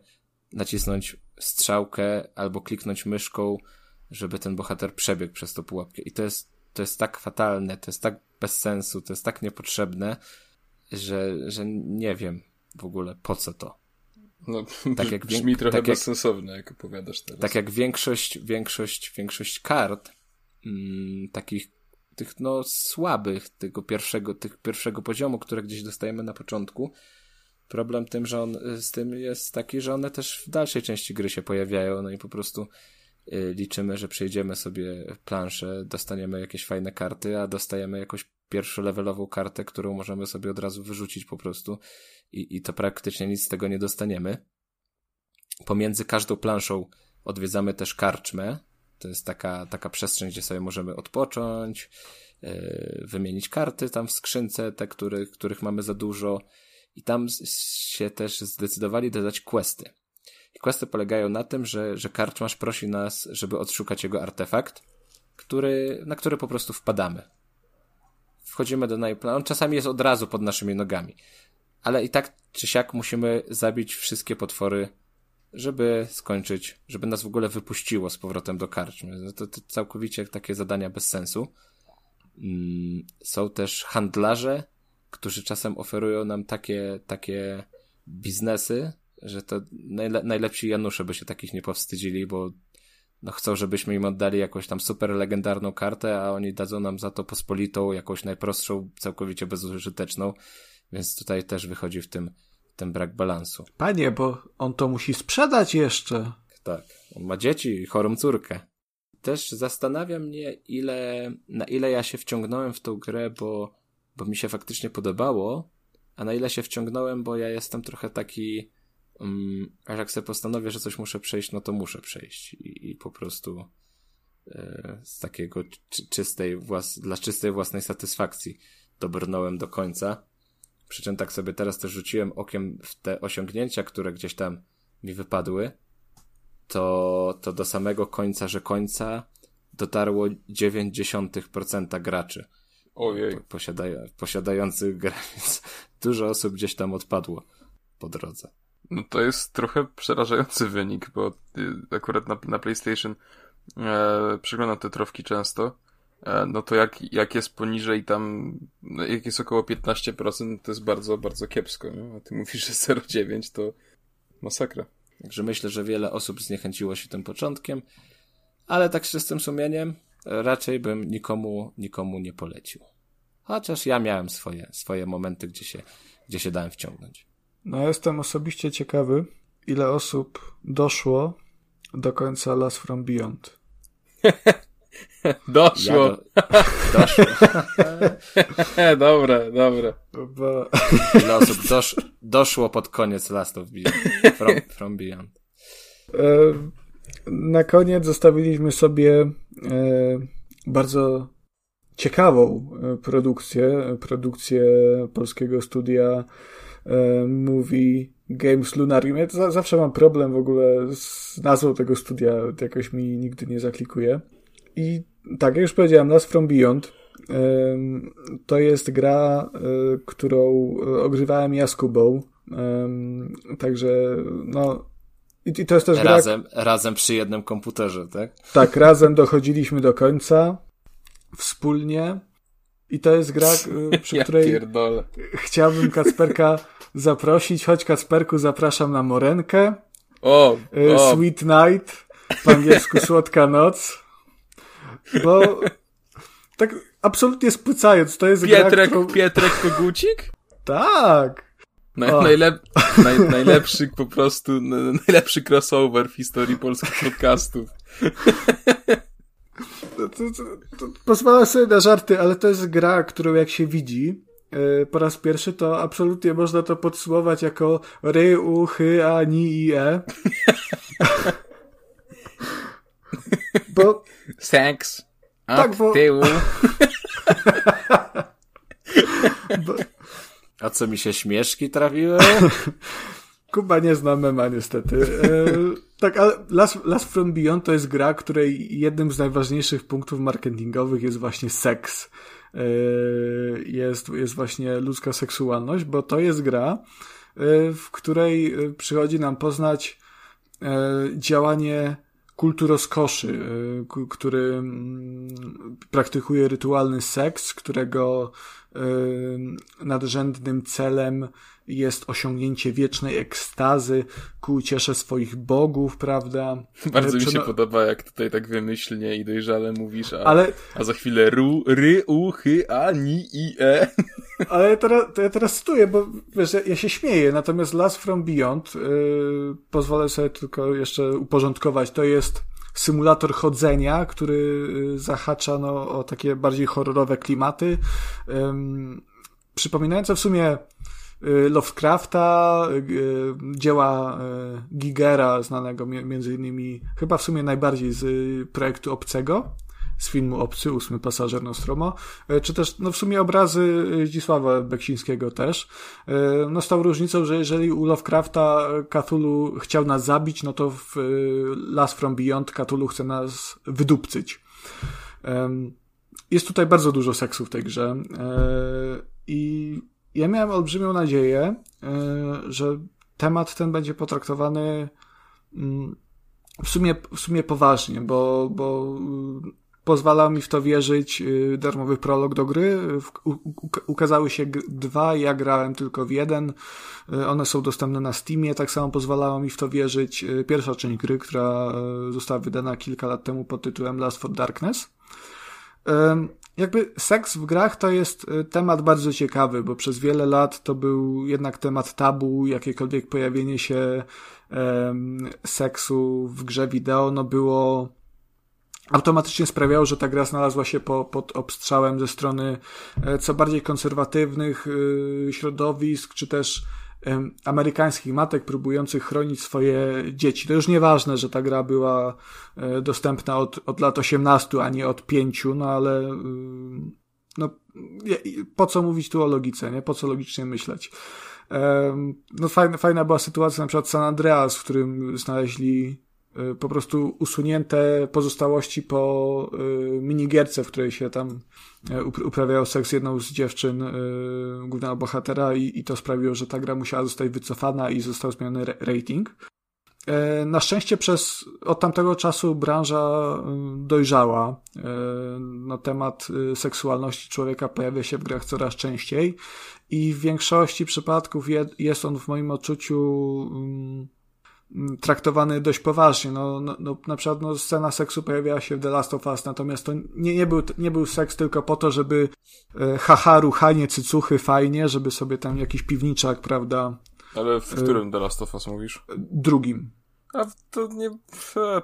nacisnąć strzałkę albo kliknąć myszką, żeby ten bohater przebiegł przez tą pułapkę. I to jest, to jest tak fatalne, to jest tak bez sensu, to jest tak niepotrzebne, że, że nie wiem w ogóle po co to. No, tak jak brzmi trochę tak bezsensowne, jak, jak opowiadasz teraz. Tak jak większość, większość, większość kart, mm, takich tych no słabych, tego pierwszego, tych pierwszego poziomu, które gdzieś dostajemy na początku, Problem tym, że on, z tym jest taki, że one też w dalszej części gry się pojawiają, no i po prostu y, liczymy, że przejdziemy sobie planszę, dostaniemy jakieś fajne karty, a dostajemy jakąś pierwszolevelową kartę, którą możemy sobie od razu wyrzucić po prostu i, i to praktycznie nic z tego nie dostaniemy. Pomiędzy każdą planszą odwiedzamy też karczmę. To jest taka, taka przestrzeń, gdzie sobie możemy odpocząć, yy, wymienić karty tam w skrzynce, te, który, których mamy za dużo, i tam się też zdecydowali dodać questy. I questy polegają na tym, że, że karczmasz prosi nas, żeby odszukać jego artefakt, który, na który po prostu wpadamy. Wchodzimy do najplanu. On czasami jest od razu pod naszymi nogami. Ale i tak czy siak musimy zabić wszystkie potwory, żeby skończyć, żeby nas w ogóle wypuściło z powrotem do karczmy. No to, to całkowicie takie zadania bez sensu. Mm, są też handlarze, którzy czasem oferują nam takie, takie biznesy, że to najle najlepsi Janusze by się takich nie powstydzili, bo no chcą, żebyśmy im oddali jakąś tam super legendarną kartę, a oni dadzą nam za to pospolitą, jakąś najprostszą, całkowicie bezużyteczną, więc tutaj też wychodzi w tym ten brak balansu. Panie, bo on to musi sprzedać jeszcze. Tak, on ma dzieci i chorą córkę. Też zastanawia mnie, ile, na ile ja się wciągnąłem w tą grę, bo bo mi się faktycznie podobało, a na ile się wciągnąłem, bo ja jestem trochę taki, um, a jak sobie postanowię, że coś muszę przejść, no to muszę przejść i, i po prostu e, z takiego czy, czystej, włas, dla czystej własnej satysfakcji dobrnąłem do końca. Przy czym tak sobie teraz też rzuciłem okiem w te osiągnięcia, które gdzieś tam mi wypadły, to, to do samego końca, że końca dotarło 0,9% graczy. Ojej. Posiadają, posiadających grę, więc dużo osób gdzieś tam odpadło po drodze. No to jest trochę przerażający wynik, bo y, akurat na, na PlayStation e, przeglądam te trofki często. E, no to jak, jak jest poniżej tam, no jak jest około 15%, to jest bardzo, bardzo kiepsko. Nie? A ty mówisz, że 0,9 to masakra. Także myślę, że wiele osób zniechęciło się tym początkiem, ale tak z czystym sumieniem raczej bym nikomu, nikomu nie polecił. Chociaż ja miałem swoje, swoje momenty, gdzie się, gdzie się dałem wciągnąć. No, jestem osobiście ciekawy, ile osób doszło do końca Last From Beyond. doszło. Ja do... doszło. dobre, dobre. Bo... Ile osób dosz... doszło pod koniec Last of Beyond. From, from Beyond. Na koniec zostawiliśmy sobie bardzo ciekawą produkcję, produkcję polskiego studia Movie Games Lunarium. Ja zawsze mam problem w ogóle z nazwą tego studia, jakoś mi nigdy nie zaklikuje. I tak, jak już powiedziałem, Last From Beyond to jest gra, którą ogrywałem ja z Kubą. Także, no, i, to jest też razem, gra... Razem przy jednym komputerze, tak? Tak, razem dochodziliśmy do końca, wspólnie. I to jest gra, y, przy ja której pierdolę. chciałbym Kacperka zaprosić. Chodź Kasperku, zapraszam na Morenkę. O, o. Sweet Night, po angielsku Słodka Noc. Bo tak absolutnie spłycając, to jest Pietrek, gra, którą... Pietrek Kogucik? Tak. Naj, najlep, naj, najlepszy po prostu, najlepszy crossover w historii polskich podcastów. To, to, to, pozwala sobie na żarty, ale to jest gra, którą jak się widzi yy, po raz pierwszy, to absolutnie można to podsumować jako ry, u, chy, a, ni i e. bo... Seks. Tak, bo... tyłu. bo... A co mi się śmieszki trafiły? Kuba nie zna mema niestety. E, tak, ale Last, Last From Beyond to jest gra, której jednym z najważniejszych punktów marketingowych jest właśnie seks. E, jest, jest właśnie ludzka seksualność, bo to jest gra, e, w której przychodzi nam poznać e, działanie kultu rozkoszy, e, który mm, praktykuje rytualny seks, którego e, nadrzędnym celem jest osiągnięcie wiecznej ekstazy ku uciesze swoich bogów, prawda? Bardzo mi się podoba, jak tutaj tak wymyślnie i dojrzale mówisz, a, Ale... a za chwilę ru, ry, u, chy, a, ni, i, e. Ale ja teraz, to ja teraz cytuję, bo wiesz, ja, ja się śmieję, natomiast Last From Beyond, yy, pozwolę sobie tylko jeszcze uporządkować, to jest symulator chodzenia, który y, zahacza no, o takie bardziej horrorowe klimaty, yy, przypominające w sumie Lovecrafta, y, dzieła y, Gigera, znanego między innymi, chyba w sumie najbardziej z projektu Obcego, z filmu Obcy, ósmy pasażer Nostromo, czy też, no w sumie obrazy Zdzisława Beksińskiego też. No z tą różnicą, że jeżeli u Lovecrafta Cthulhu chciał nas zabić, no to w Last From Beyond Cthulhu chce nas wydupcyć. Jest tutaj bardzo dużo seksu w tej grze i ja miałem olbrzymią nadzieję, e, że temat ten będzie potraktowany mm, w sumie, w sumie poważnie, bo, bo y, pozwalał mi w to wierzyć y, darmowy prolog do gry. Ukazały się dwa, ja grałem tylko w jeden. Y, one są dostępne na Steamie, tak samo pozwalało mi w to wierzyć pierwsza część gry, która została wydana kilka lat temu pod tytułem Last for Darkness jakby seks w grach to jest y, temat bardzo ciekawy, bo przez wiele lat to był jednak temat tabu, jakiekolwiek pojawienie się um, seksu w grze wideo, no było automatycznie sprawiało, że ta gra znalazła się po, pod obstrzałem ze strony e, co bardziej konserwatywnych y, środowisk, czy też amerykańskich matek próbujących chronić swoje dzieci. To już nieważne, że ta gra była e, dostępna od, od lat 18, a nie od 5, no ale no, po co mówić tu o logice, nie? Po co logicznie myśleć? No fajna, fajna była sytuacja na przykład San Andreas, w którym znaleźli Y, po prostu usunięte pozostałości po y, minigierce, w której się tam uprawiał seks z jedną z dziewczyn głównego bohatera i, i to sprawiło, że ta gra musiała zostać wycofana i został zmieniony rating. Na szczęście przez od tamtego czasu branża dojrzała. No, temat seksualności człowieka pojawia się w grach coraz częściej i w większości przypadków jest on w moim odczuciu traktowany dość poważnie. No, no, no, na przykład no, scena seksu pojawiała się w The Last of Us, natomiast to nie, nie, był, nie był seks tylko po to, żeby e, haha, ruchanie, cycuchy, fajnie, żeby sobie tam jakiś piwniczak, prawda. Ale w którym The Last of Us mówisz? Drugim. A to nie,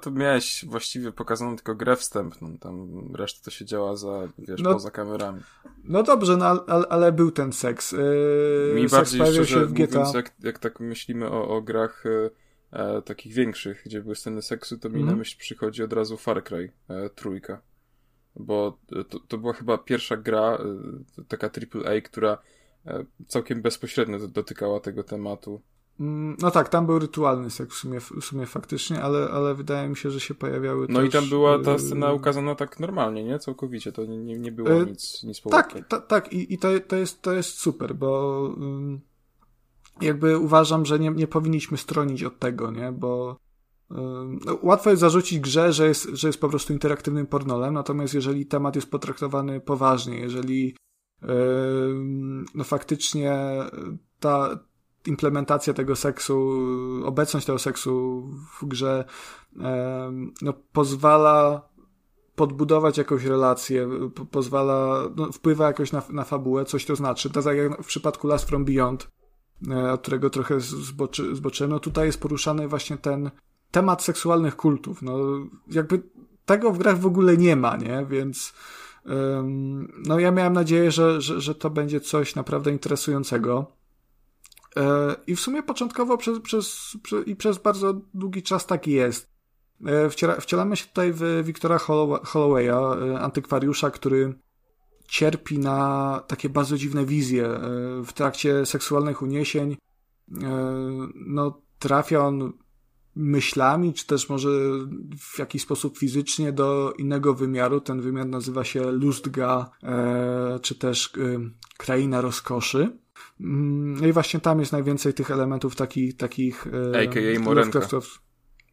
to miałeś właściwie pokazaną tylko grę wstępną, tam reszta to się działa za, wiesz, no, poza kamerami. No dobrze, no ale, ale był ten seks. Yy, Mi seks bardziej szczerze się w GTA. mówiąc, jak, jak tak myślimy o, o grach yy, e, takich większych, gdzie były sceny seksu, to mi mm. na mhm. myśl przychodzi od razu Far Cry e, trójka. Bo to, to była chyba pierwsza gra, e, taka AAA, która e, całkiem bezpośrednio dotykała tego tematu. Mm, no tak, tam był rytualny seks w sumie, w sumie faktycznie, ale, ale wydaje mi się, że się pojawiały No też, i tam była ta e, scena ukazana tak normalnie, nie? Całkowicie, to nie, nie było e, nic, nic Tak, ta, tak i, i to, to, jest, to jest super, bo jakby uważam, że nie, nie powinniśmy stronić od tego, nie? Bo no, łatwo jest zarzucić grze, że jest, że jest po prostu interaktywnym pornolem, natomiast jeżeli temat jest potraktowany poważnie, jeżeli yy, no faktycznie ta, implementacja tego seksu, obecność tego seksu w grze no, pozwala podbudować jakąś relację, pozwala, no, wpływa jakoś na, na fabułę, coś to znaczy. Tak jak w przypadku Last From Beyond, od którego trochę zboczy, zboczyłem, no tutaj jest poruszany właśnie ten temat seksualnych kultów. No, jakby tego w grach w ogóle nie ma, nie? Więc no ja miałem nadzieję, że, że, że to będzie coś naprawdę interesującego. E, I w sumie początkowo przez, przez, i przez bardzo długi czas tak jest. E, wciela, wcielamy się tutaj w Wiktora Hollowaya, e, antykwariusza, który cierpi na takie bardzo dziwne wizje. W trakcie seksualnych uniesień no, trafia on myślami, czy też może w jakiś sposób fizycznie do innego wymiaru. Ten wymiar nazywa się Lustga, czy też Kraina Rozkoszy. Mm, no i właśnie tam jest najwięcej tych elementów takich, takich A.k.a. Morenka.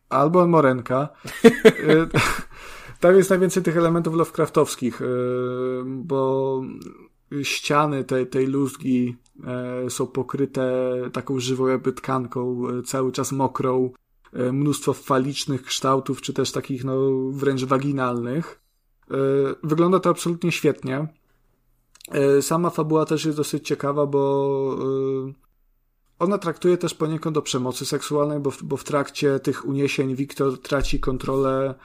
Albo Morenka. Tam jest najwięcej tych elementów Lovecraftowskich, y, bo ściany tej, tej luzgi y, są pokryte taką żywą jakby tkanką, cały czas mokrą, mnóstwo falicznych kształtów, czy też takich no wręcz waginalnych. Wygląda to absolutnie świetnie. Sama fabuła też jest dosyć ciekawa, bo ona traktuje też poniekąd o przemocy seksualnej, bo w, bo w trakcie tych uniesień Wiktor traci kontrolę e,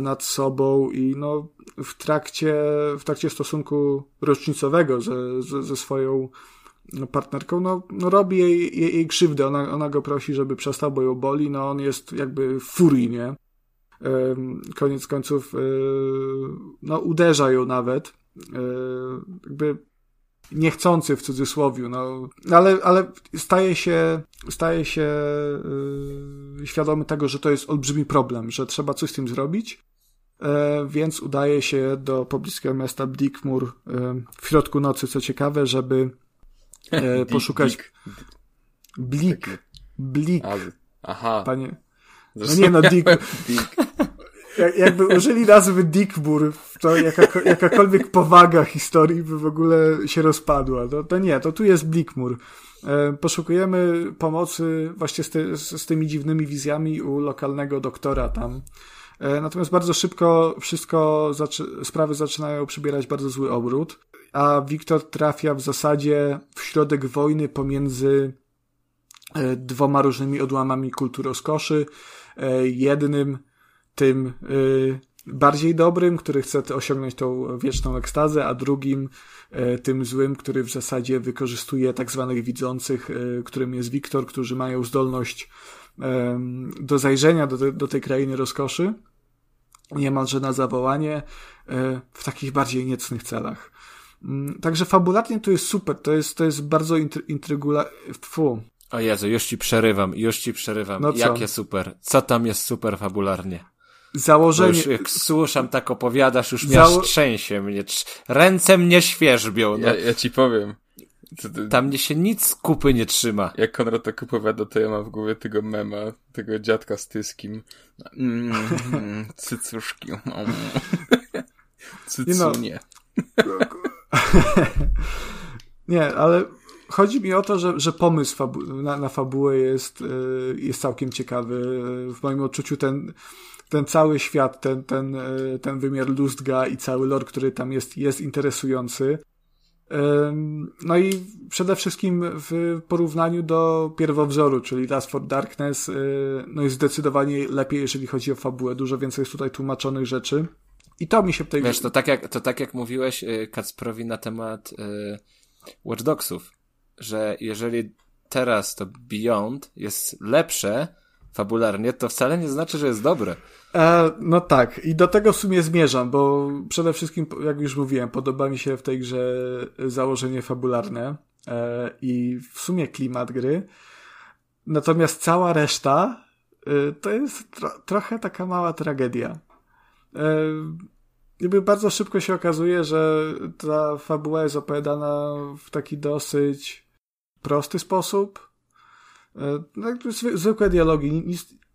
nad sobą i no, w, trakcie, w trakcie stosunku rocznicowego ze, ze, ze swoją partnerką, no, no robi jej, jej, jej krzywdę. Ona, ona go prosi, żeby przestał, bo ją boli. No on jest jakby w furii, nie? E, koniec końców e, no uderza ją nawet. E, jakby niechcący w cudzysłowiu, no, ale, ale staje się, staje się yy, świadomy tego, że to jest olbrzymi problem, że trzeba coś z tym zrobić, yy, więc udaje się do pobliskiego miasta Blickmur yy, w środku nocy, co ciekawe, żeby yy, poszukać Blik. Blik. Aha. Panie. No nie no, Dick. Dick jakby użyli nazwy Dickbur, to jaka, jakakolwiek powaga historii by w ogóle się rozpadła. To, nie, to tu jest Blickmur. E, poszukujemy pomocy właśnie z, ty, z, z tymi dziwnymi wizjami u lokalnego doktora tam. E, natomiast bardzo szybko wszystko, sprawy zaczynają przybierać bardzo zły obrót, a Wiktor trafia w zasadzie w środek wojny pomiędzy e, dwoma różnymi odłamami kultury rozkoszy. Jednym tym y, bardziej dobrym, który chce osiągnąć tą wieczną ekstazę, a drugim y, tym złym, który w zasadzie wykorzystuje tak zwanych widzących, y, którym jest Wiktor, którzy mają zdolność do zajrzenia do, do tej krainy rozkoszy, niemalże na zawołanie, w takich bardziej niecnych celach. Mm, także fabularnie to jest super, to jest, to jest bardzo intrygula... Fu. O Jezu, już ci przerywam, już ci przerywam. No Jakie super. Co tam jest super fabularnie? Założenie... Bo już jak słucham, tak opowiadasz, już Zało... mnie trzęsie mnie. Ręce mnie świeżbią. No. Ja, ja ci powiem. To, to... Tam mnie się nic z kupy nie trzyma. Jak Konrad tak opowiada, to ja mam w głowie tego mema, tego dziadka z tyskim. Mm, mm, cycuszki. Mm. Cycunie. No. nie, ale chodzi mi o to, że, że pomysł fabu na, na fabułę jest, y, jest całkiem ciekawy. W moim odczuciu ten ten cały świat, ten, ten, e, ten wymiar Lustga i cały lore, który tam jest, jest interesujący. No i przede wszystkim w porównaniu do pierwowzoru, czyli Last for Darkness, e, no jest zdecydowanie lepiej, jeżeli chodzi o fabułę. Dużo więcej jest tutaj tłumaczonych rzeczy. I to mi się tutaj... Wiesz, to tak jak, to tak jak mówiłeś e, Kacprowi na temat Dogsów, że jeżeli teraz to Beyond jest lepsze, fabularnie, to wcale nie znaczy, że jest dobre. E, no tak, i do tego w sumie zmierzam, bo przede wszystkim, jak już mówiłem, podoba mi się w tej grze założenie fabularne e, i w sumie klimat gry. Natomiast cała reszta e, to jest tro trochę taka mała tragedia. E, jakby bardzo szybko się okazuje, że ta fabuła jest opowiadana w taki dosyć prosty sposób zwykłe dialogi,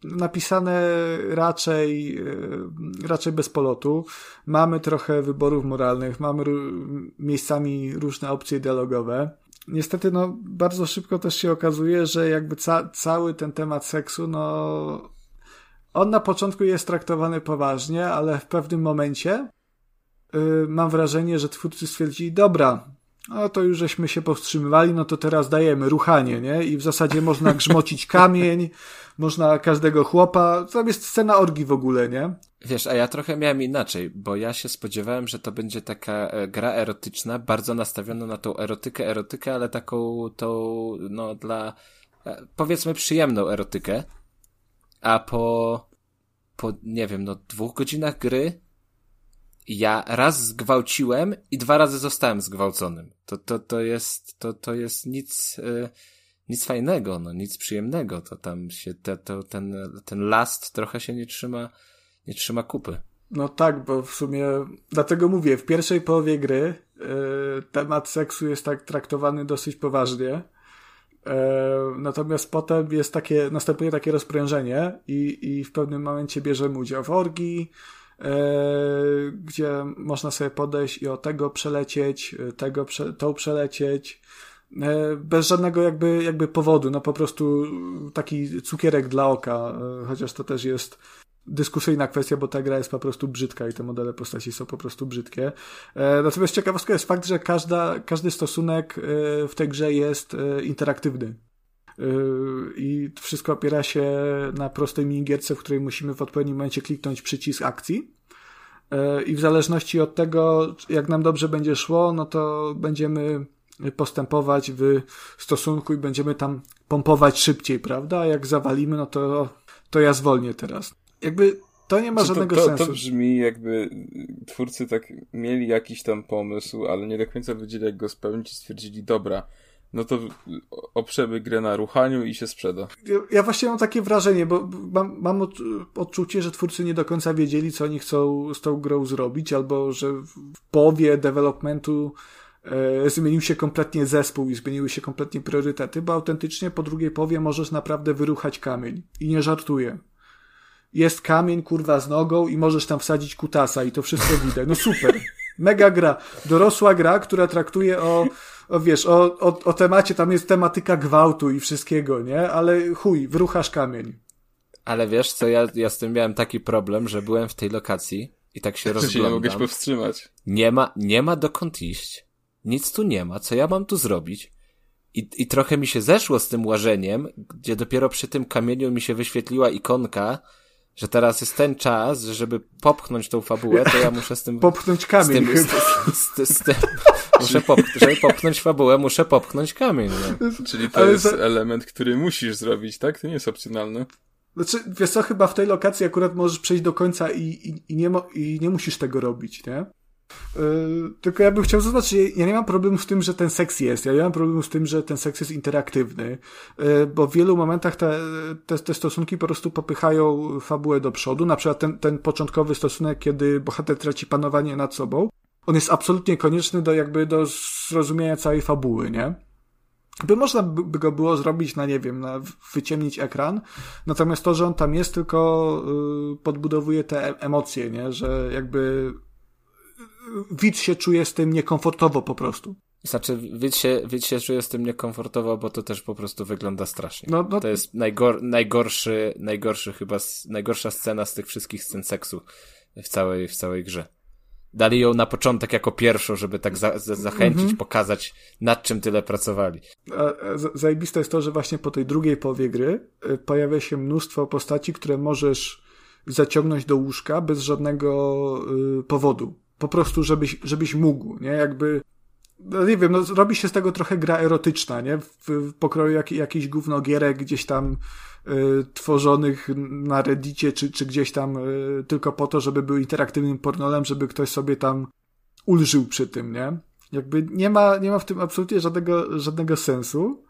napisane raczej, e, raczej bez polotu. Mamy trochę wyborów moralnych, mamy miejscami różne opcje dialogowe. niestety no, bardzo szybko też się okazuje, że jakby ca cały ten temat seksu, no on na początku jest traktowany poważnie, ale w pewnym momencie yy, mam wrażenie, że twórcy stwierdzili, dobra, no to już żeśmy się powstrzymywali, no to teraz dajemy ruchanie, nie? I w zasadzie można grzmocić kamień, można każdego chłopa. Tam jest scena orgi w ogóle, nie? Wiesz, a ja trochę miałem inaczej, bo ja się spodziewałem, że to będzie taka e, gra erotyczna, bardzo nastawiona na tą erotykę, erotykę, ale taką tą, no dla, e, powiedzmy przyjemną erotykę. A po, po, nie wiem, no dwóch godzinach gry ja raz zgwałciłem i dwa razy zostałem zgwałconym. To, to, to jest, to, to jest nic, yy, nic fajnego, no, nic przyjemnego. To tam się, te, to, ten, ten last trochę się nie trzyma, nie trzyma kupy. No tak, bo w sumie, dlatego mówię, w pierwszej połowie gry yy, temat seksu jest tak traktowany dosyć poważnie. E, natomiast potem jest takie, następuje takie rozprężenie i, i w pewnym momencie bierzemy udział w orgii, E, gdzie można sobie podejść i o tego przelecieć, e, tego, tą przelecieć, e, bez żadnego jakby, jakby powodu, no po prostu taki cukierek dla oka, chociaż to też jest dyskusyjna kwestia, bo ta gra jest po prostu brzydka i te modele postaci są po prostu brzydkie. Natomiast ciekawostka jest fakt, że każda, każdy stosunek w tej grze jest interaktywny. Yy, i wszystko opiera się na prostej minigierce, w której musimy w odpowiednim momencie kliknąć przycisk akcji yy, i w zależności od tego, jak nam dobrze będzie szło, no to będziemy postępować w stosunku i będziemy tam pompować szybciej, prawda? A jak zawalimy, no to, to ja zwolnię teraz. Jakby to nie ma Czy żadnego to, to, sensu. To brzmi jakby twórcy tak mieli jakiś tam pomysł, ale nie do końca wiedzieli jak go spełnić i stwierdzili, dobra, no to oprzemy grę na ruchaniu i się sprzeda. Ja, ja właśnie mam takie wrażenie, bo mam, mam od, odczucie, że twórcy nie do końca wiedzieli, co oni chcą z tą grą zrobić, albo że w połowie developmentu e, zmienił się kompletnie zespół i zmieniły się kompletnie priorytety, bo autentycznie po drugiej połowie możesz naprawdę wyruchać kamień. I nie żartuję. Jest kamień, kurwa, z nogą i możesz tam wsadzić kutasa i to wszystko widać. No super. Mega gra. Dorosła gra, która traktuje o o wiesz, o, o, o temacie, tam jest tematyka gwałtu i wszystkiego, nie? Ale chuj, wruchasz kamień. Ale wiesz co, ja, ja z tym miałem taki problem, że byłem w tej lokacji i tak się rozglądam. Się nie mogłeś powstrzymać. Nie ma, nie ma dokąd iść. Nic tu nie ma. Co ja mam tu zrobić? I, I trochę mi się zeszło z tym łażeniem, gdzie dopiero przy tym kamieniu mi się wyświetliła ikonka, że teraz jest ten czas, żeby popchnąć tą fabułę, to ja muszę z tym... Popchnąć kamień. Z tym, z, z, z, tym, muszę pop, żeby popchnąć fabułę, muszę popchnąć kamień. No. Czyli to Ale jest za... element, który musisz zrobić, tak? To nie jest opcjonalne. Znaczy, wiesz co, chyba w tej lokacji akurat możesz przejść do końca i, i, i, nie, i nie musisz tego robić, nie? Yy, tylko ja bym chciał zaznaczyć, ja nie mam problemu z tym, że ten seks jest. Ja nie mam problemu z tym, że ten seks jest interaktywny, yy, bo w wielu momentach te, te, te stosunki po prostu popychają fabułę do przodu. Na przykład ten, ten początkowy stosunek, kiedy bohater traci panowanie nad sobą, on jest absolutnie konieczny do jakby do zrozumienia całej fabuły, nie? By można by go było zrobić na, nie wiem, na wyciemnić ekran, natomiast to, że on tam jest, tylko yy, podbudowuje te e, emocje, nie? Że jakby widz się czuje z tym niekomfortowo po prostu. Znaczy, widz się, widz się czuje z tym niekomfortowo, bo to też po prostu wygląda strasznie. No, no... To jest najgor, najgorszy, najgorszy chyba, najgorsza scena z tych wszystkich scen seksu w całej, w całej grze. Dali ją na początek jako pierwszą, żeby tak za, za, zachęcić, mm -hmm. pokazać nad czym tyle pracowali. A, zajebiste jest to, że właśnie po tej drugiej połowie gry y, pojawia się mnóstwo postaci, które możesz zaciągnąć do łóżka bez żadnego y, powodu po prostu, żebyś, żebyś mógł, nie? Jakby, no nie wiem, no robi się z tego trochę gra erotyczna, nie? W, w pokroju jak, jakichś gównogierek gdzieś tam y, tworzonych na reddicie, czy, czy gdzieś tam y, tylko po to, żeby był interaktywnym pornolem, żeby ktoś sobie tam ulżył przy tym, nie? Jakby nie ma, nie ma w tym absolutnie żadnego, żadnego sensu.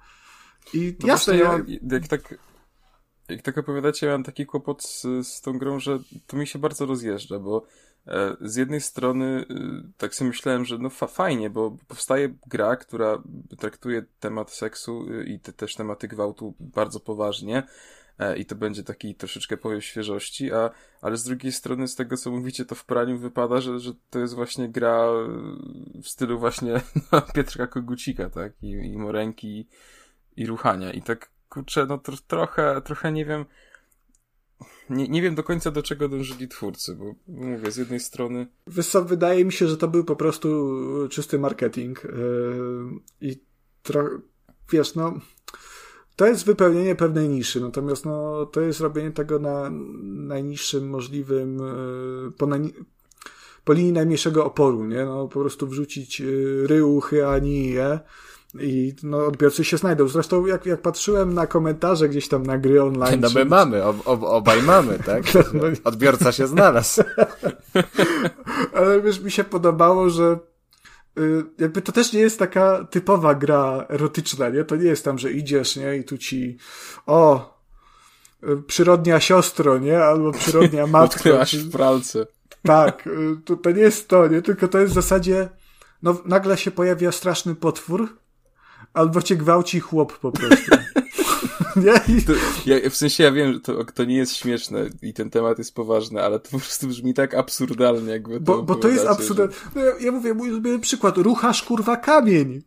I no jasne, ja, jak tak jak tak opowiadacie, ja mam taki kłopot z, z tą grą, że to mi się bardzo rozjeżdża, bo z jednej strony y, tak sobie myślałem, że no fa fajnie, bo powstaje gra, która traktuje temat seksu y, i te, też tematy gwałtu bardzo poważnie, e, i to będzie taki troszeczkę powiew świeżości, a, ale z drugiej strony z tego co mówicie to w praniu wypada, że, że to jest właśnie gra w stylu właśnie no, Pietrka Kogucika, tak? I, i Morenki i Ruchania i tak kurczę, no tr trochę, trochę nie wiem nie, nie wiem do końca do czego dążyli twórcy, bo mówię, z jednej strony... Wydaje mi się, że to był po prostu czysty marketing yy, i trochę, wiesz, no to jest wypełnienie pewnej niszy, natomiast no, to jest robienie tego na najniższym możliwym, yy, po, po linii najmniejszego oporu, nie? No, po prostu wrzucić yy, ryuchy, anije, i no, odbiorcy się znajdą. Zresztą jak, jak patrzyłem na komentarze gdzieś tam na gry online... No my czy... mamy, ob, ob, obaj mamy, tak? No, Odbiorca się znalazł. Ale wiesz, mi się podobało, że y, jakby to też nie jest taka typowa gra erotyczna, nie? To nie jest tam, że idziesz, nie? I tu ci o, y, przyrodnia siostro, nie? Albo przyrodnia matko. Odkryłaś w pralce. Tak, y, to, to nie jest to, nie? Tylko to jest w zasadzie no nagle się pojawia straszny potwór, Albo cię gwałci chłop po prostu. nie? To, ja, w sensie ja wiem, że to, to nie jest śmieszne i ten temat jest poważny, ale to po prostu brzmi tak absurdalnie, jakby to Bo, bo to jest absurdalne. Że... No ja, ja, mówię, mój ulubiony przykład. Ruchasz kurwa kamień.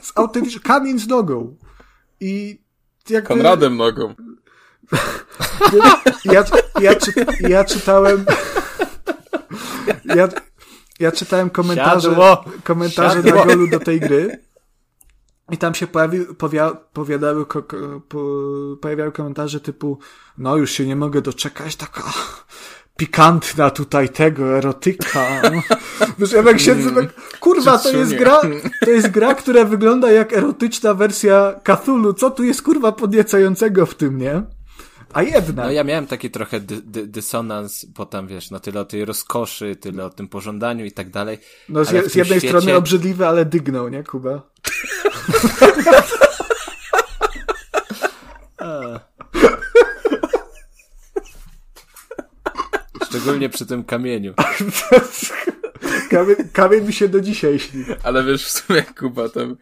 Z autentycznie kamień z nogą. I jakby... Konradem nogą. ja, ja, czy, ja czytałem... Ja, ja czytałem komentarze, Siadło. komentarze Siadło. na golu do tej gry i tam się pojawi, powia, powiadały, ko, po, pojawiały komentarze typu, no już się nie mogę doczekać, taka pikantna tutaj tego, erotyka. Wiesz, ja tak siedzę, tak, kurwa, to jest gra, to jest gra, która wygląda jak erotyczna wersja Cthulhu. Co tu jest, kurwa, podniecającego w tym, nie? A jednak. No ja miałem taki trochę dy, dy, dysonans, bo tam wiesz, no tyle o tej rozkoszy, tyle o tym pożądaniu i tak dalej. No z, z jednej świecie... strony obrzydliwe, ale dygnął, nie, Kuba? Szczególnie przy tym kamieniu. Kamień, kamień mi się do dzisiaj śni. Ale wiesz, w sumie Kuba tam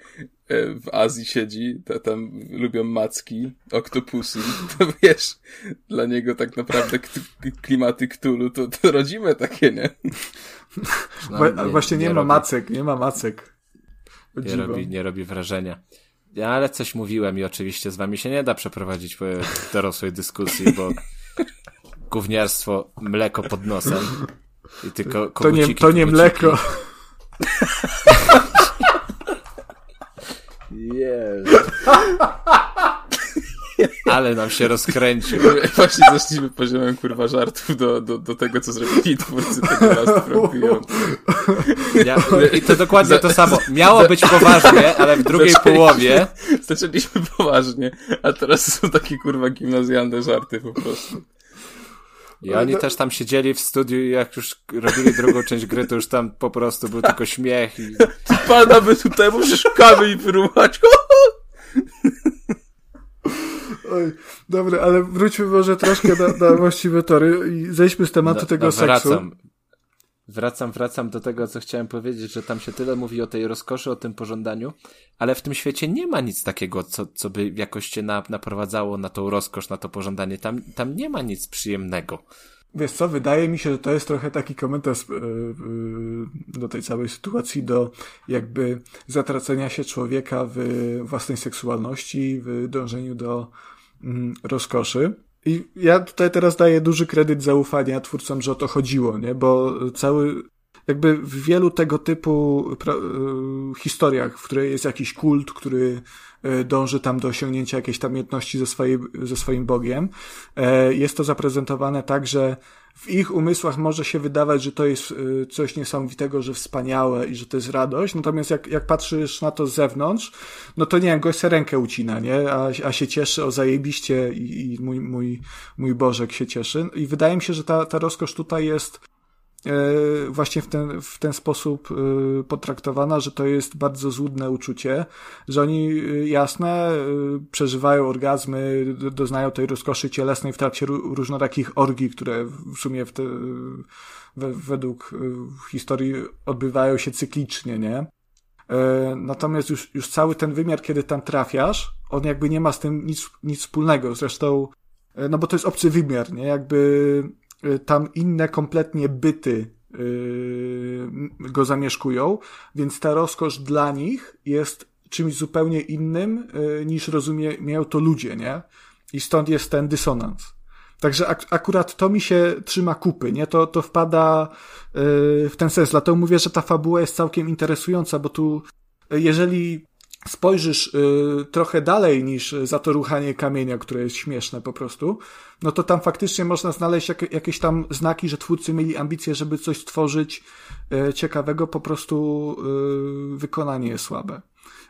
w Azji siedzi, to tam lubią macki, oktopusy, to wiesz, dla niego tak naprawdę klimaty Ktulu to, to rodzime takie, nie? No, nie właśnie nie, nie ma macek, nie ma macek. Nie robi, nie robi wrażenia. Ja, ale coś mówiłem i oczywiście z wami się nie da przeprowadzić dorosłej dyskusji, bo gówniarstwo mleko pod nosem i tylko To nie, to nie mleko. Jezu. Ale nam się rozkręcił. Właśnie zeszliśmy poziomem kurwa żartów do, do, do tego, co zrobili twórcy tego Last Frontier. Ja, I to dokładnie to samo. Miało być poważnie, ale w drugiej zaczęliśmy, połowie... Zaczęliśmy poważnie, a teraz są takie kurwa gimnazjalne żarty po prostu. I oni też tam siedzieli w studiu i jak już robili drugą część gry, to już tam po prostu był tylko śmiech i... Pana by tutaj możesz kamień wyruchać. Oj, dobra, ale wróćmy może troszkę na, na właściwe tory i zejdźmy z tematu no, tego no, wracam. seksu. Wracam, wracam do tego, co chciałem powiedzieć, że tam się tyle mówi o tej rozkoszy, o tym pożądaniu, ale w tym świecie nie ma nic takiego, co, co by jakoś cię na, naprowadzało na tą rozkosz, na to pożądanie. Tam, tam nie ma nic przyjemnego. Wiesz co, wydaje mi się, że to jest trochę taki komentarz yy, yy, do tej całej sytuacji, do jakby zatracenia się człowieka w własnej seksualności, w dążeniu do Mm, rozkoszy. I ja tutaj teraz daję duży kredyt zaufania twórcom, że o to chodziło, nie? Bo cały, jakby w wielu tego typu y, historiach, w której jest jakiś kult, który y, dąży tam do osiągnięcia jakiejś tam umiejętności ze, swojej, ze swoim Bogiem, y, jest to zaprezentowane tak, że w ich umysłach może się wydawać, że to jest y, coś niesamowitego, że wspaniałe i że to jest radość, natomiast jak, jak patrzysz na to z zewnątrz, no to nie wiem, gość rękę ucina, nie? A, a się cieszy o zajebiście i, i mój, mój, mój Bożek się cieszy. I wydaje mi się, że ta, ta rozkosz tutaj jest właśnie w ten, w ten sposób e, potraktowana, że to jest bardzo złudne uczucie, że oni e, jasne przeżywają orgazmy, doznają tej rozkoszy cielesnej w trakcie różnorakich orgii, które w sumie w te, według historii odbywają się cyklicznie, nie? Natomiast już, już cały ten wymiar, kiedy tam trafiasz, on jakby nie ma z tym nic, nic wspólnego. Zresztą no bo to jest obcy wymiar, nie? Jakby tam inne kompletnie byty go zamieszkują, więc ta rozkosz dla nich jest czymś zupełnie innym niż rozumieją to ludzie, nie? I stąd jest ten dysonans. Także ak akurat to mi się trzyma kupy, nie? To, to wpada w ten sens. Dlatego mówię, że ta fabuła jest całkiem interesująca, bo tu, jeżeli spojrzysz yy, trochę dalej niż za to ruchanie kamienia, które jest śmieszne po prostu, no to tam faktycznie można znaleźć jak, jakieś tam znaki, że twórcy mieli ambicje, żeby coś stworzyć yy, ciekawego, po prostu yy, wykonanie jest słabe.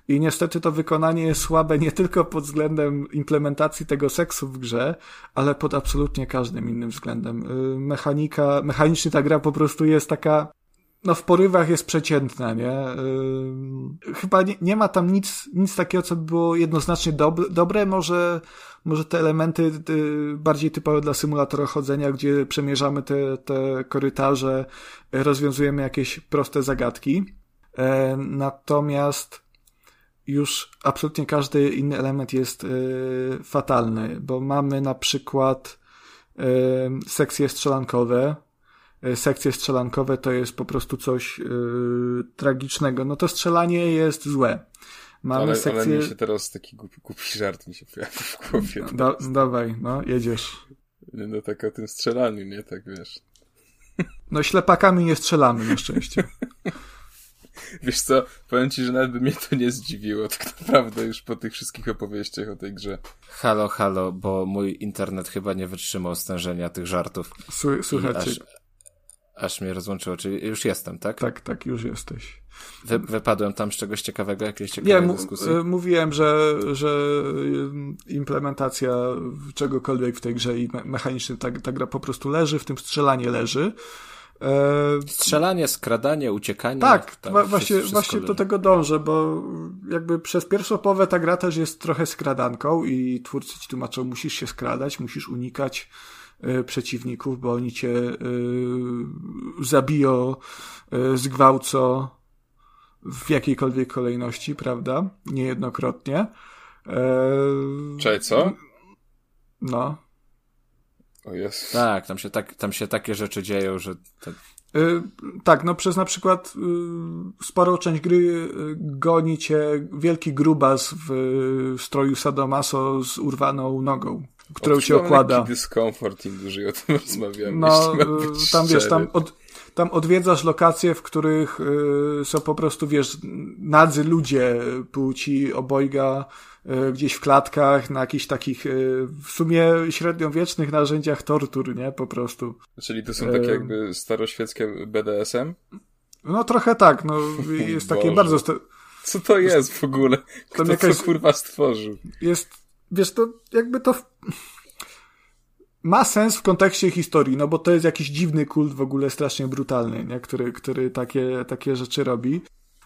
I niestety to wykonanie jest słabe nie tylko pod względem implementacji tego seksu w grze, ale pod absolutnie każdym innym względem. Y, mechanika, mechanicznie ta gra po prostu jest taka, no w porywach jest przeciętna, nie? Y, chyba nie, nie ma tam nic, nic takiego, co by było jednoznacznie dobre, dobre. Może, może te elementy y, bardziej typowe dla symulatora chodzenia, gdzie przemierzamy te, te korytarze, rozwiązujemy jakieś proste zagadki. E, natomiast już absolutnie każdy inny element jest y, fatalny, bo mamy na przykład sekcje strzelankowe. Y, sekcje strzelankowe to jest po prostu coś tragicznego. No to strzelanie jest złe. Mamy ale, sekcję... ale mi się teraz taki głupi, głupi żart mi się pojawił w głowie. Da, dawaj, no, jedziesz. No tak o tym strzelaniu, nie? Tak wiesz. No ślepakami nie strzelamy na szczęście. Wiesz co, powiem ci, że nawet by mnie to nie zdziwiło, tak naprawdę już po tych wszystkich opowieściach o tej grze. Halo, halo, bo mój internet chyba nie wytrzymał stężenia tych żartów. Słuchajcie. Aż, aż mnie rozłączyło, czyli już jestem, tak? Tak, tak, już jesteś. Wy, wypadłem tam z czegoś ciekawego, jakiejś ciekawej nie, dyskusji? Nie, mówiłem, że, że implementacja czegokolwiek w tej grze i mechanicznie ta, ta gra po prostu leży, w tym strzelanie leży. E, Strzelanie, skradanie, uciekanie. Tak, tak właśnie, właśnie do tego dążę, bo jakby przez pierwszą połowę ta gra też jest trochę skradanką i twórcy ci tłumaczą, musisz się skradać, musisz unikać przeciwników, bo oni cię y, zabiją, y, zgwałcą w jakiejkolwiek kolejności, prawda? Niejednokrotnie. E, Cześć, co? No. O jest. Tak, tam się, tak, tam się takie rzeczy dzieją, że... Te... Yy, tak, no przez na przykład yy, sporą część gry yy, goni cię wielki grubas w stroju Sadomaso z urwaną nogą, którą cię okłada. Taki dyskomfort, im dłużej o tym rozmawiamy. No, y, tam wiesz, tam, od, tam odwiedzasz lokacje, w których y, są po prostu, wiesz, nadzy ludzie płci obojga, E, gdzieś w klatkach, na jakichś takich e, w sumie średniowiecznych narzędziach tortur, nie? Po prostu. Czyli to są takie jakby staroświeckie BDSM? No trochę tak, no jest takie bardzo... Co to jest w ogóle? Kto to jakaś... kurwa stworzył? Jest, wiesz, to jakby to... Ma sens w kontekście historii, no bo to jest jakiś dziwny kult w ogóle strasznie brutalny, nie? Który, który takie, takie rzeczy robi.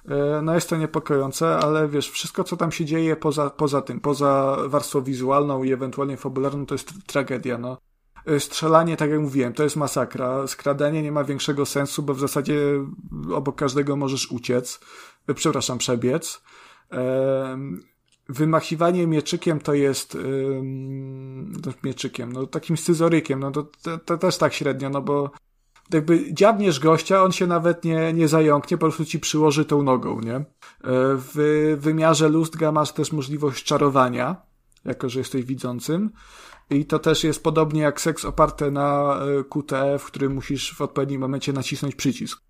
E, no jest to niepokojące, ale wiesz, wszystko co tam się dzieje poza, poza tym, poza warstwą wizualną i ewentualnie fabularną, to jest tragedia, no. E, strzelanie, tak jak mówiłem, to jest masakra. Skradanie nie ma większego sensu, bo w zasadzie obok każdego możesz uciec. E, przepraszam, przebiec. Wymachiwanie mieczykiem to jest no, mieczykiem, no takim scyzorykiem, no to, to, to też tak średnio, no bo jakby dziabniesz gościa, on się nawet nie, nie zająknie, po prostu ci przyłoży tą nogą, nie? E, w wymiarze Lustga masz też możliwość czarowania, jako że jesteś widzącym. I to też jest podobnie jak seks oparte na e, QTE, w którym musisz w odpowiednim momencie nacisnąć przycisk.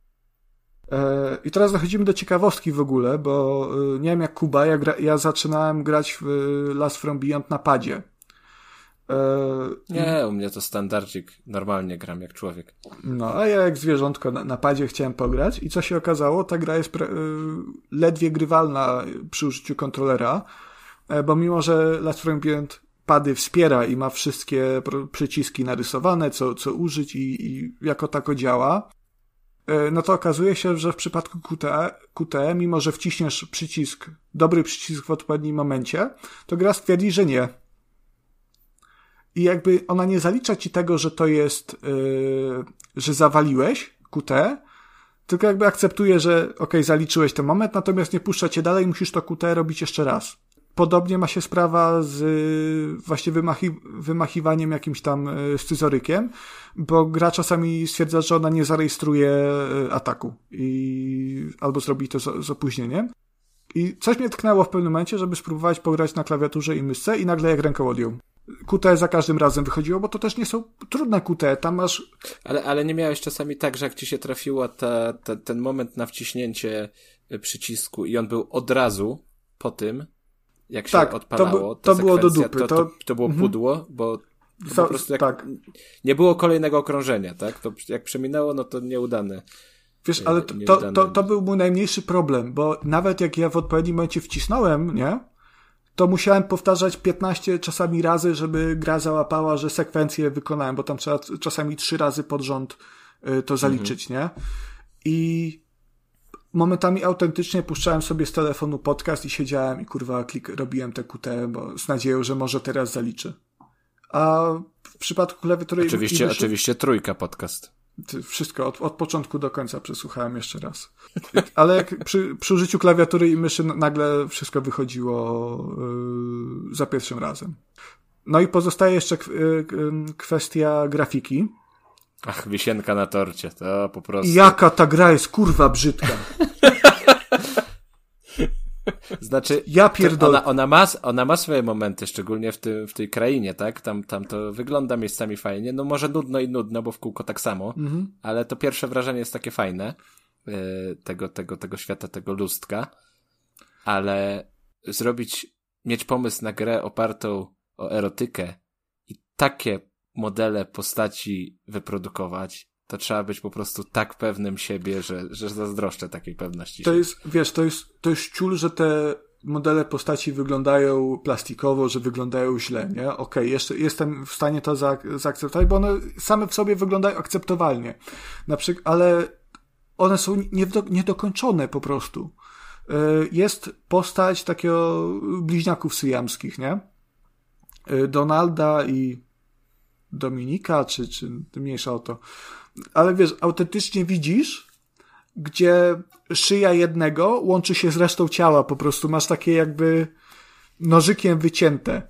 E, I teraz dochodzimy do ciekawostki w ogóle, bo nie wiem jak Kuba, ja, gra, ja zaczynałem grać w Last From Beyond na padzie. E, nie, u mnie to standardzik. Normalnie gram jak człowiek. No, a ja jak zwierzątko na, na padzie chciałem pograć i co się okazało? Ta gra jest ledwie grywalna przy użyciu kontrolera, e, bo mimo, że Last Beyond pady wspiera i ma wszystkie przyciski narysowane, co, co użyć i, i jako tako działa, e, no to okazuje się, że w przypadku QTE, QTE, mimo że wciśniesz przycisk, dobry przycisk w odpowiednim momencie, to gra stwierdzi, że nie, i jakby ona nie zalicza ci tego, że to jest, yy, że zawaliłeś QT, tylko jakby akceptuje, że ok, zaliczyłeś ten moment, natomiast nie puszcza cię dalej, musisz to QT robić jeszcze raz. Podobnie ma się sprawa z właśnie wymachi, wymachiwaniem jakimś tam scyzorykiem, bo gra czasami stwierdza, że ona nie zarejestruje ataku i albo zrobi to z, z opóźnieniem. I coś mnie tknęło w pewnym momencie, żeby spróbować pograć na klawiaturze i myszce i nagle jak ręką odjął. QT za każdym razem wychodziło, bo to też nie są trudne QT, tam masz... Ale, ale nie miałeś czasami tak, że jak ci się trafiło ta, ta, ten moment na wciśnięcie przycisku i on był od razu po tym, jak się tak, odpalało, to, to było do dupy. To, to, to było mhm. pudło, bo po prostu jak tak. nie było kolejnego okrążenia, tak? To jak przeminęło, no to nieudane. Wiesz, ale to, to, to, to był mój najmniejszy problem, bo nawet jak ja w odpowiednim momencie wcisnąłem, nie? To musiałem powtarzać 15 czasami razy, żeby gra załapała, że sekwencję wykonałem, bo tam trzeba czasami trzy razy pod rząd y, to zaliczyć, mhm. nie? I momentami autentycznie puszczałem sobie z telefonu podcast i siedziałem i kurwa klik, robiłem te QT, bo z nadzieją, że może teraz zaliczy. A w przypadku klawiatury... Oczywiście, oczywiście trójka podcast. Wszystko od, od początku do końca przesłuchałem jeszcze raz. Ale jak przy, przy użyciu klawiatury i myszy nagle wszystko wychodziło yy, za pierwszym razem. No i pozostaje jeszcze yy, kwestia grafiki. Ach, wisienka na torcie, to po prostu. Jaka ta gra jest kurwa brzydka. Znaczy, ja pierdolę. Ona, ona, ma, ona ma swoje momenty, szczególnie w, tym, w tej krainie, tak? Tam, tam to wygląda miejscami fajnie. No może nudno i nudno, bo w kółko tak samo, mhm. ale to pierwsze wrażenie jest takie fajne yy, tego, tego, tego świata, tego lustka. Ale zrobić, mieć pomysł na grę opartą o erotykę i takie modele postaci wyprodukować, to trzeba być po prostu tak pewnym siebie, że, że zazdroszczę takiej pewności. To jest, wiesz, to jest, to jest ciul, że te modele postaci wyglądają plastikowo, że wyglądają źle, nie? Okej, okay, jeszcze jestem w stanie to zaakceptować, bo one same w sobie wyglądają akceptowalnie. Na przykład, ale one są niedokończone po prostu. E, jest postać takiego bliźniaków syjamskich, nie? E, Donalda i Dominika, czy, czy mniejsza o to ale wiesz, autentycznie widzisz, gdzie szyja jednego łączy się z resztą ciała, po prostu masz takie jakby nożykiem wycięte.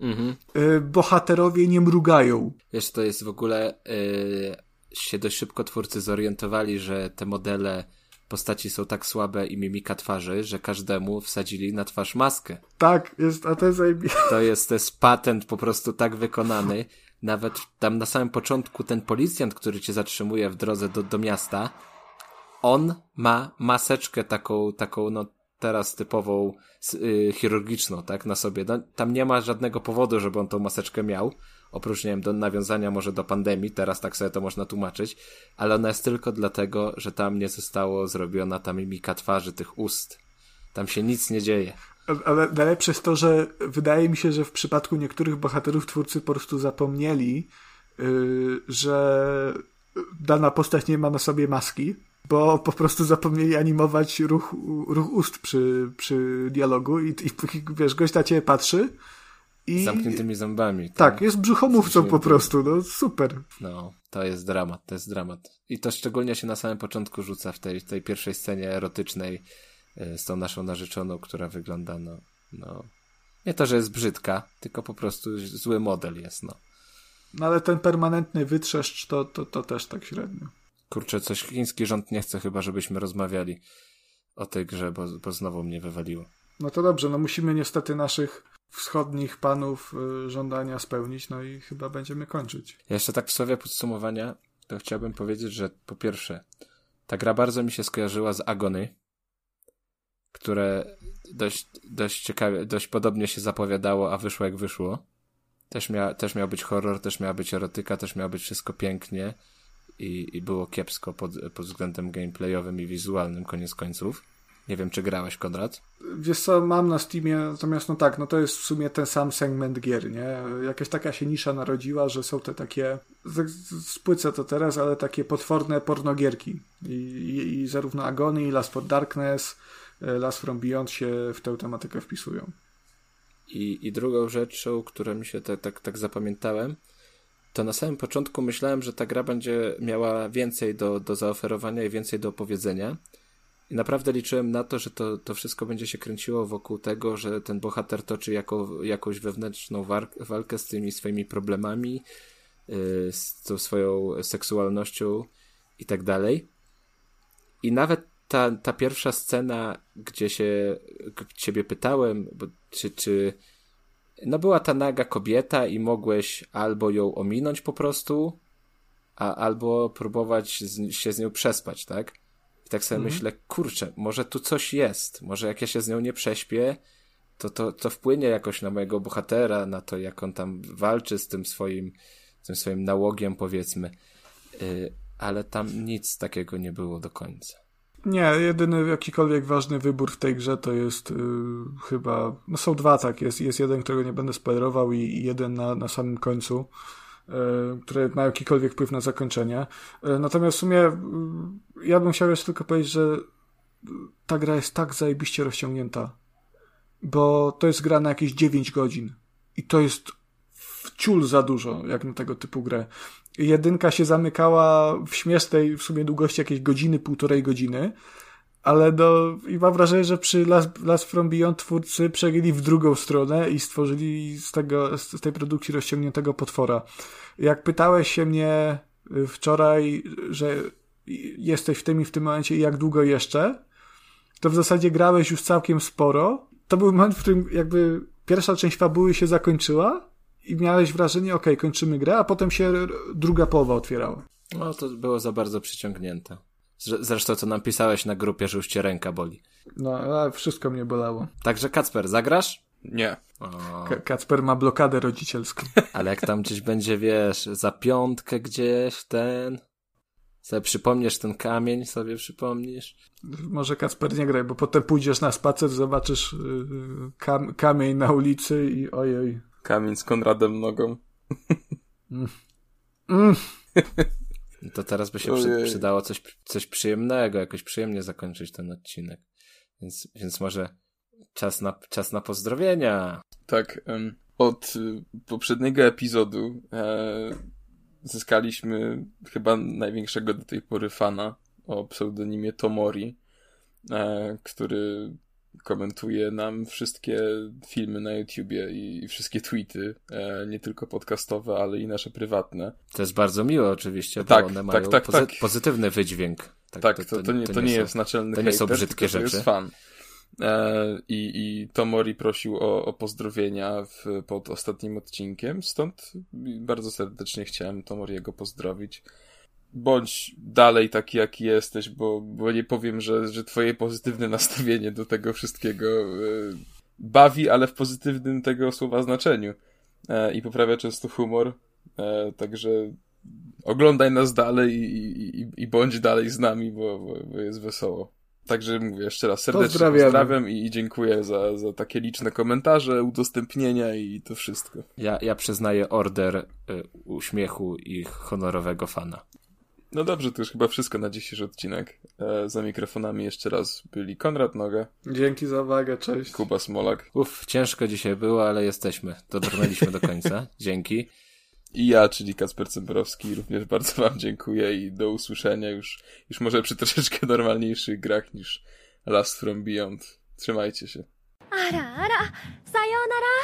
Mhm. Y, bohaterowie nie mrugają. Wiesz, to jest w ogóle yy, się dość szybko twórcy zorientowali, że te modele postaci są tak słabe i mimika twarzy, że każdemu wsadzili na twarz maskę. Tak, jest, a to jest To jest, to jest patent po prostu tak wykonany, nawet tam na samym początku ten policjant, który cię zatrzymuje w drodze do, do miasta, on ma maseczkę taką, taką, no teraz typową yy, chirurgiczną, tak, na sobie. No, tam nie ma żadnego powodu, żeby on tą maseczkę miał, oprócz, nie wiem, do nawiązania może do pandemii, teraz tak sobie to można tłumaczyć, ale ona jest tylko dlatego, że tam nie zostało zrobiona ta mimika twarzy, tych ust. Tam się nic nie dzieje. Ale najlepsze jest to, że wydaje mi się, że w przypadku niektórych bohaterów twórcy po prostu zapomnieli, yy, że dana postać nie ma na sobie maski, bo po prostu zapomnieli animować ruch, ruch ust przy, przy dialogu i, i wiesz, gość na ciebie patrzy i... Z zamkniętymi zębami. Tak, tak jest brzuchomówcą po prostu, no super. No, to jest dramat, to jest dramat. I to szczególnie się na samym początku rzuca w tej, tej pierwszej scenie erotycznej, z tą naszą narzeczoną, która wygląda, no, no, nie to, że jest brzydka, tylko po prostu zły model jest, no. No ale ten permanentny wytrzeszcz to, to, to też tak średnio. Kurczę, coś chiński rząd nie chce chyba, żebyśmy rozmawiali o tej grze, bo, bo znowu mnie wywaliło. No to dobrze, no musimy niestety naszych wschodnich panów y, żądania spełnić, no i chyba będziemy kończyć. Ja jeszcze tak w słowie podsumowania, to chciałbym powiedzieć, że po pierwsze, ta gra bardzo mi się skojarzyła z Agony, które dość, dość ciekawie, dość podobnie się zapowiadało, a wyszło jak wyszło. Też, mia, też miał być horror, też miała być erotyka, też miało być wszystko pięknie i, i było kiepsko pod, pod względem gameplayowym i wizualnym koniec końców. Nie wiem, czy grałeś, Konrad? Wiesz co, mam na Steamie, natomiast no tak, no to jest w sumie ten sam segment gier, nie? Jakaś taka się nisza narodziła, że są te takie, spłycę to teraz, ale takie potworne pornogierki. I, i, i zarówno Agony, i Last for Darkness, Last From Beyond się w tę tematykę wpisują. I, i drugą rzeczą, którą mi się tak, tak, tak zapamiętałem, to na samym początku myślałem, że ta gra będzie miała więcej do, do zaoferowania i więcej do opowiedzenia, I naprawdę liczyłem na to, że to, to wszystko będzie się kręciło wokół tego, że ten bohater toczy jako, jakąś wewnętrzną walkę z tymi swoimi problemami, yy, z tą swoją seksualnością i tak dalej. I nawet ta, ta pierwsza scena, gdzie się ciebie pytałem, bo, czy, czy no była ta naga kobieta i mogłeś albo ją ominąć po prostu, a, albo próbować z, się z nią przespać, tak? I tak sobie mhm. myślę, kurczę, może tu coś jest, może jak ja się z nią nie prześpię, to, to, to wpłynie jakoś na mojego bohatera, na to, jak on tam walczy z tym swoim, z tym swoim nałogiem, powiedzmy. Yy, ale tam nic takiego nie było do końca. Nie, jedyny jakikolwiek ważny wybór w tej grze to jest yy, chyba. No są dwa, tak. Jest, jest jeden, którego nie będę spoilerował, i, i jeden na, na samym końcu, yy, które ma jakikolwiek wpływ na zakończenie. Yy, natomiast w sumie yy, ja bym chciał jeszcze tylko powiedzieć, że ta gra jest tak zajebiście rozciągnięta, bo to jest gra na jakieś 9 godzin. I to jest wciul za dużo, jak na tego typu grę jedynka się zamykała w śmiesznej w sumie długości jakieś godziny, półtorej godziny, ale do, i mam wrażenie, że przy Last, Last From Beyond twórcy przejęli w drugą stronę i stworzyli z tego, z tej produkcji rozciągniętego potwora. Jak pytałeś się mnie y, wczoraj, że jesteś w tym i w tym momencie i jak długo jeszcze, to w zasadzie grałeś już całkiem sporo. To był moment, w którym jakby pierwsza część fabuły się zakończyła, i miałeś wrażenie, ok, kończymy grę, a potem się druga połowa otwierała. No to było za bardzo przyciągnięte. Zresztą co nam pisałeś na grupie, że już cię ręka boli. No, ale wszystko mnie bolało. Także Kacper, zagrasz? Nie. Kacper ma blokadę rodzicielską. Ale jak tam gdzieś będzie, wiesz, za piątkę gdzieś, ten... Sobie przypomnisz ten kamień, sobie przypomnisz. Może Kacper nie graj, bo potem pójdziesz na spacer, zobaczysz yy, kam kamień na ulicy i ojej, Kamień z Konradem nogą. Mm. Mm. To teraz by się przy, przydało coś, coś przyjemnego, jakoś przyjemnie zakończyć ten odcinek. Więc, więc może czas na, czas na pozdrowienia. Tak. Um, od y, poprzedniego epizodu e, zyskaliśmy chyba największego do tej pory fana o pseudonimie Tomori, e, który komentuje nam wszystkie filmy na YouTubie i wszystkie tweety, e, nie tylko podcastowe, ale i nasze prywatne. To jest bardzo miłe oczywiście, bo tak, one tak, mają tak, pozy tak. pozytywny wydźwięk. Tak, tak to, to, to, nie, to nie, jest naczelny To nie są brzydkie rzeczy. To jest fan. E, I, I Tomori prosił o, o pozdrowienia w, pod ostatnim odcinkiem, stąd bardzo serdecznie chciałem Tomoriego pozdrowić bądź dalej taki, jaki jesteś, bo, bo nie powiem, że, że twoje pozytywne nastawienie do tego wszystkiego e, bawi, ale w pozytywnym tego słowa znaczeniu e, i poprawia często humor, e, także oglądaj nas dalej i, i, i bądź dalej z nami, bo, bo, bo jest wesoło. Także mówię jeszcze raz serdecznie pozdrawiam i, i dziękuję za, za takie liczne komentarze, udostępnienia i to wszystko. Ja, ja przyznaję order y, uśmiechu i honorowego fana. No dobrze, to już chyba wszystko na dzisiejszy odcinek. E, za mikrofonami jeszcze raz byli Konrad Noga. Dzięki za uwagę, cześć. Kuba Smolak. Uff, ciężko dzisiaj było, ale jesteśmy. Dotrwaliśmy do końca. Dzięki. I ja, czyli Kacper Cembrowski, również bardzo wam dziękuję i do usłyszenia już, już może przy troszeczkę normalniejszych grach niż Last From Beyond. Trzymajcie się. Ara, ara, sayonara.